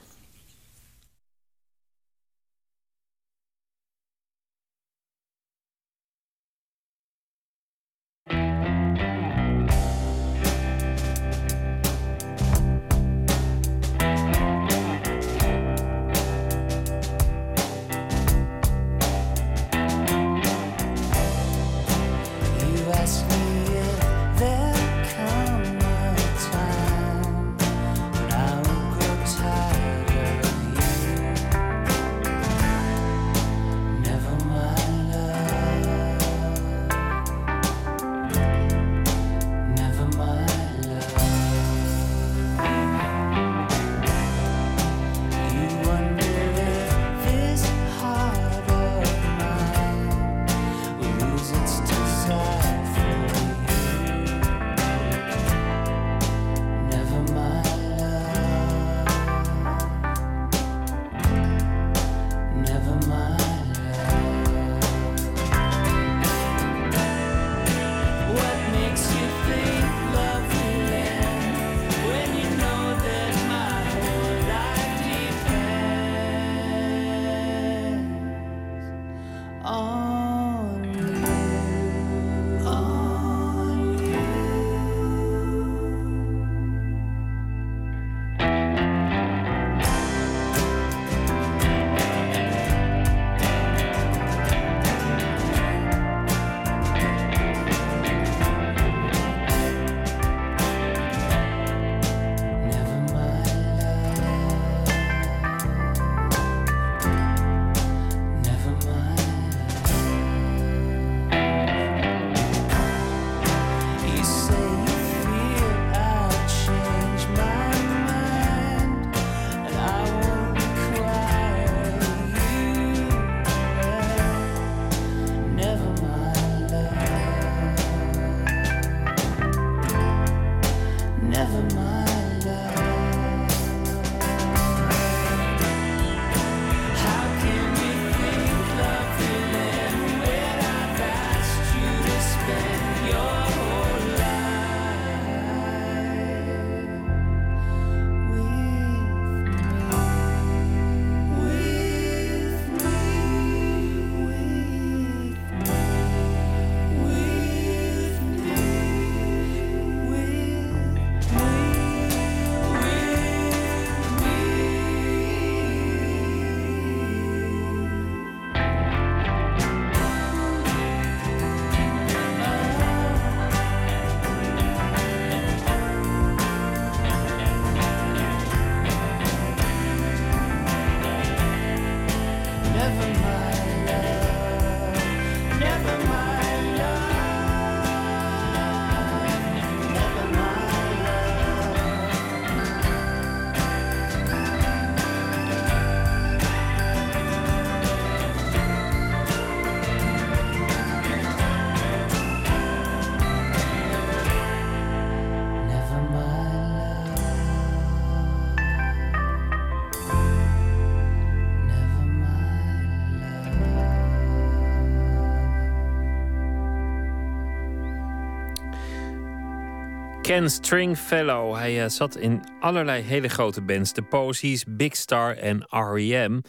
[SPEAKER 4] Ken Stringfellow. Hij eh, zat in allerlei hele grote bands. De Posies, Big Star en R.E.M.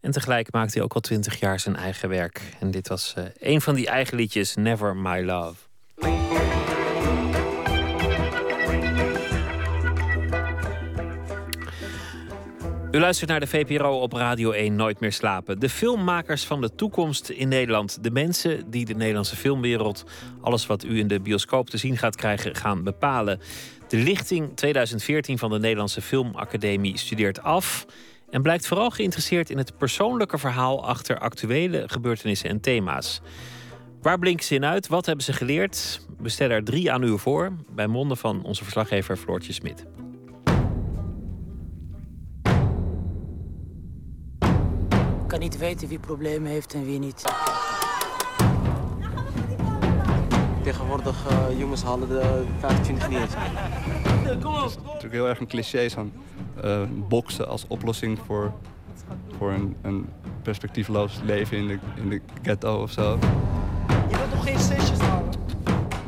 [SPEAKER 4] En tegelijk maakte hij ook al twintig jaar zijn eigen werk. En dit was eh, een van die eigen liedjes, Never My Love. U luistert naar de VPRO op Radio 1 Nooit meer slapen. De filmmakers van de toekomst in Nederland. De mensen die de Nederlandse filmwereld, alles wat u in de bioscoop te zien gaat krijgen, gaan bepalen. De lichting 2014 van de Nederlandse Filmacademie studeert af. En blijkt vooral geïnteresseerd in het persoonlijke verhaal achter actuele gebeurtenissen en thema's. Waar blinken ze in uit? Wat hebben ze geleerd? We stellen er drie aan u voor, bij monden van onze verslaggever Floortje Smit.
[SPEAKER 16] Ik kan niet weten wie problemen heeft en wie niet.
[SPEAKER 17] Tegenwoordig eh, jongens halen de 25 niet eens.
[SPEAKER 18] Kom op! Het is natuurlijk heel erg een cliché van eh, boksen als oplossing voor, voor een, een perspectiefloos leven in de, in de ghetto of zo.
[SPEAKER 17] Je wilt nog geen sessions halen?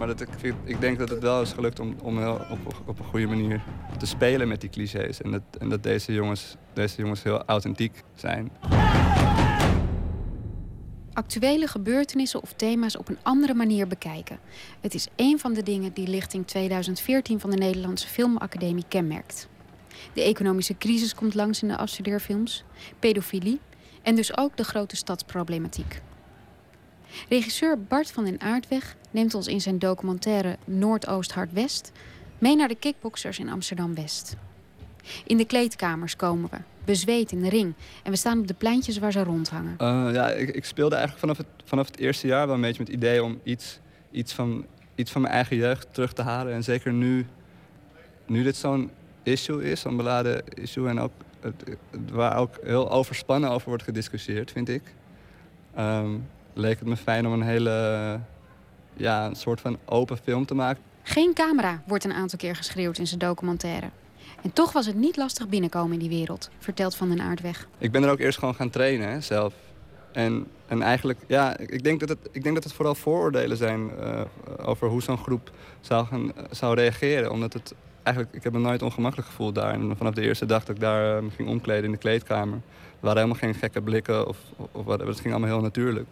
[SPEAKER 18] Maar dat, ik, ik denk dat het wel is gelukt om, om op, op een goede manier te spelen met die clichés. En dat, en dat deze, jongens, deze jongens heel authentiek zijn.
[SPEAKER 19] Actuele gebeurtenissen of thema's op een andere manier bekijken. Het is één van de dingen die lichting 2014 van de Nederlandse Filmacademie kenmerkt. De economische crisis komt langs in de afstudeerfilms, pedofilie en dus ook de grote stadsproblematiek. Regisseur Bart van den Aardweg neemt ons in zijn documentaire Noordoost Hard West mee naar de kickboxers in Amsterdam-West. In de kleedkamers komen we, bezweet in de ring, en we staan op de pleintjes waar ze rondhangen.
[SPEAKER 18] Eh, ja, ik, ik speelde eigenlijk vanaf het, vanaf het eerste jaar wel een beetje met het idee om iets, iets, van, iets van mijn eigen jeugd terug te halen. En zeker nu, nu dit zo'n issue is, zo'n beladen issue en ook het- waar ook heel overspannen over wordt gediscussieerd, vind ik. ehm, leek het me fijn om een hele, ja, een soort van open film te maken.
[SPEAKER 19] Geen camera wordt een aantal keer geschreeuwd in zijn documentaire. En toch was het niet lastig binnenkomen in die wereld, vertelt Van den Aardweg.
[SPEAKER 18] Ik ben er ook eerst gewoon gaan trainen hè, zelf. En, en eigenlijk, ja, ik denk dat het, ik denk dat het vooral vooroordelen zijn eh, over hoe zo'n groep zou, gaan, zou reageren. Omdat het eigenlijk, ik heb me nooit ongemakkelijk gevoeld daar. En vanaf de eerste dag dat ik daar eh, me ging omkleden in de kleedkamer, er waren helemaal geen gekke blikken of, of wat. Het ging allemaal heel natuurlijk.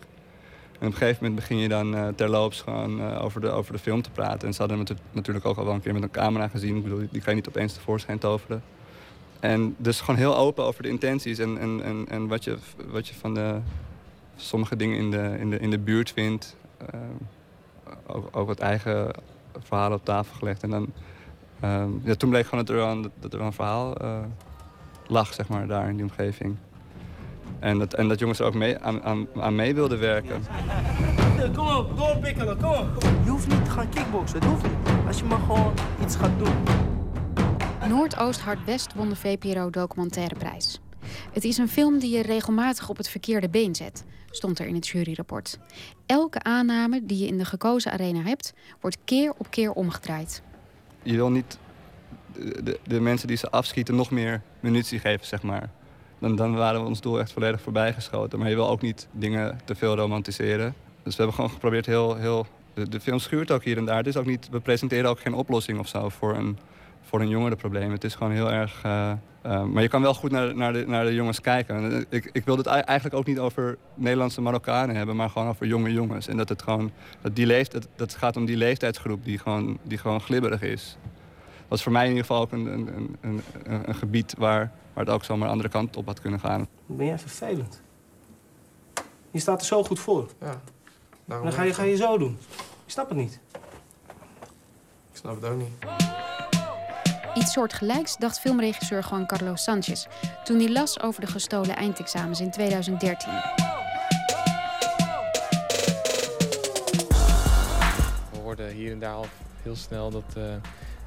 [SPEAKER 18] En op een gegeven moment begin je dan eh, terloops gewoon eh, over, de, over de film te praten. En ze hadden natuurlijk ook al wel een keer met een camera gezien. Ik bedoel, die kan je niet opeens tevoorschijn toveren. En dus gewoon heel open over de intenties en, en, en, en wat, je, wat je van de, sommige dingen in de, in de, in de buurt vindt. Eh, ook, ook wat eigen verhalen op tafel gelegd. En dan, ehm, ja, toen bleek gewoon dat er een, dat er wel een verhaal lag, zeg maar, daar in die omgeving. En dat, en dat jongens er ook mee, aan, aan, aan mee wilden werken.
[SPEAKER 17] Kom op, doorpikkelen, kom op. Je hoeft niet te gaan kickboksen, dat hoeft niet. Als je maar gewoon iets gaat doen.
[SPEAKER 19] Noordoost Hard West won de VPRO Documentaireprijs. Het is een film die je regelmatig op het verkeerde been zet, stond er in het juryrapport. Elke aanname die je in de gekozen arena hebt, wordt keer op keer omgedraaid.
[SPEAKER 18] je wil niet de, de, de mensen die ze afschieten nog meer munitie geven, zeg maar. Dan, dan waren we ons doel echt volledig voorbijgeschoten. Maar je wil ook niet dingen te veel romantiseren. Dus we hebben gewoon geprobeerd heel... heel de, de film schuurt ook hier en daar. Het is ook niet, we presenteren ook geen oplossing of zo voor een, voor een jongerenprobleem. Het is gewoon heel erg... eh, eh, maar je kan wel goed naar, naar, de, naar de jongens kijken. En, eh, Ik, ik wil het ei- eigenlijk ook niet over Nederlandse Marokkanen hebben, maar gewoon over jonge jongens. En dat het gewoon, dat die leeftijd, dat, gaat om die leeftijdsgroep die gewoon, die gewoon glibberig is was voor mij in ieder geval ook een, een, een, een gebied waar, waar het ook zomaar de andere kant op had kunnen gaan.
[SPEAKER 17] Ben jij vervelend? Je staat er zo goed voor.
[SPEAKER 20] Ja.
[SPEAKER 17] Dan ga je, ga je zo doen. Ik snap het niet.
[SPEAKER 20] Ik snap het ook niet.
[SPEAKER 19] Iets soortgelijks dacht filmregisseur Juan Carlos Sanchez toen hij las over de gestolen eindexamens in 2013.
[SPEAKER 20] We hoorden hier en daar al heel snel dat eh,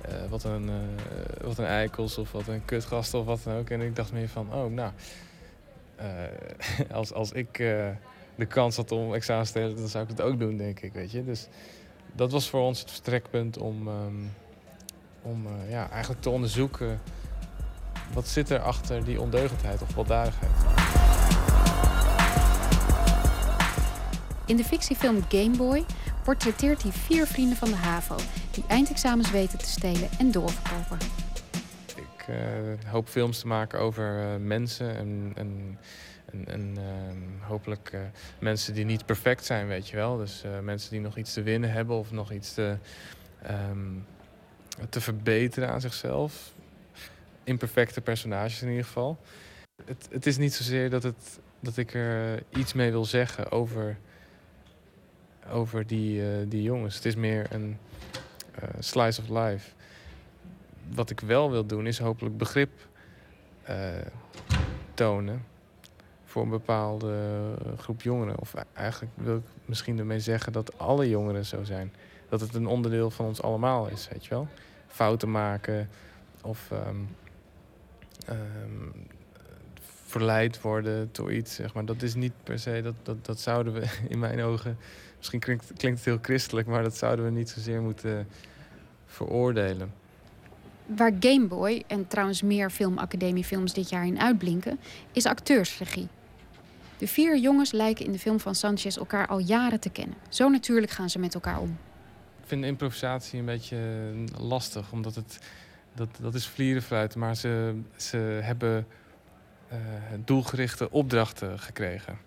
[SPEAKER 20] eh, wat, een, eh, wat een eikels of wat een kutgast of wat dan ook. En ik dacht meer van, oh, nou... eh, als, als ik de kans had om examens te delen, dan zou ik het ook doen, denk ik, weet je. Dus dat was voor ons het vertrekpunt om, ehm, om ja, eigenlijk te onderzoeken... wat zit er achter die ondeugendheid of baldadigheid.
[SPEAKER 19] In de fictiefilm Game Boy portretteert hij vier vrienden van de HAVO... die eindexamens weten te stelen en doorverkopen.
[SPEAKER 20] Ik eh, hoop films te maken over eh, mensen en, ehm, hopelijk eh, mensen die niet perfect zijn, weet je wel. Dus eh, mensen die nog iets te winnen hebben of nog iets te, ehm, te verbeteren aan zichzelf. Imperfecte personages in ieder geval. Het, het is niet zozeer dat, het, dat ik er iets mee wil zeggen over, over die, eh, die jongens. Het is meer een eh, slice of life wat ik wel wil doen, is hopelijk begrip eh, tonen voor een bepaalde groep jongeren. Of e- eigenlijk wil ik misschien ermee zeggen dat alle jongeren zo zijn. Dat het een onderdeel van ons allemaal is, weet je wel. Fouten maken of ehm, ehm, verleid worden door iets, zeg maar. Dat is niet per se, dat, dat, dat zouden we in mijn ogen... Misschien klinkt, klinkt het heel christelijk, maar dat zouden we niet zozeer moeten veroordelen.
[SPEAKER 19] Waar Game Boy en trouwens meer filmacademiefilms dit jaar in uitblinken, is acteursregie. De vier jongens lijken in de film van Sanchez elkaar al jaren te kennen. Zo natuurlijk gaan ze met elkaar om.
[SPEAKER 20] Ik vind improvisatie een beetje lastig, omdat het dat, dat is vlierenfluiten, maar ze, ze hebben doelgerichte opdrachten gekregen.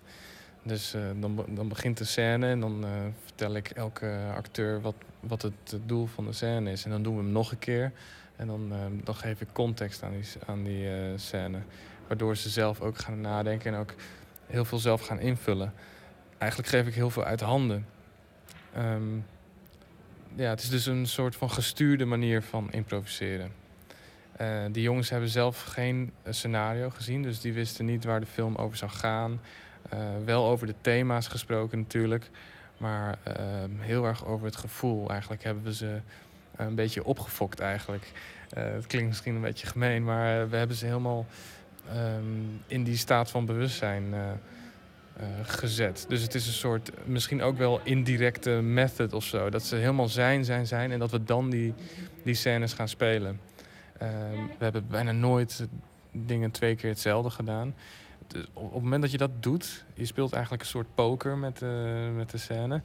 [SPEAKER 20] Dus eh, dan, dan begint de scène en dan eh, vertel ik elke acteur wat, wat het, doel van de scène is. En dan doen we hem nog een keer. En dan, eh, dan geef ik context aan die, aan die eh, scène. Waardoor ze zelf ook gaan nadenken en ook heel veel zelf gaan invullen. Eigenlijk geef ik heel veel uit handen. Ehm, ja, het is dus een soort van gestuurde manier van improviseren. Eh, die jongens hebben zelf geen eh, scenario gezien, dus die wisten niet waar de film over zou gaan. Eh, wel over de thema's gesproken natuurlijk, maar eh, heel erg over het gevoel. Eigenlijk hebben we ze een beetje opgefokt eigenlijk. Het klinkt misschien een beetje gemeen, maar we hebben ze helemaal ehm, in die staat van bewustzijn gezet. Dus het is een soort, misschien ook wel indirecte method of zo. Dat ze helemaal zijn, zijn, zijn en dat we dan die, die scènes gaan spelen. Ehm, we hebben bijna nooit dingen twee keer hetzelfde gedaan. Dus op het moment dat je dat doet, je speelt eigenlijk een soort poker met de, met de scène.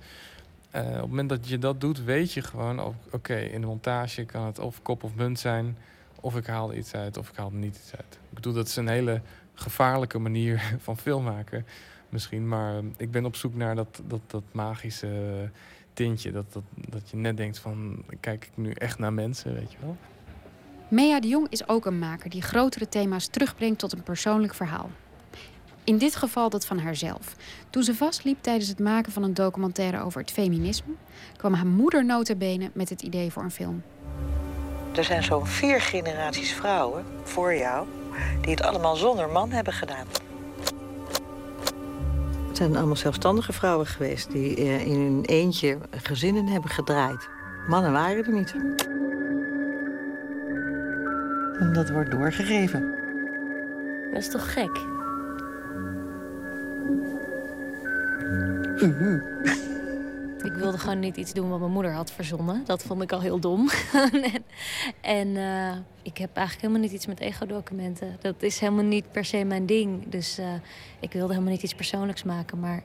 [SPEAKER 20] Eh, op het moment dat je dat doet, weet je gewoon, oké, in de montage kan het of kop of munt zijn, of ik haal iets uit, of ik haal niet iets uit. Ik bedoel, dat is een hele gevaarlijke manier van film maken, misschien, maar eh, ik ben op zoek naar dat, dat, dat magische tintje, dat, dat, dat je net denkt van, kijk ik nu echt naar mensen, weet je wel?
[SPEAKER 19] Mea de Jong is ook een maker die grotere thema's terugbrengt tot een persoonlijk verhaal. In dit geval dat van haarzelf. Toen ze vastliep tijdens het maken van een documentaire over het feminisme, kwam haar moeder nota bene met het idee voor een film.
[SPEAKER 21] Er zijn zo'n vier generaties vrouwen voor jou die het allemaal zonder man hebben gedaan.
[SPEAKER 22] Het zijn allemaal zelfstandige vrouwen geweest die eh, in hun eentje gezinnen hebben gedraaid. Mannen waren er niet. En dat wordt doorgegeven.
[SPEAKER 23] Dat is toch gek? Ik wilde gewoon niet iets doen wat mijn moeder had verzonnen. Dat vond ik al heel dom. en en eh, ik heb eigenlijk helemaal niet iets met ego-documenten. Dat is helemaal niet per se mijn ding. Dus eh, ik wilde helemaal niet iets persoonlijks maken. Maar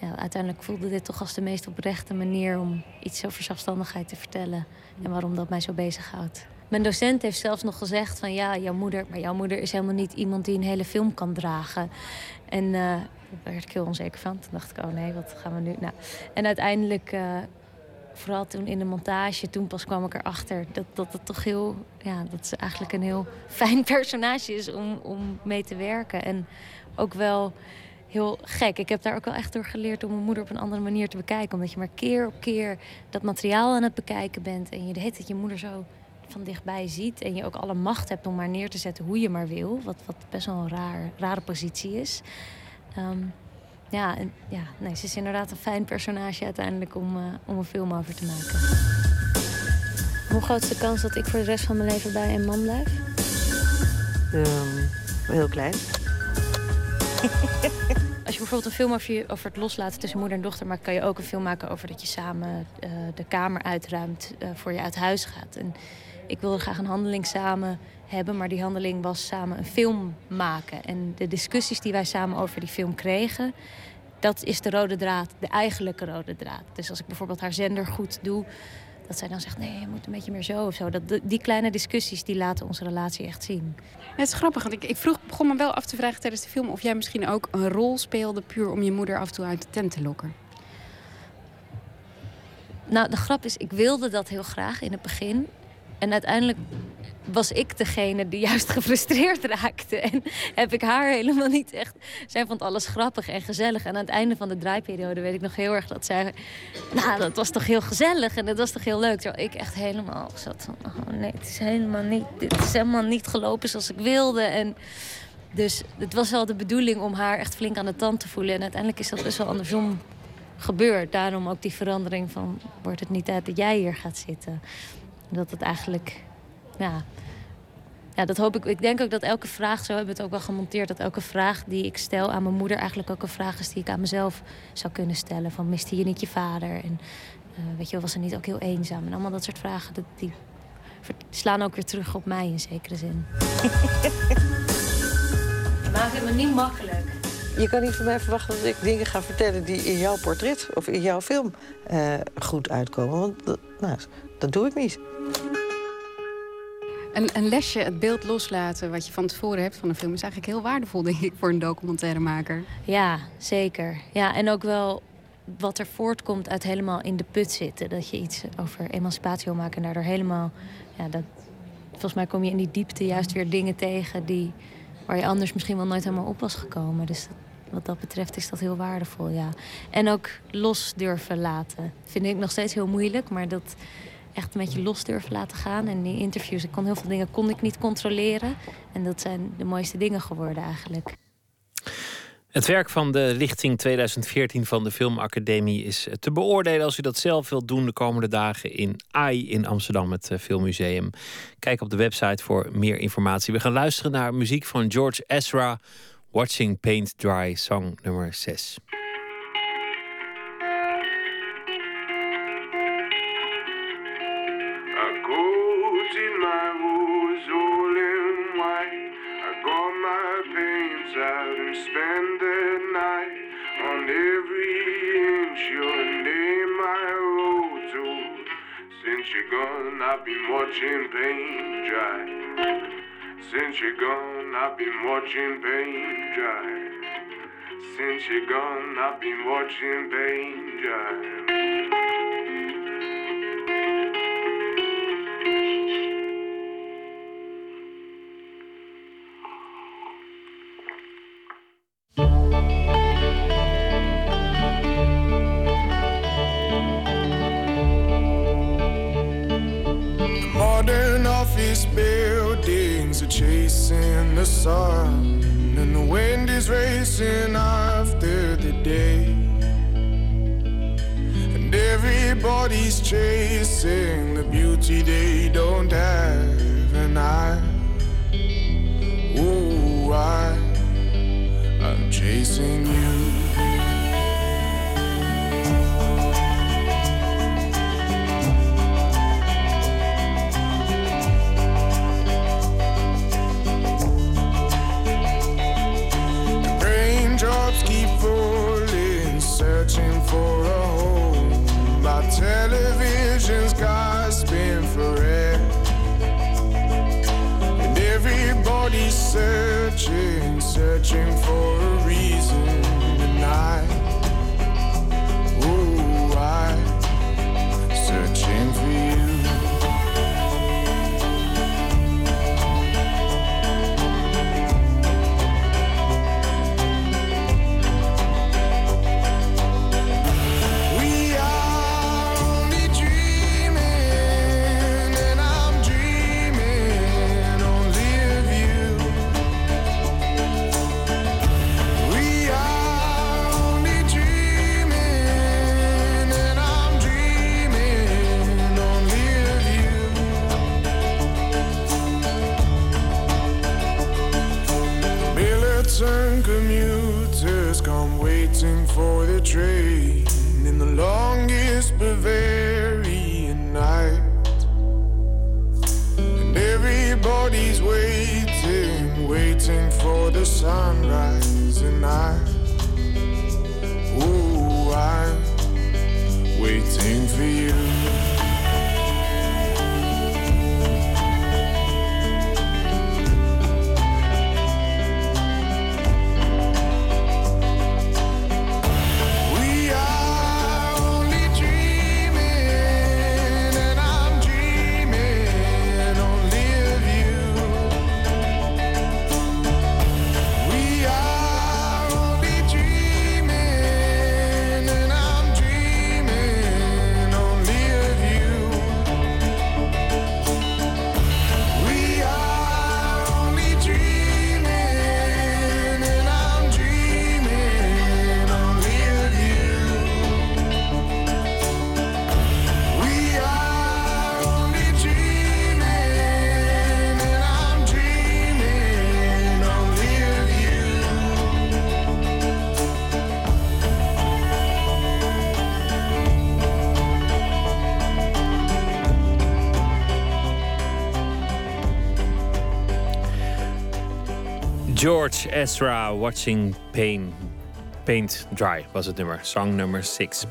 [SPEAKER 23] ja, uiteindelijk voelde dit toch als de meest oprechte manier om iets over zelfstandigheid te vertellen. En waarom dat mij zo bezighoudt. Mijn docent heeft zelfs nog gezegd van ja, jouw moeder... maar jouw moeder is helemaal niet iemand die een hele film kan dragen. En eh, daar werd ik heel onzeker van. Toen dacht ik, oh nee, wat gaan we nu... Nou, en uiteindelijk, eh, vooral toen in de montage... toen pas kwam ik erachter dat, dat het toch heel... ja, dat ze eigenlijk een heel fijn personage is om, om mee te werken. En ook wel heel gek. Ik heb daar ook wel echt door geleerd om mijn moeder op een andere manier te bekijken. Omdat je maar keer op keer dat materiaal aan het bekijken bent. En je hele tijd je moeder zo van dichtbij ziet. En je ook alle macht hebt om maar neer te zetten hoe je maar wil. Wat, wat best wel een raar, rare positie is. Ehm, ja, en, ja nee, ze is inderdaad een fijn personage uiteindelijk om, eh, om een film over te maken. Hoe groot is de kans dat ik voor de rest van mijn leven bij een man blijf?
[SPEAKER 21] Ehm, heel klein.
[SPEAKER 23] Als je bijvoorbeeld een film over, je, over het loslaten tussen moeder en dochter maakt, kan je ook een film maken over dat je samen eh, de kamer uitruimt eh, voor je uit huis gaat. En ik wilde graag een handeling samen hebben, maar die handeling was samen een film maken. En de discussies die wij samen over die film kregen, dat is de rode draad, de eigenlijke rode draad. Dus als ik bijvoorbeeld haar zender goed doe, dat zij dan zegt: nee, je moet een beetje meer zo of zo. Dat, die kleine discussies die laten onze relatie echt zien.
[SPEAKER 19] Het is grappig, want ik, ik vroeg, begon me wel af te vragen tijdens de film... of jij misschien ook een rol speelde puur om je moeder af en toe uit de tent te lokken.
[SPEAKER 23] Nou, de grap is, ik wilde dat heel graag in het begin. En uiteindelijk was ik degene die juist gefrustreerd raakte. En heb ik haar helemaal niet echt... Zij vond alles grappig en gezellig. En aan het einde van de draaiperiode weet ik nog heel erg dat zij... Nou, dat was toch heel gezellig en dat was toch heel leuk. Terwijl ik echt helemaal zat van... Oh nee, het is helemaal niet, dit is helemaal niet gelopen zoals ik wilde. En dus het was wel de bedoeling om haar echt flink aan de tand te voelen. En uiteindelijk is dat best wel andersom gebeurd. Daarom ook die verandering van... wordt het niet tijd dat jij hier gaat zitten? Dat het eigenlijk... Ja, ja, dat hoop ik. Ik denk ook dat elke vraag, zo hebben we het ook wel gemonteerd, dat elke vraag die ik stel aan mijn moeder eigenlijk ook een vraag is die ik aan mezelf zou kunnen stellen. Van miste je niet je vader? En eh, weet je, wel, was ze niet ook heel eenzaam? En allemaal dat soort vragen, dat, die slaan ook weer terug op mij in zekere zin. Maak het me niet makkelijk.
[SPEAKER 21] Je kan niet van mij verwachten dat ik dingen ga vertellen die in jouw portret of in jouw film eh, goed uitkomen. Want dat, nou, dat doe ik niet.
[SPEAKER 19] Een, een lesje, het beeld loslaten wat je van tevoren hebt van een film... is eigenlijk heel waardevol, denk ik, voor een documentairemaker.
[SPEAKER 23] Ja, zeker. Ja, en ook wel wat er voortkomt uit helemaal in de put zitten. Dat je iets over emancipatie wil maken en daardoor helemaal... Ja, dat, volgens mij kom je in die diepte juist weer dingen tegen... Die, waar je anders misschien wel nooit helemaal op was gekomen. Dus wat dat betreft is dat heel waardevol, ja. En ook los durven laten. Vind ik nog steeds heel moeilijk, maar dat echt met je los durven laten gaan. En die interviews, ik kon heel veel dingen kon ik niet controleren. En dat zijn de mooiste dingen geworden eigenlijk.
[SPEAKER 4] Het werk van de lichting 2014 van de Filmacademie is te beoordelen als u dat zelf wilt doen de komende dagen in AI in Amsterdam, het eh, Filmmuseum. Kijk op de website voor meer informatie. We gaan luisteren naar muziek van George Ezra, Watching Paint Dry, song nummer 6.
[SPEAKER 24] Spend the night on every inch your name I wrote to. Since you're gone, I've been watching paint dry. Since you're gone, I've been watching paint dry. Since you're gone, I've been watching paint dry. Chasing the sun, and the wind is racing after the day. And everybody's chasing the beauty they don't have, and I, oh, I, I'm chasing you.
[SPEAKER 4] George Ezra, Watching Pain. Paint Dry was het nummer, song nummer 6.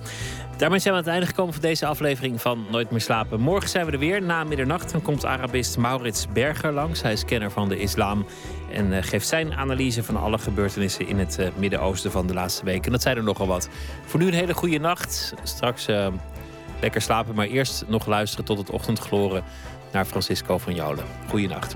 [SPEAKER 4] Daarmee zijn we aan het einde gekomen van deze aflevering van Nooit meer slapen. Morgen zijn we er weer. Na middernacht dan komt Arabist Maurits Berger langs. Hij is kenner van de islam en eh, geeft zijn analyse van alle gebeurtenissen in het eh, Midden-Oosten van de laatste weken. En dat zijn er nogal wat. Voor nu een hele goede nacht. Straks eh, lekker slapen, maar eerst nog luisteren tot het ochtendgloren naar Francisco van Jolen. Goeienacht.